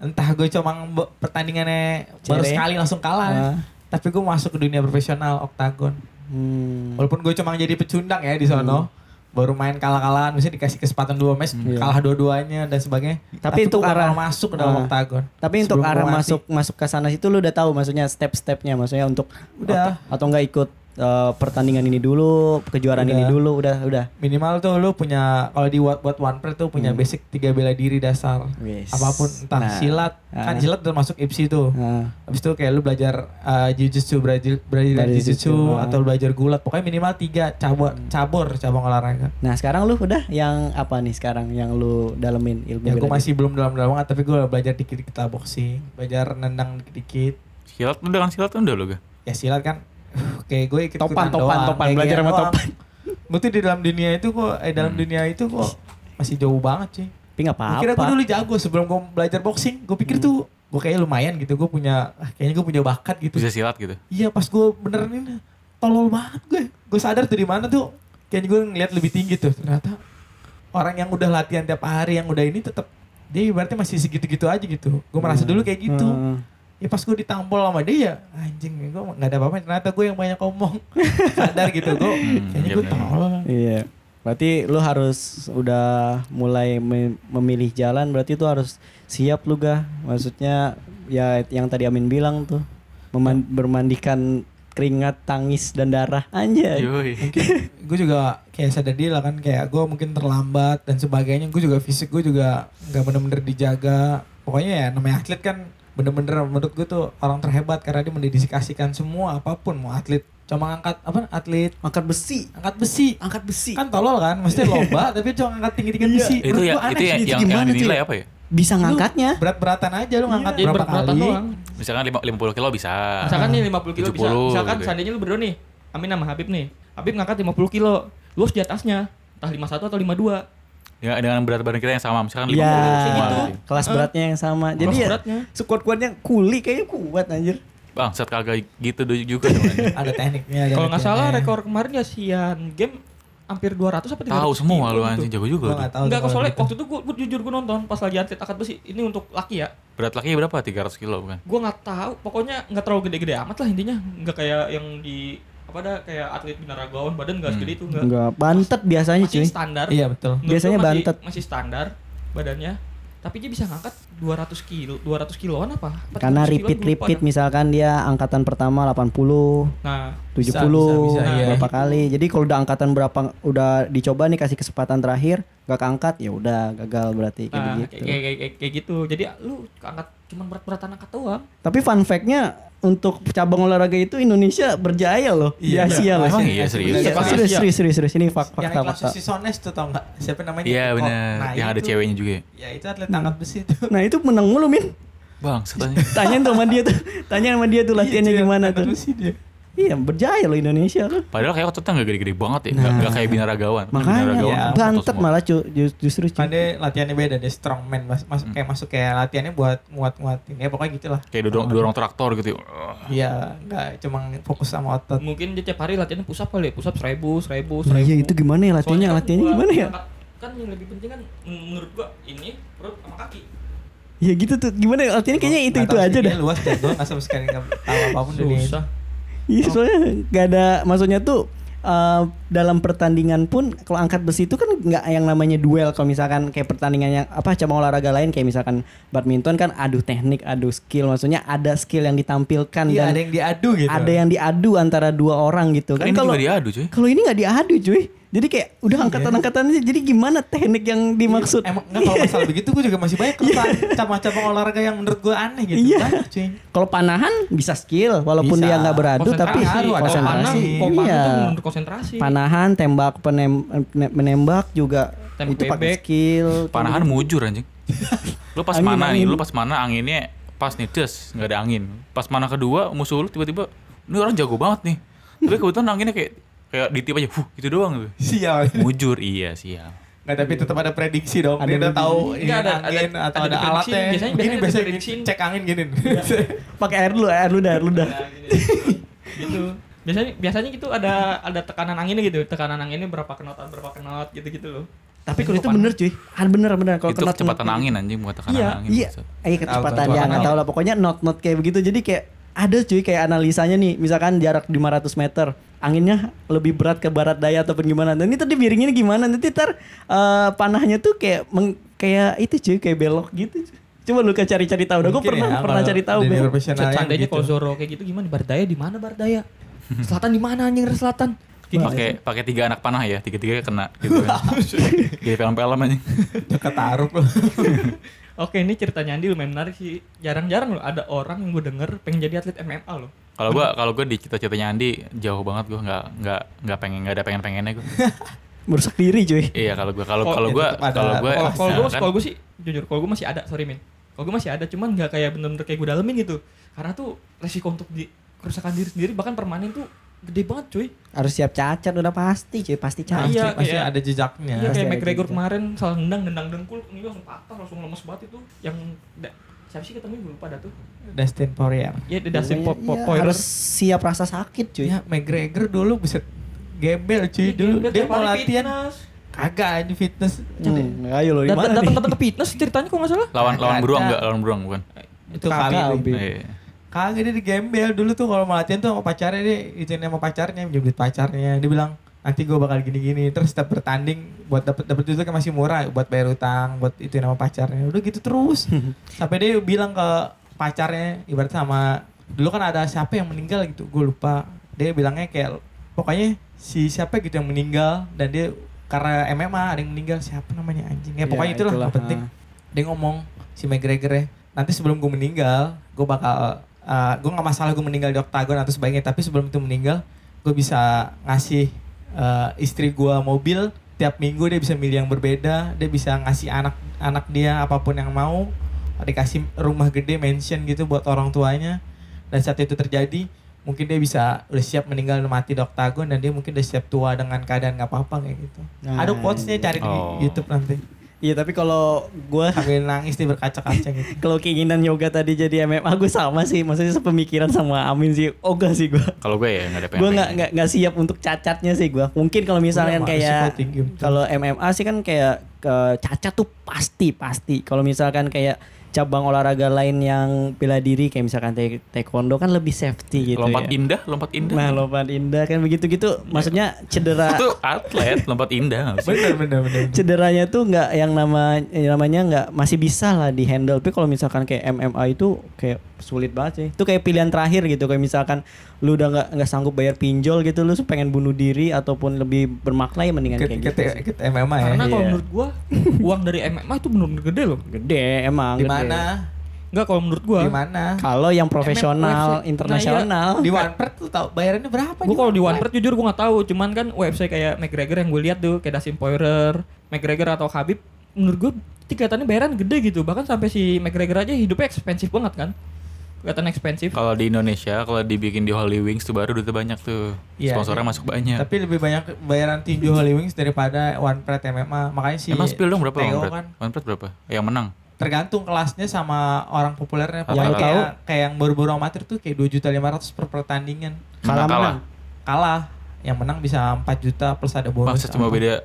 entah gue cuma pertandingannya baru Cere. sekali langsung kalah Ah. tapi gue masuk ke dunia profesional oktagon Hmm. walaupun gue cuma jadi pecundang ya di sono baru main kalah-kalahan misalnya dikasih kesempatan dua match Iya. kalah dua-duanya dan sebagainya Tapi untuk gua bakal arah- masuk ke dalam Ah. oktagon Tapi untuk arah mati. masuk masuk ke sana situ lu udah tahu maksudnya step-stepnya maksudnya untuk Udah. atau, atau enggak ikut eh, pertandingan ini dulu, kejuaraan Udah. ini dulu, udah udah. minimal tuh lu punya kalau di buat buat one tuh punya Hmm. basic tiga bela diri dasar Wis. apa pun entah Nah. silat kan Ah. silat udah masuk IPSI tuh Nah, habis itu kayak lu belajar uh, jujutsu Brazil Brazilian jujutsu Jiu-Jitsu, ah. atau belajar gulat pokoknya minimal tiga cabur cabur cabang olahraga nah sekarang lu udah yang apa nih sekarang yang lu dalemin ilmu ya gue masih belum dalam-dalam banget tapi gue belajar dikit-dikit lah boxing belajar nendang dikit-dikit Silat udah kan silat udah lo ga. ya silat kan kayak gue ikut Topan, topan, topan, belajar sama topan. tuh di dalam dunia itu kok eh dalam Hmm. dunia itu kok masih jauh banget sih. Tapi nggak Gue kira gue apa-apa. dulu jago sebelum gue belajar boxing. Gue pikir tuh gue kayaknya lumayan gitu. Gue punya, ah, kayaknya gue punya bakat gitu. Bisa silat gitu. Iya pas gue benerin ini, tolol banget gue. Gue sadar tuh di mana tuh. Kayaknya gue ngeliat lebih tinggi tuh. Ternyata orang yang udah latihan tiap hari, yang udah ini tetap dia ibaratnya masih segitu-gitu aja gitu. Gue merasa dulu kayak gitu. Hmm. Ya pas gue ditampol sama dia ya anjing gue gak ada apa-apa ternyata gue yang banyak ngomong sadar gitu gue kayaknya iya gue bener. tolol Iya. Berarti lu harus udah mulai me- memilih jalan berarti itu harus siap lu gak? Maksudnya ya yang tadi Amin bilang tuh meman- bermandikan keringat, tangis dan darah anjay. Yoi. gue juga kayak sadar diri lah kan kayak gue mungkin terlambat dan sebagainya gue juga fisik gue juga nggak bener-bener dijaga pokoknya ya namanya atlet kan bener-bener menurut gue tuh orang terhebat karena dia mendedikasikan semua apa pun mau atlet cuma angkat apa atlet Angkat besi. angkat besi Angkat besi. kan tolol kan mesti lomba tapi cuma angkat tinggi-tinggi besi Itu Menurut ya itu ya yang yang gimana, dinilai apa ya? Bisa ngangkatnya. berat-beratan aja lu ngangkat Jadi berapa berat-beratan kali doang. Misalkan lima- 50 kilo bisa. Misalkan nih 50 kilo bisa. 70 Misalkan gitu ya. seandainya lu berdua nih, Amin sama Habib nih. Habib ngangkat 50 kilo. Lu harus di atasnya. Entah 51 atau 52. Ya, dengan berat badan kita yang sama, misalkan 50 Ya, semua gitu. gitu. kelas beratnya yang sama. Jadi Kelas ya beratnya. sekuat-kuatnya kuli kayaknya kuat anjir. Bang, set kagak gitu juga ada tekniknya Kalau nggak salah rekor kemarin ya Sian game hampir 200 apa 300 Tahu semua kilo lu gitu. anjing jago juga. Gua tahu Enggak, kalau soalnya gitu. waktu itu gue jujur gue nonton pas lagi atlet angkat besi. Ini untuk laki ya. Berat laki berapa? 300 kilo bukan? Gue nggak tahu. Pokoknya nggak terlalu gede-gede amat lah intinya. Nggak kayak yang di apa dah kayak atlet binaragawan badan nggak Hmm. segede itu nggak. Enggak bantet biasanya Masih cuy. standar. iya betul Menurut Biasanya masih, bantet. Masih standar badannya. Tapi dia bisa ngangkat 200 kilo, 200 kiloan apa? Apa Karena 300 kiloan, repeat repeat misalkan dia angkatan pertama 80, Nah, 70 Bisa, bisa, bisa, iya. berapa kali. Jadi kalau udah angkatan berapa udah dicoba nih kasih kesempatan terakhir gak keangkat ya udah gagal berarti kayak nah begitu. kayak, kayak, kayak, kayak gitu. Jadi lu angkat cuman berat-beratan angkat doang. Tapi fun fact-nya untuk cabang olahraga itu Indonesia berjaya loh Iya, di Asia iya. loh. Emang iya, masih- serius? Iya, Siapa serius, serius, serius, serius. Ini fak- yang fakta, fakta. susi sones tuh tau nggak siapa namanya Iya Oh, benar. nah, yang ada ceweknya juga. ya. itu atlet angkat besi tuh Nah itu menang mulu Min. Bang, setanya. Tanya tuh sama dia tuh. Tanya sama dia tuh latihannya Iya, gimana angkat tuh. besi dia. Iya berjaya loh Indonesia loh. Padahal kayak ototnya nggak gede-gede banget ya. Nggak Nah. nggak kayak binaragawan. Kan Makanya binaragawan ya, kan bantet malah cu, ju- justru cu. kan dia latihannya beda dia strongman mas, mas Hmm. kayak masuk kayak latihannya buat muat muatin ya pokoknya gitulah Kayak dorong, dorong traktor gitu. iya nggak cuma fokus sama otot Mungkin dia tiap hari latihannya push up kali, ya. push up 1000, 1000, Nah, 1000. iya itu gimana ya latihannya? Soalnya kan Latihannya gua gimana ya? Kan yang lebih penting kan menurut gua ini perut sama kaki. Ya gitu tuh. Gimana ya? Latihannya kayaknya itu Nggak itu tahu aja dah. luas dan gue nggak sama sekali nggak tahu apa pun Susah. Iya soalnya nggak ada maksudnya tuh eh, dalam pertandingan pun kalau angkat besi itu kan nggak yang namanya duel. Kalau misalkan kayak pertandingan yang apa cabang olahraga lain kayak misalkan badminton kan adu teknik adu skill. Maksudnya ada skill yang ditampilkan iya dan ada yang diadu gitu. ada yang diadu antara dua orang gitu Kan. Ini kalau diadu cuy. kalau ini nggak diadu cuy jadi kayak udah Iya. angkatan-angkatannya jadi gimana teknik yang dimaksud emang nggak kalau masalah begitu gue juga masih banyak kesalahan cabang-cabang olahraga yang menurut gue aneh gitu Iya. kalau panahan bisa skill walaupun Bisa. dia nggak beradu tapi Konsentrasi. Ngaruh, ada konsentrasi. panah Iya. menurut konsentrasi. panahan tembak penem, menembak juga Tembak itu pakai skill Panahan mujur anjing. Lu pas Angin, mana nih, angin. lu pas mana anginnya pas nih des, nggak ada angin. Pas mana kedua musuh lu tiba-tiba ini orang jago banget nih. Tapi kebetulan anginnya kayak kayak ditip aja, huh, itu doang gitu. sial Mujur, iya siap. Nggak tapi tetap ada prediksi dong. Ada Dia udah tahu ini ada- angin ada- atau ada ada, alatnya. Biasanya- Gini biasanya biasanya diprediksi. cek angin gini. pakai air dulu air lu dah air lu dah Nah, gitu. Biasanya biasanya gitu ada ada tekanan anginnya gitu. Tekanan anginnya berapa knot berapa knot gitu-gitu loh. tapi kalau itu bener cuy ah bener bener kalau itu kecepatan knot- angin anjing bukan tekanan iya angin. iya maksud. eh kecepatan ya kecepatan nggak tahu lah pokoknya not not kayak begitu jadi kayak ada cuy kayak analisanya nih misalkan jarak 500 meter anginnya lebih berat ke barat daya ataupun gimana dan ini tadi miringinnya gimana nanti ntar eh, panahnya tuh kayak meng- kayak itu cuy kayak belok gitu coba lu cari-cari tahu dah gue pernah ya, pernah cari tahu Seandainya gitu. kalau Zoro kayak gitu gimana? Bardaya di mana Bardaya? Selatan di mana anjing selatan? Pakai pakai tiga anak panah ya tiga tiga kena gitu kan kayak film-film anjing Dekat taruh. Oke, ini ceritanya Andi lumayan menarik sih. Jarang-jarang loh ada orang yang gue denger pengen jadi atlet MMA loh. Kalau gua kalau gua di cita-citanya Andi jauh banget gua. Nggak nggak nggak pengen nggak ada pengen pengennya gua. Merusak diri cuy. Iya kalau gua kalau Oh, kalau ya gua kalau gua Kalau kalau nah, gue kan- kalau gue sih jujur kalau gue masih ada, sorry men. Kalau gue masih ada, cuman nggak kayak bener-bener kayak gue dalemin gitu. Karena tuh resiko untuk di kerusakan diri sendiri bahkan permanen tuh gede banget cuy. harus siap cacat udah pasti cuy. Pasti Nah, cacat iya, Pasti kayak- ada jejaknya. Iya Pasti kayak McGregor kemarin salah nendang nendang dengkul ini langsung patah langsung lemes banget itu. Yang siapa sih ketemu gue lupa dah tuh. Dustin Poirier. Ya di Dustin Pokoknya, Po- Po- iya, Poirier. harus siap rasa sakit cuy. Ya McGregor dulu bisa gembel cuy Iya, dulu dia mau latihan kagak aja fitness Hmm, ayo lo di Dat- mana Datang nih? datang ke fitness ceritanya kok nggak salah. Lawan lawan beruang enggak? Lawan beruang bukan? itu. Iya. kagak dia digembel dulu tuh kalau mau latihan tuh sama pacarnya dia izin sama pacarnya minjem duit pacarnya dia bilang nanti gue bakal gini-gini. Terus setiap bertanding buat dapat dapat itu kan masih murah buat bayar utang buat itu nama pacarnya. Udah gitu terus. Sampai dia bilang ke pacarnya ibarat sama dulu kan ada siapa yang meninggal? gitu. Gue lupa. Dia bilangnya kayak pokoknya si siapa gitu yang meninggal dan dia karena MMA ada yang meninggal. Siapa namanya anjing? Ya Iya, pokoknya itulah itulah, yang penting. dia ngomong si McGregor ya nanti sebelum gue meninggal gue bakal uh, gue nggak masalah gue meninggal di oktagon atau sebaiknya tapi sebelum itu meninggal gue bisa ngasih uh, istri gue mobil tiap minggu dia bisa milih yang berbeda dia bisa ngasih anak anak dia apa pun yang mau. Dikasih rumah gede mansion gitu buat orang tuanya. Dan saat itu terjadi mungkin dia bisa udah siap meninggal mati di oktagon dan dia mungkin udah siap tua dengan keadaan nggak apa-apa kayak gitu. Nah, ada quotesnya cari Oh. di YouTube nanti Iya tapi kalau gue sambil nangis dia berkaca-kaca gitu. Kalau keinginan yoga tadi jadi MMA gue sama sih. Maksudnya sepemikiran sama Amin sih. Ogah sih gue Kalau gue ya enggak ada pengen. gue nggak nggak nggak siap untuk cacatnya sih gue mungkin kalau misalnya kayak kalau MMA sih kan kayak ke cacat tuh pasti pasti. Kalau misalkan kayak cabang olahraga lain yang bela diri kayak misalkan te- taekwondo kan lebih safety gitu lompat ya. indah, lompat indah. Nah lompat indah kan begitu gitu maksudnya cedera itu atlet lompat indah bener bener bener cederanya tuh nggak yang nama namanya nggak masih bisa lah di handle tapi kalau misalkan kayak MMA itu kayak sulit banget sih itu kayak pilihan terakhir gitu kayak misalkan lu udah nggak nggak sanggup bayar pinjol gitu lu pengen bunuh diri ataupun lebih bermakna ya mendingan kayak gitu MMA ya Karena kalau Iya. menurut gua uang dari MMA itu benar-benar gede loh. gede emang di mana Enggak kalau menurut gua. di mana kalau yang profesional internasional di OnePret tuh tau bayarannya berapa Gue kalau di OnePret jujur gue nggak tahu, cuman kan website kayak McGregor yang gue lihat tuh kayak Dustin Poirier, McGregor atau Khabib, menurut gue tikatannya bayaran gede gitu. Bahkan sampai si McGregor aja hidupnya ekspensif banget kan. Kelihatan ekspensif. Kalau di Indonesia, kalau dibikin di Holy Wings tuh baru duitnya banyak tuh. Iya, Sponsornya iya. masuk banyak. tapi lebih banyak bayaran tinju Holy Wings daripada OnePret MMA makanya si Emang spill dong berapa Theo OnePret? kan OnePret berapa? Yang menang. tergantung kelasnya sama orang populernya Apa pokoknya tahu? kayak kayak yang baru-baru amatir tuh kayak 2 juta 500 per pertandingan kalah Menang kalah. menang kalah yang menang bisa 4 juta plus ada bonus Masa cuma beda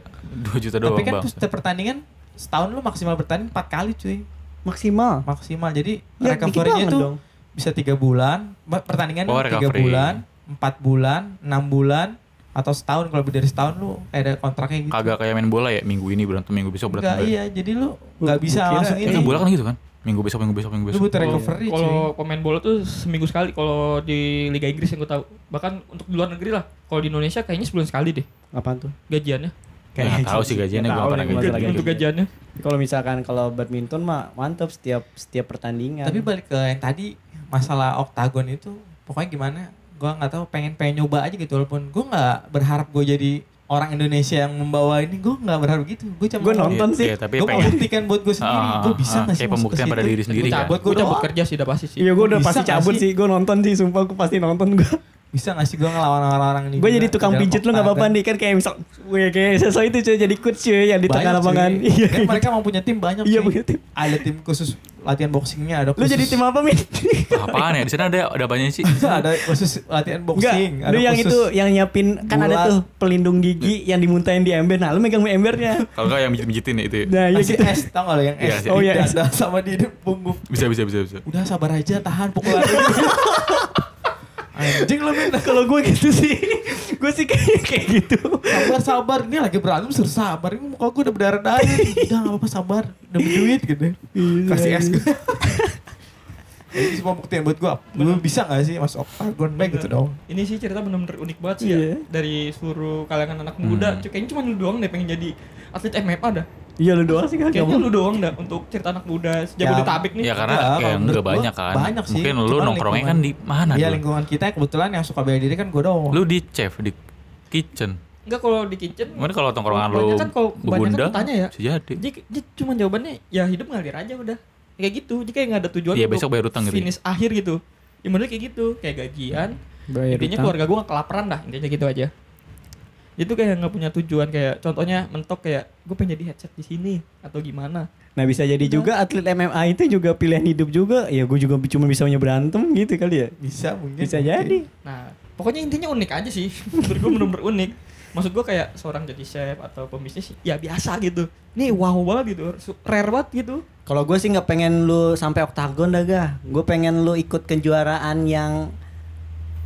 2 juta doang tapi kan bang. tuh setiap pertandingan setahun lu maksimal bertanding 4 kali cuy maksimal maksimal jadi Ya, dikit recovery-nya dong. Bisa tiga bulan pertandingan Oh, tiga recovery. bulan empat bulan enam bulan atau setahun kalau lebih dari setahun lu kayak ada kontraknya gitu Kagak kayak main bola ya, minggu ini berantem, minggu besok Enggak berantem. iya jadi lu nggak bisa kira- langsung ini kan bola kan gitu kan? Minggu besok, minggu besok, minggu lu besok. butuh Kalau- recovery cuy Kalau pemain bola tuh seminggu sekali kalau di Liga Inggris yang gue tahu. Bahkan untuk di luar negeri lah. Kalau di Indonesia kayaknya sebulan sekali deh apaan tuh gajiannya. Nggak tahu sih gajiannya, tahu pernah nih gaji. masalah Untuk gaji. gajiannya. kalau misalkan kalau badminton mah mantap setiap setiap pertandingan tapi balik ke yang tadi masalah oktagon itu pokoknya gimana gua nggak tahu pengen pengen nyoba aja gitu walaupun gua nggak berharap gue jadi orang Indonesia yang membawa ini gue nggak berharap gitu gue cuma Gua nonton Iya, sih. iya, tapi gue mau pengen. buktikan buat gue sendiri Ah, gue bisa ah, nggak sih masuk ke pembuktian pada diri sendiri Gue kan. cabut, gue Gua cabut kerja sih udah pasti sih. Iya gue udah Bisa pasti cabut sih? sih, gue nonton sih, sumpah gue pasti nonton gue. bisa nggak sih gue ngelawan orang-orang ini Gue jadi tukang pijet lu nggak apa-apa nih kan kayak misal, gue kayak sesuai itu cuy jadi coach cuy yang di tengah lapangan. Iya. Dan mereka mau punya tim banyak Iya, punya tim. ada tim khusus latihan boxingnya ada Lu khusus jadi tim apa min? Apaan ya? Di sana ada ada banyak sih. ada khusus latihan Enggak, boxing ada lu yang itu yang nyiapin kan ada tuh pelindung gigi yang dimuntahin di ember. Nah, lu megang embernya. Kalau enggak yang mijit-mijitin ya itu. ya. Nah, iya Masih gitu. es tau gak lo yang Iya, es. Oh, iya, Di es. dada sama di punggung Bisa bisa bisa bisa. udah sabar aja tahan pukulan anjing lo min Kalau gue gitu sih, gue sih kayak kayak gitu. sabar sabar ini lagi berantem suruh sabar ini muka gue udah berdarah darah udah gak apa-apa sabar demi duit gitu kasih es gue Ini semua bukti yang buat gue Lu bisa gak sih masuk oktagon Baik gitu dong Ini sih cerita bener-bener unik banget sih Iya. ya. Dari seluruh kalangan anak muda. Hmm. Kayaknya cuma lu doang deh pengen jadi atlet MMA dah. Iya lu doang sih kan Kayaknya kamu. lu doang dah untuk cerita anak muda Jabodetabek nih. Ya karena Enggak, kayak enggak banyak kan. banyak sih. Mungkin lu nongkrongnya kan di mana Iya lingkungan kita kebetulan yang suka bela diri kan gue doang Lu di chef di kitchen. Enggak kalau di kitchen. Mungkin kalau tongkrongan lu kebanyakan kalau kebanyakan bebunda tanya ya. jadi. Jadi, jadi cuma jawabannya ya hidup ngalir aja udah. Kayak gitu. Jadi kayak nggak ada tujuan Iya, untuk besok bayar utang gitu ya. Finish akhir gitu. Ya menurut kayak gitu, kayak gajian. Bayar Intinya utang. keluarga gue gak kelaparan dah, intinya gitu aja. Itu kayak nggak punya tujuan kayak contohnya mentok kayak gue pengen jadi headset di sini atau gimana Nah bisa jadi juga atlet MMA itu juga pilihan hidup juga. Ya gue juga cuma bisa berantem gitu kali ya. Bisa mungkin. Bisa mungkin. jadi. nah pokoknya intinya unik aja sih menurut gue bener-bener unik maksud gue kayak seorang jadi chef atau pembisnis ya biasa gitu nih wow banget gitu rare banget gitu Kalau gue sih nggak pengen lu sampai oktagon dah ga. Gue pengen lu ikut kejuaraan yang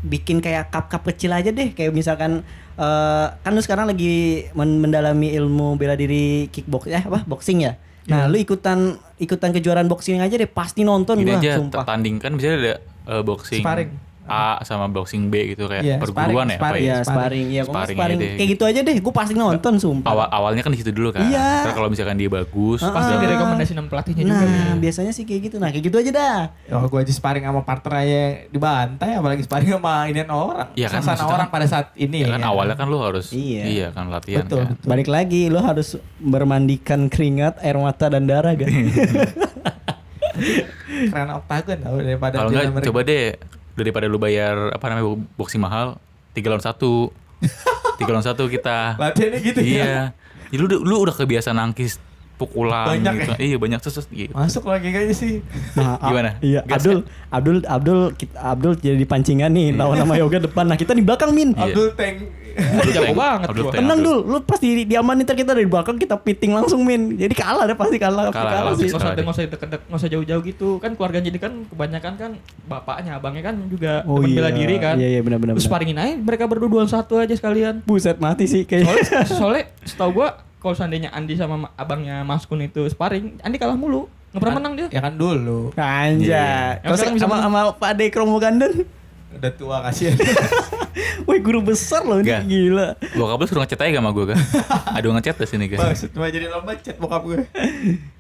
bikin kayak cup-cup kecil aja deh. Kayak misalkan eh kan lu sekarang lagi men- mendalami ilmu bela diri kickbox eh apa boxing ya. Nah, lu ikutan ikutan kejuaraan boxing aja deh pasti nonton Gini gua aja sumpah. tanding kan misalnya ada eh, boxing Sparring. A sama boxing B gitu kayak Iya, perguruan sparring, ya apa sparring. ya? Iya, sparring. Iya, Sparring sparring. aja deh. Kayak gitu aja deh. Gue pasti nonton sumpah. Awal awalnya kan di situ dulu kan. Iya. Ntar kalau misalkan dia bagus, pasti Ah. direkomendasi sama pelatihnya juga Nah, nih. biasanya sih kayak gitu. Nah, kayak gitu aja dah. Oh, gue aja sparring sama partner aja dibantai, apalagi sparring sama inian orang. Iya kan, maksudnya orang kan- pada saat ini. ya kan awalnya kan lu harus Iya. iya, kan latihan Betul, kan. betul. Balik lagi, lo harus bermandikan keringat, air mata dan darah kan. Keren oktagon tau daripada Kalau enggak coba deh daripada lu bayar apa namanya boxing mahal, tiga lawan satu, tiga lawan satu kita. Latihannya gitu ya. iya. Ya, lu, udah- lu udah kebiasaan nangkis pukulan Banyak gitu. ya? Iya banyak sesus gitu. Masuk lagi kayaknya sih. Nah, Gimana? Iya, Gas Abdul, Abdul, Abdul, kita, Abdul jadi pancingan nih lawan sama Yoga depan. Nah, kita di belakang Min. Iya. Abdul Tank. Abdul Jago Tank, banget Abdul. Tank, Tenang Abdul. dul, lu pasti di- diamanin ntar kita dari belakang kita piting langsung Min. Jadi kalah deh pasti kalah, Kalah, kalah, kalah. sih. nggak usah nggak usah deket nggak usah jauh-jauh gitu kan keluarga jadi kan kebanyakan kan bapaknya abangnya kan juga Oh teman iya. bela diri kan Iya iya benar-benar. terus paringin aja mereka berdua dua satu aja sekalian Buset mati sih kayaknya. soalnya soalnya setahu gua kalau seandainya Andi sama ma- abangnya Mas Kun itu sparring Andi kalah mulu nggak pernah menang dia Ya kan dulu. Anjay. Yang Terus sekarang bisa sama sama Pak Ade Kromo Ganden. Udah tua kasihan. Wih guru besar loh ini gila. Bokap lu suruh ngechat aja gak sama gue kan? Ada ngechat di sini kan? Maksud cuma jadi lomba chat bokap gue.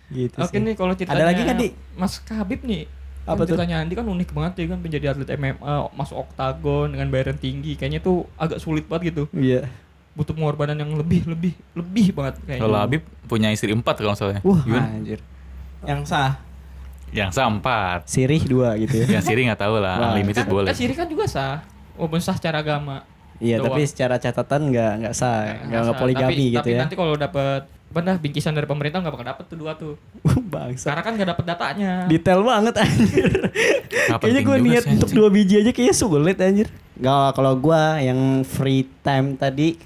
Gitu oke sih. nih kalau ceritanya Ada lagi kan, Di? Mas Khabib nih Apa tuh? ceritanya Andi kan unik banget ya kan menjadi atlet MMA masuk oktagon dengan bayaran tinggi kayaknya tuh agak sulit banget gitu Iya. Butuh pengorbanan yang lebih lebih lebih banget kayaknya Kalau Habib punya istri empat kalau nggak salah. ya. Wah, Gimana? anjir. Yang sah. Yang sah empat. Sirih dua gitu ya. Yang siri nggak tahu lah. Wah. Unlimited kan, boleh. kan Siri kan juga sah walaupun sah secara agama Iya, Doang. tapi secara catatan nggak nggak sah, nggak nggak poligami tapi, gitu tapi ya. nanti kalau dapat apa dah bingkisan dari pemerintah nggak bakal dapet tuh dua tuh Bangsa. karena kan nggak dapet datanya Detail banget anjir. Kayaknya gue niat sih, untuk dua biji aja kayaknya sulit anjir. Gak kalau gue yang free time tadi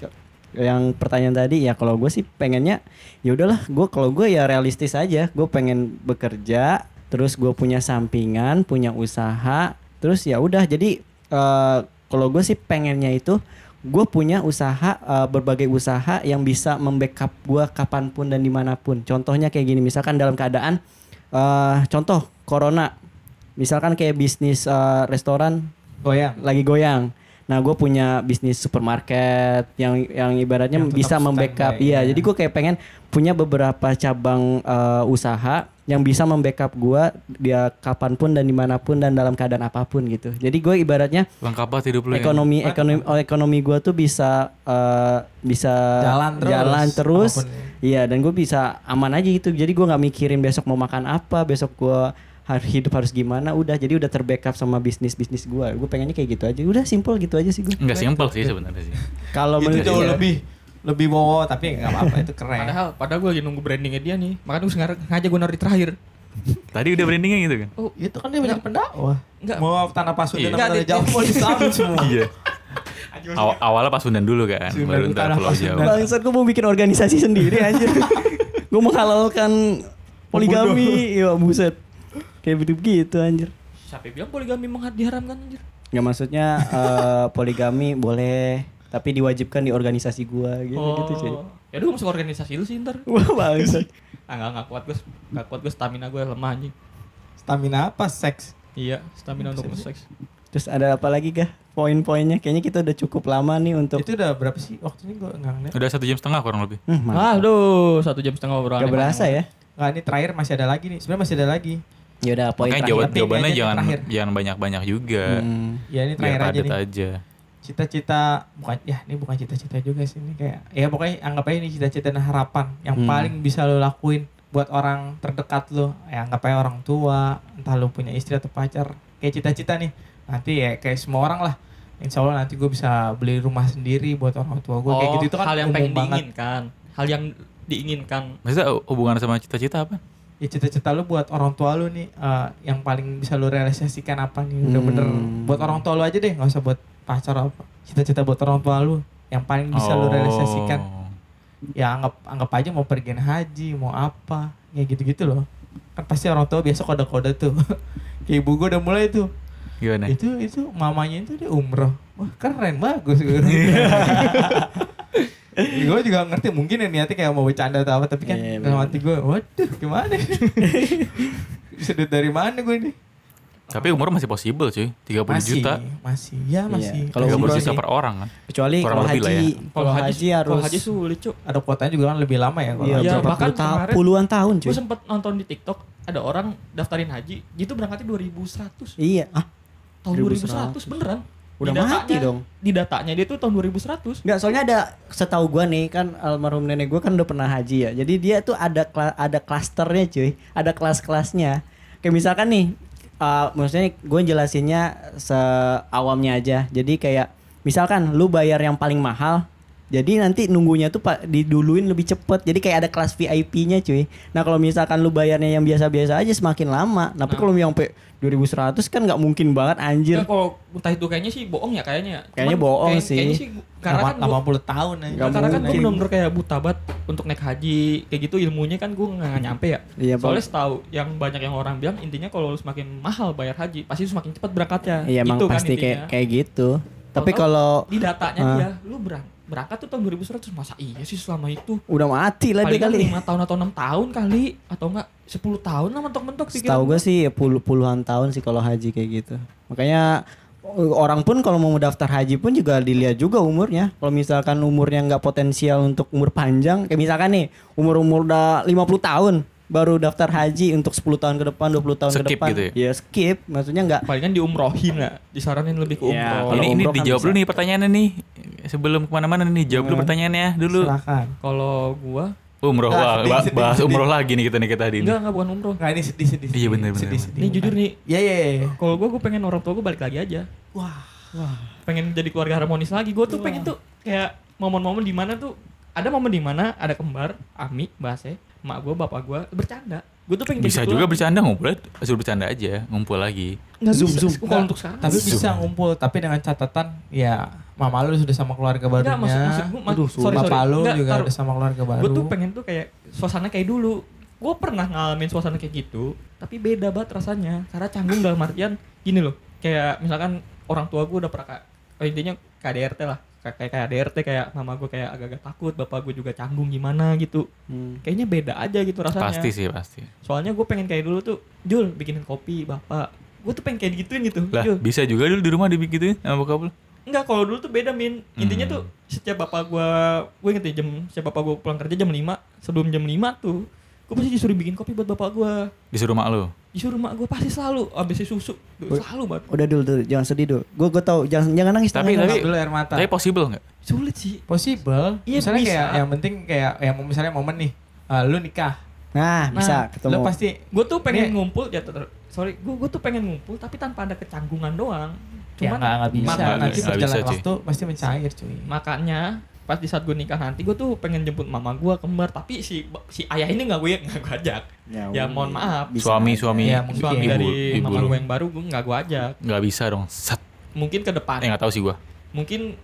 yang pertanyaan tadi ya kalau gue sih pengennya ya udahlah gue kalau gue ya realistis aja. Gue pengen bekerja terus gue punya sampingan punya usaha terus ya udah. Jadi eh, kalau gue sih pengennya itu gue punya usaha eh, berbagai usaha yang bisa membackup gue kapan pun dan di mana pun. Contohnya kayak gini misalkan dalam keadaan eh contoh corona. Misalkan kayak bisnis eh, restoran Goyang. lagi goyang nah gue punya bisnis supermarket yang yang ibaratnya Yang bisa membackup iya ya. jadi gue kayak pengen punya beberapa cabang eh, usaha yang bisa membackup gue dia kapan pun dan di mana pun dan dalam keadaan apa pun gitu jadi gue ibaratnya Lengkap banget hidup lu ya. ekonomi ekonomi oh, ekonomi gue tuh bisa eh, bisa Jalan terus. jalan terus ya. iya dan gue bisa aman aja gitu jadi gue nggak mikirin besok mau makan apa besok gue harus hidup harus gimana udah jadi udah terbackup sama bisnis bisnis gue gue pengennya kayak gitu aja udah simple gitu aja sih gue Enggak simpel sih sebenarnya sih. kalau Itu menurut jauh iya. lebih lebih wow tapi nggak apa-apa itu keren. padahal padahal gue lagi nunggu brandingnya dia nih makanya gue sengaja ngajak gue naruh di terakhir Tadi udah brandingnya gitu kan? oh itu kan dia banyak pendakwah. Enggak. Mau tanah pasundan Iya. apa tanah Enggak, jauh mau disambut semua. Iya. Aw- awalnya Pasundan dulu kan, Sundan baru ntar Pulau. Jawa. bangsat gue mau bikin organisasi sendiri anjir gue menghalalkan poligami ya buset kayak begitu gitu anjir siapa yang bilang poligami diharamkan anjir Ya maksudnya eh, poligami boleh tapi diwajibkan di organisasi gua gitu gitu cuy. ya udah gue masuk organisasi lu sih ntar Wah bangsat. ah nggak nggak kuat gue nggak kuat gue stamina gue lemah anjing Stamina apa? Seks. iya stamina untuk seks Terus ada apa lagi kah? Poin-poinnya kayaknya kita udah cukup lama nih untuk Itu udah berapa sih waktu ini gue nggak ngeliat. Udah satu jam setengah kurang lebih. Hmm, aduh satu jam setengah obrolan Gak berasa ya. Nggak ini terakhir masih ada lagi nih. Sebenarnya masih ada lagi. Ya udah poin Makanya terakhir. jawab, jawabannya kayaknya jangan terakhir. jangan banyak-banyak juga. Hmm. Ya ini Biar terakhir aja nih. aja. Cita-cita bukan ya ini bukan cita-cita juga sih ini kayak ya pokoknya anggap aja ini cita-cita dan harapan yang Hmm. paling bisa lo lakuin buat orang terdekat lo. Ya anggap aja orang tua, entah lo punya istri atau pacar. Kayak cita-cita nih. Nanti ya kayak semua orang lah insya Allah nanti gue bisa beli rumah sendiri buat orang tua gue kayak Oh, gitu itu kan hal yang pengen banget diinginkan. Hal yang diinginkan. Maksudnya hubungan sama cita-cita apa? Ya cita-cita lu buat orang tua lu nih eh, yang paling bisa lu realisasikan apa nih? Udah bener Hmm. buat orang tua lu aja deh nggak usah buat pacar apa. Cita-cita buat orang tua lu yang paling bisa lu realisasikan. Oh. ya anggap anggap aja mau pergian haji mau apa ya gitu-gitu loh. Kan pasti orang tua biasa kode-kode tuh. Kayak ibu gue udah mulai tuh. Gimana? itu itu mamanya itu dia umroh. Wah keren bagus gue gue juga ngerti mungkin ya niatnya kayak mau bercanda atau apa tapi kan Iya, dalam hati gue waduh gimana bisa duit dari mana gue ini Tapi umur masih possible cuy. 30 masih juta. masih ya masih Kalau 30 umroh juta sih. per orang kan. Kecuali kalau haji, ya. kalau haji harus kalau haji sulit, Cuk. ada kuotanya juga kan lebih lama ya kalau Iya, Iya, berapa bahkan kemarin puluhan tahun cuy. Gue sempet nonton di TikTok ada orang daftarin haji, gitu berangkatnya 2100. Iya, ah, Tahun 2100 beneran. Udah Di mati dong. Di datanya dia tuh tahun 2100. Enggak, soalnya ada setahu gua nih kan almarhum nenek gua kan udah pernah haji ya. Jadi dia tuh ada kla- ada klasternya cuy, ada kelas-kelasnya. Kayak misalkan nih, uh, maksudnya gue jelasinnya seawamnya aja. Jadi kayak misalkan lu bayar yang paling mahal, jadi nanti nunggunya tuh pak diduluin lebih cepet. Jadi kayak ada kelas VIP-nya cuy. Nah kalau misalkan lu bayarnya yang biasa-biasa aja semakin lama. Tapi Nah. kalau yang 2100 kan nggak mungkin banget anjir. Enggak kalau entah itu kayaknya sih bohong ya kayaknya. Kayaknya bohong sih. Kayaknya sih karena kan gua, 80 tahun ya Nggak karena kan gue bener-bener kayak buta banget untuk naik haji kayak gitu ilmunya kan gue nggak nyampe ya. Iya, Bang. Soalnya setahu yang banyak yang orang bilang intinya kalau semakin mahal bayar haji pasti semakin cepat berangkatnya. Iya emang Gitu kan pasti intinya. kayak kayak gitu. Tapi kalau di datanya Ah. dia lu berang berangkat tuh tahun 2100 masa iya sih selama itu udah mati lah dia kali. lima tahun atau enam tahun kali atau enggak 10 tahun lah mentok-mentok Setahu gue sih ya puluh puluhan tahun sih kalau haji kayak gitu. Makanya uh, orang pun kalau mau daftar haji pun juga dilihat juga umurnya. Kalau misalkan umurnya nggak potensial untuk umur panjang, kayak misalkan nih umur-umur udah 50 tahun baru daftar haji untuk 10 tahun ke depan, 20 tahun ke Skip depan. gitu ya? ya? skip, maksudnya nggak palingan diumrohin lah disaranin lebih ke Iya, umroh kalau ini ini kan dijawab bisa. dulu nih pertanyaannya nih. Sebelum ke mana-mana nih, jawab dulu Hmm. pertanyaannya dulu. silakan kalau gua Umroh, Nah, wah, sedih, ba- sedih, bahas sedih. umroh lagi nih kita nih kita tadi. enggak enggak bukan umroh nggak ini sedih sedih Iya, bener, bener, sedih, sedih. ini jujur nih ya ya ya kalau gua gua pengen orang tua gua balik lagi aja wah pengen jadi keluarga harmonis lagi gua tuh pengen tuh kayak momen-momen di mana tuh ada momen di mana ada kembar Ami bahasa emak gua bapak gua bercanda gua tuh pengen Bisa juga bercanda ngumpul, suruh bercanda aja, ngumpul lagi. Nggak Zoom, bisa. zoom. kalau untuk sekarang tapi Zoom. bisa ngumpul tapi dengan catatan ya mama lu sudah sama keluarga Enggak, barunya maksud, maksud gua, ma- Aduh, sorry, bapak sorry. lu Enggak, juga taruh. udah sama keluarga baru gue tuh pengen tuh kayak suasana kayak dulu gue pernah ngalamin suasana kayak gitu tapi beda banget rasanya karena canggung dalam artian gini loh kayak misalkan orang tua gue udah pernah kayak oh, intinya KDRT lah kayak kayak KDRT kayak mama gue kayak agak-agak takut bapak gue juga canggung gimana gitu Hmm. kayaknya beda aja gitu rasanya Pasti sih, pasti. soalnya gue pengen kayak dulu tuh Jul bikinin kopi bapak gue tuh pengen kayak gituin gitu Lah, Jul bisa juga dulu di rumah dibikinin sama bokap lu. Enggak, kalau dulu tuh beda min. Intinya Hmm. tuh setiap bapak gua, gue inget ya jam setiap bapak gua pulang kerja jam 5, sebelum jam 5 tuh, gue pasti disuruh bikin kopi buat bapak gua. Disuruh mak lu. Disuruh mak gua pasti selalu habis susu, selalu banget. Udah dulu, dulu jangan sedih dulu. Gue gue tahu jangan jangan nangis. Tapi- tapi- dulu air mata Tapi possible nggak? Sulit sih. possible Iya, misalnya bisa. kayak yang penting kayak yang misalnya momen nih eh, lu nikah nah, bisa Nah, ketemu. lu pasti Gue tuh Nih. pengen ngumpul ya ter- sorry, gue gue tuh pengen ngumpul tapi tanpa ada kecanggungan doang. ya Cuman nggak nggak bisa maka- Nggak nanti bisa, berjalan waktu pasti mencair cuy makanya pas di saat gue nikah nanti gue tuh pengen jemput mama gue kembar tapi si si ayah ini nggak gue nggak gue ajak ya mohon maaf Bisa Suami, suami. Ya, mungkin. suami Ibu- dari ibu mama gue yang baru gue nggak gue ajak Nggak bisa dong. Sat. mungkin ke depan Eh nggak tahu sih gua. mungkin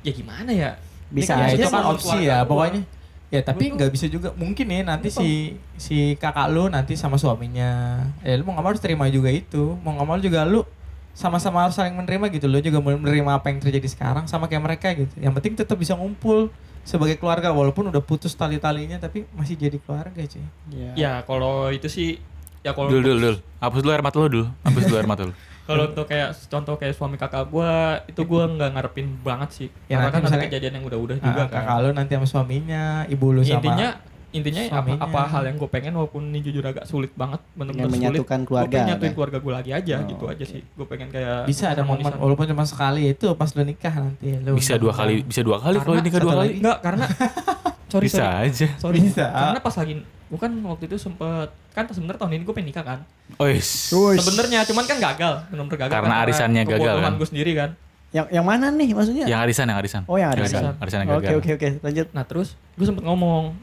ya gimana ya Bisa ya aja itu kan opsi ya gua. pokoknya ya tapi nggak bisa juga mungkin nih nanti si si kakak lu nanti sama suaminya ya lu mau nggak mau harus terima juga itu mau nggak mau juga lu sama-sama harus saling menerima gitu lu juga menerima apa yang terjadi sekarang sama kayak mereka gitu yang penting tetap bisa ngumpul sebagai keluarga walaupun udah putus tali-talinya tapi masih jadi keluarga cuy Ya. ya kalau itu sih ya kalau Dul, dul, dul. Hapus dulu air mata lu dul. Hapus dulu air mata lu. kalau untuk kayak contoh kayak suami kakak gua itu gua nggak ngarepin banget sih Ya, karena nanti kan ada kejadian yang udah-udah juga Ah, kan kakak lu nanti sama suaminya ibu lu sama intinya intinya apa, suaminya. apa hal yang gue pengen walaupun ini jujur agak sulit banget benar-benar Yang sulit menyatukan gue keluarga, pengen nyatuin keluarga gue lagi aja Oh, gitu aja oke. sih gue pengen kayak bisa ada momen walaupun cuma sekali itu pas lu nikah nanti lu Bisa dua kali, bisa dua kali kalau nikah dua kali. enggak karena sorry Bisa sorry aja. sorry Bisa. karena pas lagi gue kan waktu itu sempet kan sebenarnya tahun ini gue pengen nikah kan Ois. Wush. sebenarnya cuman kan gagal benar-benar gagal Karena arisannya gagal, kan? gue sendiri kan Yang yang mana nih maksudnya? Yang arisan, yang arisan. Oh, yang arisan. Arisan yang Oke gagal. oke oke lanjut. Nah terus gue sempet ngomong,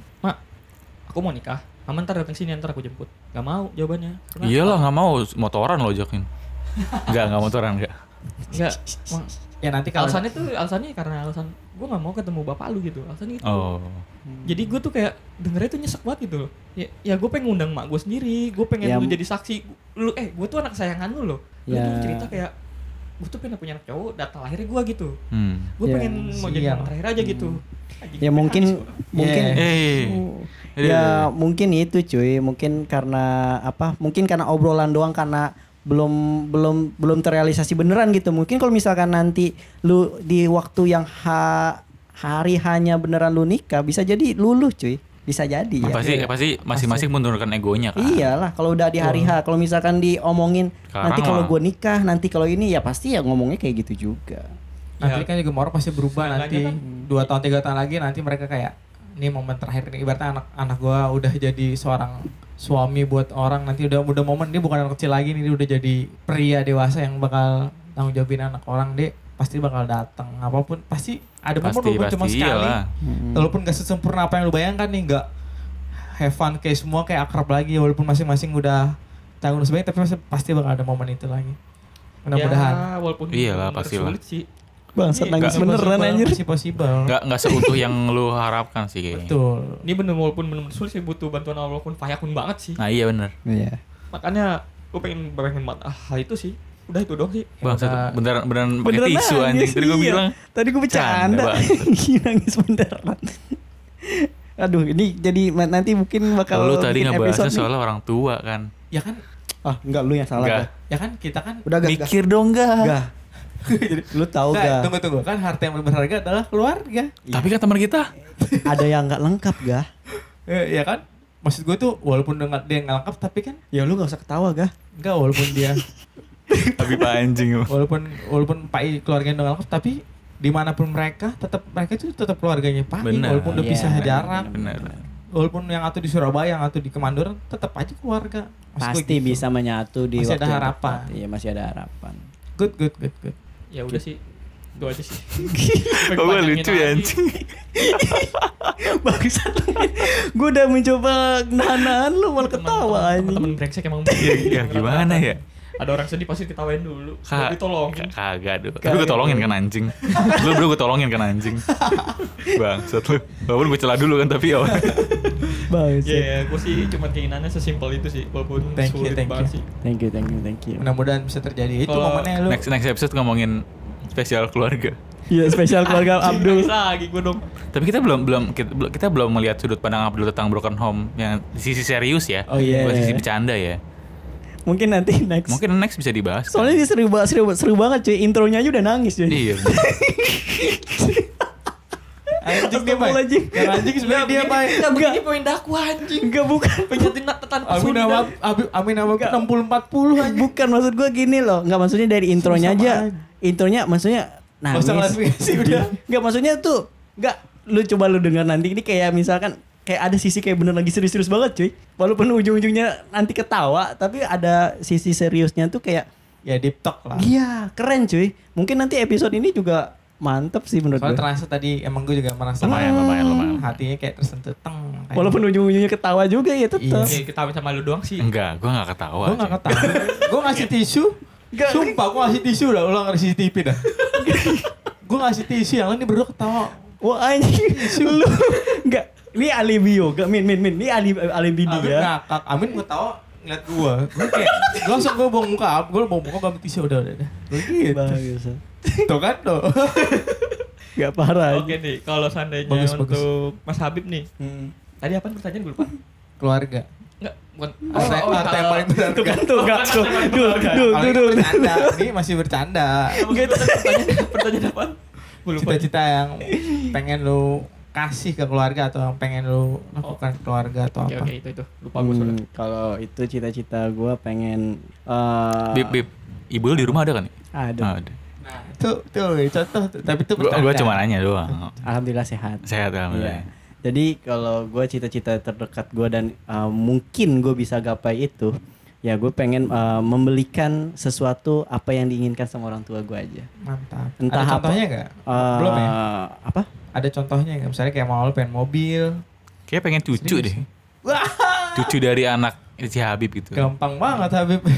aku mau nikah. Mama ntar datang sini ntar aku jemput. Gak mau jawabannya. Kenapa? Iyalah nggak mau motoran lo ajakin. Enggak, enggak motoran enggak. Enggak. Ma, Ya nanti kalau alasannya tuh alasannya karena alasan gue nggak mau ketemu bapak lu gitu. Alasannya itu. Oh. Jadi gue tuh kayak dengernya tuh nyesek banget gitu loh. Ya, ya gue pengen ngundang mak gue sendiri. Gue pengen Ya, lu jadi saksi. Lu eh gue tuh anak kesayangan lu loh. Lu Ya. tuh cerita kayak gue tuh pengen punya anak cowok. Data lahirnya gue gitu. Hmm. Gue Ya, pengen mau jadi anak terakhir aja gitu. Anjing, Ya mungkin mekanis mungkin Yeah. Ya mungkin itu cuy, mungkin karena apa? Mungkin karena obrolan doang karena belum belum belum terrealisasi beneran gitu. Mungkin kalau misalkan nanti lu di waktu yang ha, hari hanya beneran lu nikah bisa jadi luluh cuy. Bisa jadi ya. pasti pasti masing-masing menurunkan egonya kan. Iyalah kalau udah di hari H, kalau misalkan diomongin Sekarang nanti kalau gue nikah, nanti kalau ini ya pasti ya ngomongnya kayak gitu juga. nanti Ya. kan juga orang pasti berubah nanti Semangatnya dua tahun tiga tahun lagi nanti mereka kayak ini momen terakhir nih ibaratnya anak anak gua udah jadi seorang suami buat orang nanti udah udah momen dia bukan anak kecil lagi nih dia udah jadi pria dewasa yang bakal tanggung jawabin anak orang deh pasti bakal datang apa pun pasti ada momen Pasti walaupun cuma pasti sekali. Hmm. walaupun gak sesempurna apa yang lu bayangkan nih nggak have fun kayak semua kayak akrab lagi walaupun masing-masing udah tanggung sebagainya tapi pasti, pasti bakal ada momen itu lagi mudah-mudahan Ya, walaupun Iyalah, pastilah. sulit sih. Bangsat Ini nangis nggak- beneran anjir. masih possible Enggak enggak seutuh yang lu harapkan sih kayaknya. betul Ini bener walaupun bener sulit sih butuh bantuan Allah pun fayakun banget sih. Nah, iya bener. Iya. Makanya gue pengen pengen banget ah, hal itu sih. Udah itu doang sih. Bang, udah- beneran beneran pakai Beneran tisu nangis, anjing. Tadi gue iya. bilang. Tadi gue bercanda. Canda, nangis beneran. Aduh, ini jadi nanti mungkin bakal Lu tadi ngebahasnya soal orang tua kan. ya kan Ah, enggak lu yang salah. Enggak. Gak. ya kan kita kan Udah gak, Mikir dong enggak. Gak. Lu tahu Nggak, gak? tunggu tunggu kan harta yang lebih berharga adalah keluarga Tapi kan teman kita. Ada yang nggak lengkap gak? eh, ya kan maksud gue tuh walaupun dengan dia nggak lengkap tapi kan Ya lu gak usah ketawa gak? enggak walaupun dia Tapi pak anjing. walaupun walaupun Pak I keluarganya udah nggak lengkap tapi di mana pun mereka tetap mereka itu tetap keluarganya Pak I walaupun udah Iya, pisah benar, jarak Bener. walaupun yang atau di Surabaya yang atau di Kemandoran tetap aja keluarga Maksud Pasti gitu. bisa menyatu di Masih waktu ada harapan. Iya, masih ada harapan. good good good good Ya udah sih. Itu aja sih. Kok gue lucu ya anjing. Bangsat. gue udah mencoba nahan-nahan lu malah ketawa Temen anjing. brengsek emang. Ya, ya gimana ya? Ada orang sedih pasti ketawain dulu. Ka- ditolongin. ka- Kagak dulu. Tapi gue tolongin kan anjing. Lu bro gue tolongin kan anjing. Bangsat lu. Walaupun gue celah dulu kan tapi ya. Bangsat. Ya, gue sih cuma keinginannya sesimpel itu sih, walaupun Thank you, sulit thank banget you. sih. Thank you, thank you, thank you. mudah-mudahan bisa terjadi itu momennya lu Next next episode ngomongin spesial keluarga. Iya, spesial keluarga Abdul. Lagi gue dong. Tapi kita belum belum kita, belum- kita belum melihat sudut pandang Abdul tentang broken home yang sisi serius ya. Oh, iya. Bukan sisi bercanda ya. Mungkin nanti next. Mungkin next bisa dibahas. kan? Soalnya dia seru, ba- seru, seru banget cuy. Intronya aja udah nangis cuy. Iya. anjing dia Pak Astagfirullahaladzim. yang anjing sebenarnya dia Pak Enggak, Enggak. begini poin dakwah anjing. Enggak bukan. Penyatin tanpa Amin dan- Amin apa 60 40 anjing Bukan maksud gua gini loh. Enggak maksudnya dari intronya Sama aja. Intronya maksudnya Nggak nangis. klarifikasi, udah. Enggak maksudnya tuh enggak lu coba lu dengar nanti ini kayak misalkan kayak ada sisi kayak bener lagi serius-serius banget cuy. Walaupun ujung-ujungnya nanti ketawa tapi ada sisi seriusnya tuh kayak ya deep talk lah iya keren cuy. Mungkin nanti episode ini juga mantep sih menurut Soalnya gue. terasa tadi emang gue juga merasa Lumayan, lumayan, lumayan. hatinya kayak tersentuh teng. kayak- Walaupun ujung-ujungnya ketawa juga ya tetap. Iya. Oke, ketawain sama lu doang sih. Enggak, gue gak ketawa. gue gak ketawa. gue ngasih tisu. Nggak. Sumpah gue ngasih tisu dah ulang dari CCTV dah. gue ngasih tisu yang lain ini berdua ketawa. Wah anjing lu enggak ini alibi yo, enggak min min min. Ini alibi alibi Amin dia. ngakak, Amin ketawa ngeliat gue. Gue kayak gue langsung gue bawa muka, gue bawa muka ambil tisu udah udah udah. Gue gitu. Bagus. Tuh kan tuh. Enggak parah. Oke nih, kalau seandainya Bagus, untuk bagus. Mas Habib nih. Hmm. Tadi apa pertanyaan gue lupa? Keluarga. Enggak, bukan. Harta harta yang paling berharga. Tuh kan tuh enggak tuh. Duh, ini duh. bercanda, ini masih bercanda. Gitu. Pertanyaan, pertanyaan apa? Cita-cita yang pengen lu kasih ke keluarga atau yang pengen lu lakukan ke keluarga atau Oke, apa? oke, itu itu. Lupa gue. Hmm, kalau itu cita-cita gue pengen eh Bib, bib. Ibu lu di rumah ada kan? ada. Ada. Nah, itu tuh contoh tuh. tapi itu Gue bercanda. gua cuma nanya doang. Alhamdulillah sehat. Sehat Iya. alhamdulillah. Jadi kalau gue cita-cita terdekat gue dan uh, mungkin gue bisa gapai itu ya gue pengen eh, membelikan sesuatu apa yang diinginkan sama orang tua gue aja. Mantap. Entah Ada apa. contohnya nggak? Eh, Belum ya? Apa? Ada contohnya nggak? Misalnya kayak mau lo pengen mobil. Kayak pengen cucu Serius deh. Wah, Cucu dari anak si Habib gitu. gampang banget Habib.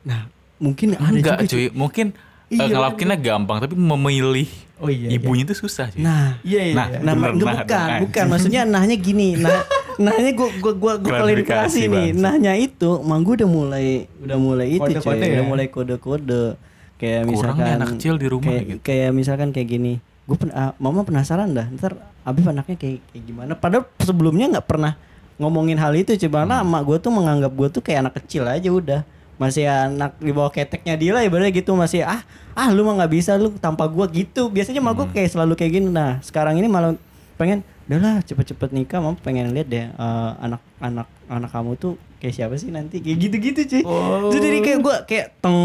Nah, mungkin ada Enggak juga. cuy, mungkin Iya, eh, ngelakuinnya gampang tapi memilih Oh iya. ibunya itu susah cuy. Nah, Iya iya. Nah, iya. Nah, Bener, enggak nah, bukan, nah, bukan. Maksudnya nahnya gini. Nah, nahnya gua gua gua gua Klarifikasi, nih. Nahnya itu, emang gua udah mulai udah mulai itu Kode-kode cuy. ya? Udah mulai kode-kode. Kayak Kurang misalkan anak kecil di rumah kayak, gitu. kayak misalkan kayak gini. Gue pen, ah, mama penasaran dah. Ntar Abif anaknya kayak, kayak gimana? Padahal sebelumnya nggak pernah ngomongin hal itu coba Hmm. emak gue tuh menganggap gue tuh kayak anak kecil aja udah masih anak di bawah keteknya dia lah ibaratnya gitu masih ah ah lu mah nggak bisa lu tanpa gua gitu biasanya mah gua Hmm. kayak selalu kayak gini nah sekarang ini malah pengen udahlah cepet-cepet nikah mama pengen lihat deh eh, anak anak anak kamu tuh kayak siapa sih nanti kayak gitu-gitu cuy Oh. Terus jadi kayak gua kayak teng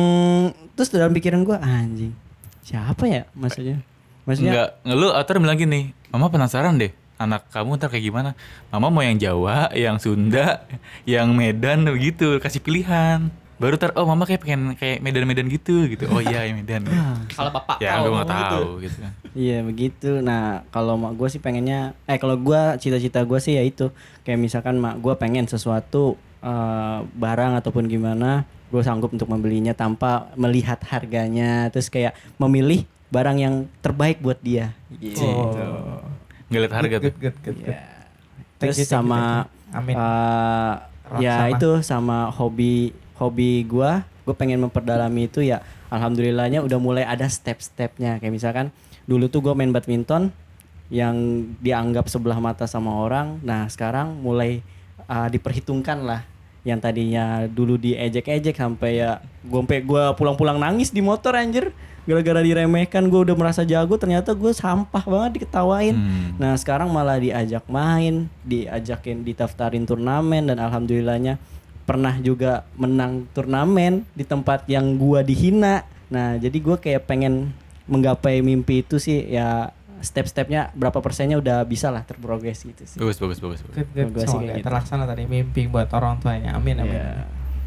terus dalam pikiran gua anjing siapa ya maksudnya maksudnya Enggak, ngeluh atau bilang gini, Mama penasaran deh, anak kamu ntar kayak gimana? Mama mau yang Jawa, yang Sunda, yang Medan begitu, kasih pilihan. Baru ntar, oh mama kayak pengen kayak Medan-Medan gitu, gitu. Oh iya, yang Medan. Kalau bapak ya, gue nggak gitu. tahu gitu kan. Iya begitu. Nah kalau mak gue sih pengennya, eh kalau gua cita-cita gue sih ya itu kayak misalkan mak gue pengen sesuatu eh, barang ataupun gimana, gue sanggup untuk membelinya tanpa melihat harganya, terus kayak memilih barang yang terbaik buat dia. Gitu. Oh. Nggak lihat harga tuh. Good, good, good, good. Iya. Thank Terus you, thank you, sama thank you. Amin. eh, ya Sama. itu sama hobi hobi gua gue pengen memperdalami itu ya alhamdulillahnya udah mulai ada step-stepnya kayak misalkan dulu tuh gue main badminton yang dianggap sebelah mata sama orang nah sekarang mulai uh, diperhitungkan lah yang tadinya dulu diejek-ejek sampai ya gue sampai gue pulang-pulang nangis di motor anjir gara-gara diremehkan gue udah merasa jago ternyata gue sampah banget diketawain Hmm. Nah sekarang malah diajak main, diajakin didaftarin turnamen dan alhamdulillahnya pernah juga menang turnamen di tempat yang gua dihina. Nah jadi gua kayak pengen menggapai mimpi itu sih ya step-stepnya berapa persennya udah bisa lah terprogres gitu sih. Bagus, bagus, bagus. bagus. Good, good. Gua sih Semoga kayak gitu. terlaksana tadi mimpi buat orang tuanya. Amin, amin. Iya.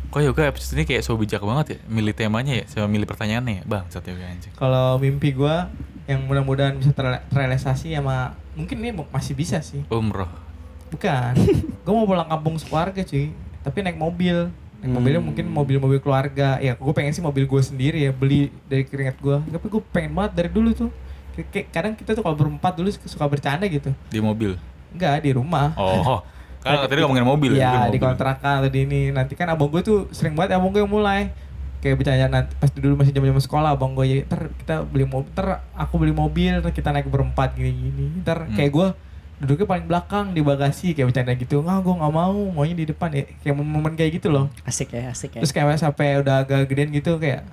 Kok yoga episode ini kayak so bijak banget ya, milih temanya ya, sama milih pertanyaannya ya, bang, satu yoga anjing. Kalau mimpi gua yang mudah-mudahan bisa terre- terrealisasi sama mungkin ini masih bisa sih. Umroh. Bukan. gua mau pulang kampung sekeluarga cuy. Tapi naik mobil. Naik Hmm. mobilnya mungkin mobil-mobil keluarga. Ya gue pengen sih mobil gue sendiri ya. Beli dari keringat gua. Tapi gue pengen banget dari dulu tuh. Kayak kadang kita tuh kalau berempat dulu suka bercanda gitu. Di mobil. Enggak, di rumah. Oh, kan tadi ngomongin mobil Iya, Gua di kontrakan atau di ini. Nanti kan abang gue tuh sering banget abang gue yang mulai. Kayak bercanda nanti pas dulu masih zaman-zaman sekolah abang gue ya, ntar kita beli mobil, ntar aku beli mobil, ntar kita naik berempat gini-gini. Ntar Hmm. kayak gue duduknya paling belakang di bagasi kayak bercanda gitu. Nggak, gue nggak mau, maunya di depan ya. Kayak momen kayak gitu loh. Asik ya, asik ya. Terus kayak sampai udah agak gedean gitu kayak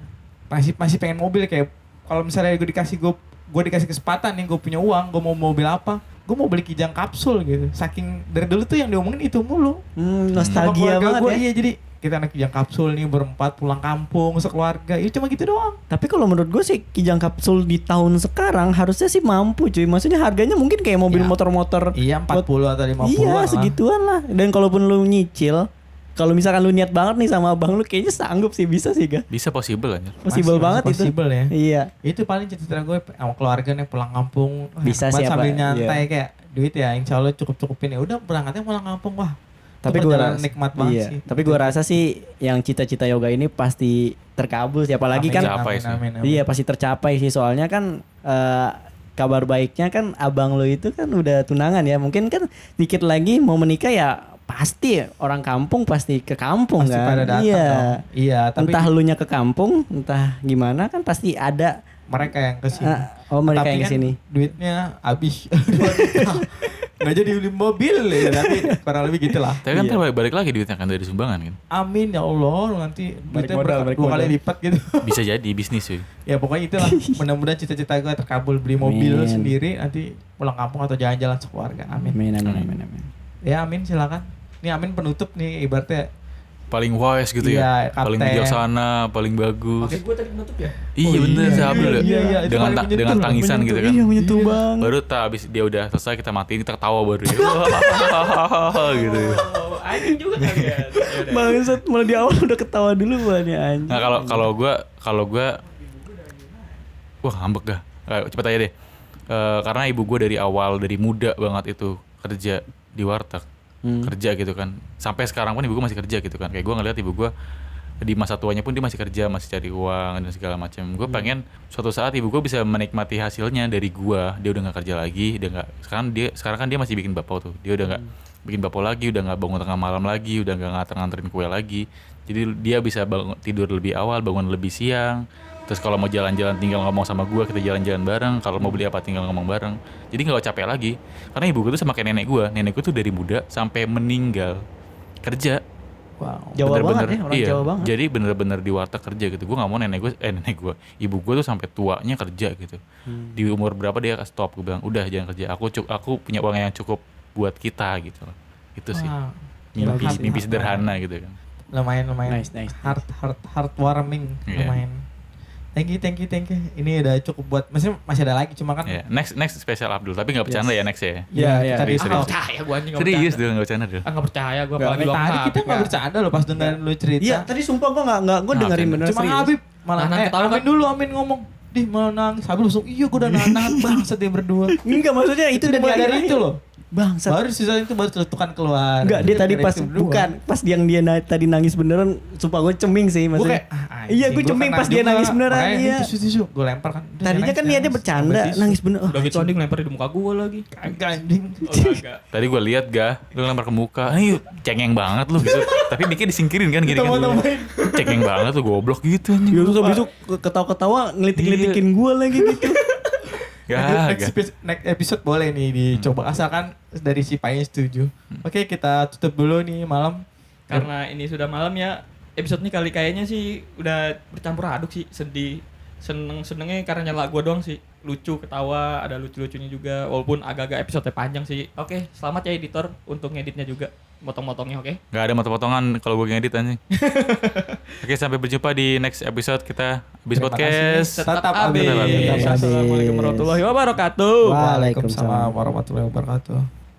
masih masih pengen mobil kayak kalau misalnya gue dikasih gue gue dikasih kesempatan nih gue punya uang gue mau mobil apa gue mau beli kijang kapsul gitu saking dari dulu tuh yang diomongin itu mulu Hmm, nostalgia banget gua, ya. iya jadi kita naik kijang kapsul nih berempat pulang kampung sekeluarga itu cuma gitu doang Tapi kalau menurut gue sih kijang kapsul di tahun sekarang harusnya sih mampu cuy. Maksudnya harganya mungkin kayak mobil Ya. motor-motor. iya 40 atau 50 Iya lah. segituan lah. Dan kalaupun lu nyicil, kalau misalkan lu niat banget nih sama abang lu kayaknya sanggup sih bisa sih ga. Bisa possible aja. Possible Masih- banget masih itu. possible ya Iya. itu paling cita-cita gue sama keluarga nih pulang kampung Bisa sih sambil nyantai iya. kayak duit ya insya Allah cukup cukupin ya udah berangkatnya pulang kampung wah Tapi gue rasa, nikmat banget iya. sih Tapi gue rasa sih yang cita-cita yoga ini pasti terkabul sih. Apalagi Amin, kan Tercapai amin, amin, amin. Iya pasti tercapai sih soalnya kan eh, kabar baiknya kan abang lo itu kan udah tunangan ya mungkin kan dikit lagi mau menikah ya pasti orang kampung pasti ke kampung pasti kan? pada datang iya. dong. iya tapi entah lu nya ke kampung entah gimana kan pasti ada. Mereka yang ke sini Ah, oh mereka Tapi yang kan ke sini duitnya habis. Nggak jadi beli mobil ya tapi kurang lebih gitulah. Tapi kan Iya. balik, lagi duitnya kan dari sumbangan kan. amin ya Allah nanti Balik duitnya modal, balik dua kali lipat gitu. Bisa jadi bisnis cuy. ya pokoknya itulah. Mudah-mudahan cita-cita gue terkabul beli mobil Amin. sendiri nanti pulang kampung atau jalan-jalan sekeluarga. Amin. Amin amin amin amin. Ya amin silakan ini amin penutup nih ibaratnya paling wise gitu ya. Iya, Paling kapten. bijaksana, paling bagus. Oke, gue tadi nutup ya. Iya bener si Abdul ya. iya, iya, itu dengan paling ta- menyentuh dengan tangisan gitu kan. Iya menyentuh bang. Baru tak habis dia udah selesai kita matiin kita ketawa baru ya. gitu. Oh, anjing juga kalian. Ya. Bangsat malah di awal udah ketawa dulu ya anjing. Nah kalau kalau gue kalau gue wah ngambek gak? Kayak cepet aja deh. Eh, karena ibu gue dari awal dari muda banget itu kerja di warteg kerja gitu kan. Sampai sekarang pun ibu gue masih kerja gitu kan. Kayak gue ngeliat ibu gue di masa tuanya pun dia masih kerja masih cari uang dan segala macam. Gue pengen suatu saat ibu gue bisa menikmati hasilnya dari gue dia udah nggak kerja lagi dia nggak sekarang dia sekarang kan dia masih bikin bapak tuh. Dia udah nggak bikin bapak lagi udah nggak bangun tengah malam lagi udah nggak nganter nganterin kue lagi. Jadi dia bisa bangun tidur lebih awal bangun lebih siang terus kalau mau jalan-jalan tinggal ngomong sama gue kita jalan-jalan bareng kalau mau beli apa tinggal ngomong bareng jadi nggak capek lagi karena ibu gue tuh sama kayak nenek gue nenek gue tuh dari muda sampai meninggal kerja Wow. Jawa Bener-bener, banget ya orang iya. Jawa banget. Jadi bener-bener di warteg kerja gitu. Gue nggak mau nenek gue, eh nenek gue, ibu gue tuh sampai tuanya kerja gitu. Hmm. Di umur berapa dia stop? Gue bilang, udah jangan kerja. Aku cuk, aku punya uang yang cukup buat kita gitu. Itu sih. Wow. Mimpi, Gila, mimpi hati- sederhana gitu kan. lumayan lumayan Nice, nice, nice. heart heart heartwarming Iya. lumayan thank you thank you thank you ini udah cukup buat masih masih ada lagi cuma kan Iya. Next next spesial Abdul, tapi nggak bercanda ya next ya. Iya, iya. tadi Serius, Ah, nggak serius. percaya gue anjing nggak Serius dulu nggak bercanda dulu. Ah nggak percaya gue Gak, apalagi tadi bang kita nggak bercanda loh pas dengerin lu cerita Iya tadi sumpah gua nggak nggak gua Nah, dengerin bener cuma. Habib malah Nahan eh, ketawa Amin kan? dulu Amin ngomong Dih mau nangis Habib langsung iya gue udah nahan-nahan bangsat dia berdua Enggak maksudnya itu dari itu loh Bangsat. Baru sisa itu baru celetukan keluar Enggak, dia Itu tadi pas bukan pas yang dia na- tadi nangis beneran, sumpah gue ceming sih Gue maksudnya. kayak ah, Iya, gue ceming pas dia nangis beneran, iya. Gue lempar kan Tadinya kan nangis, niatnya bercanda, tisu. nangis bener. Udah gitu anjing lempar di muka gue lagi. Kagak anjing Oh kagak. Tadi gue lihat ga, lu lempar ke muka, ayo cengeng banget lu gitu. Tapi mikir disingkirin kan gini kan. Cengeng banget lu goblok gitu anjing. Ya terus habis itu ketawa-ketawa ngelitik-ngelitikin gue lagi gitu. Gak, next, episode, next episode boleh nih dicoba asalkan dari si Pai setuju. Oke kita tutup dulu nih malam. Karena ini sudah malam ya. Episode ini kali kayaknya sih udah bercampur aduk sih, sedih. Seneng senengnya karena nyala gue doang sih. Lucu, ketawa, ada lucu-lucunya juga. Walaupun agak-agak episode panjang sih. Oke, selamat ya editor untuk ngeditnya juga. Motong-motongnya oke. Gak ada motong-motongan kalau gue ngedit anjing. Oke, sampai berjumpa di next episode kita habis Terima podcast. kasih. Tetap. Tetap habis. Assalamualaikum warahmatullahi wabarakatuh. Waalaikumsalam warahmatullahi wabarakatuh.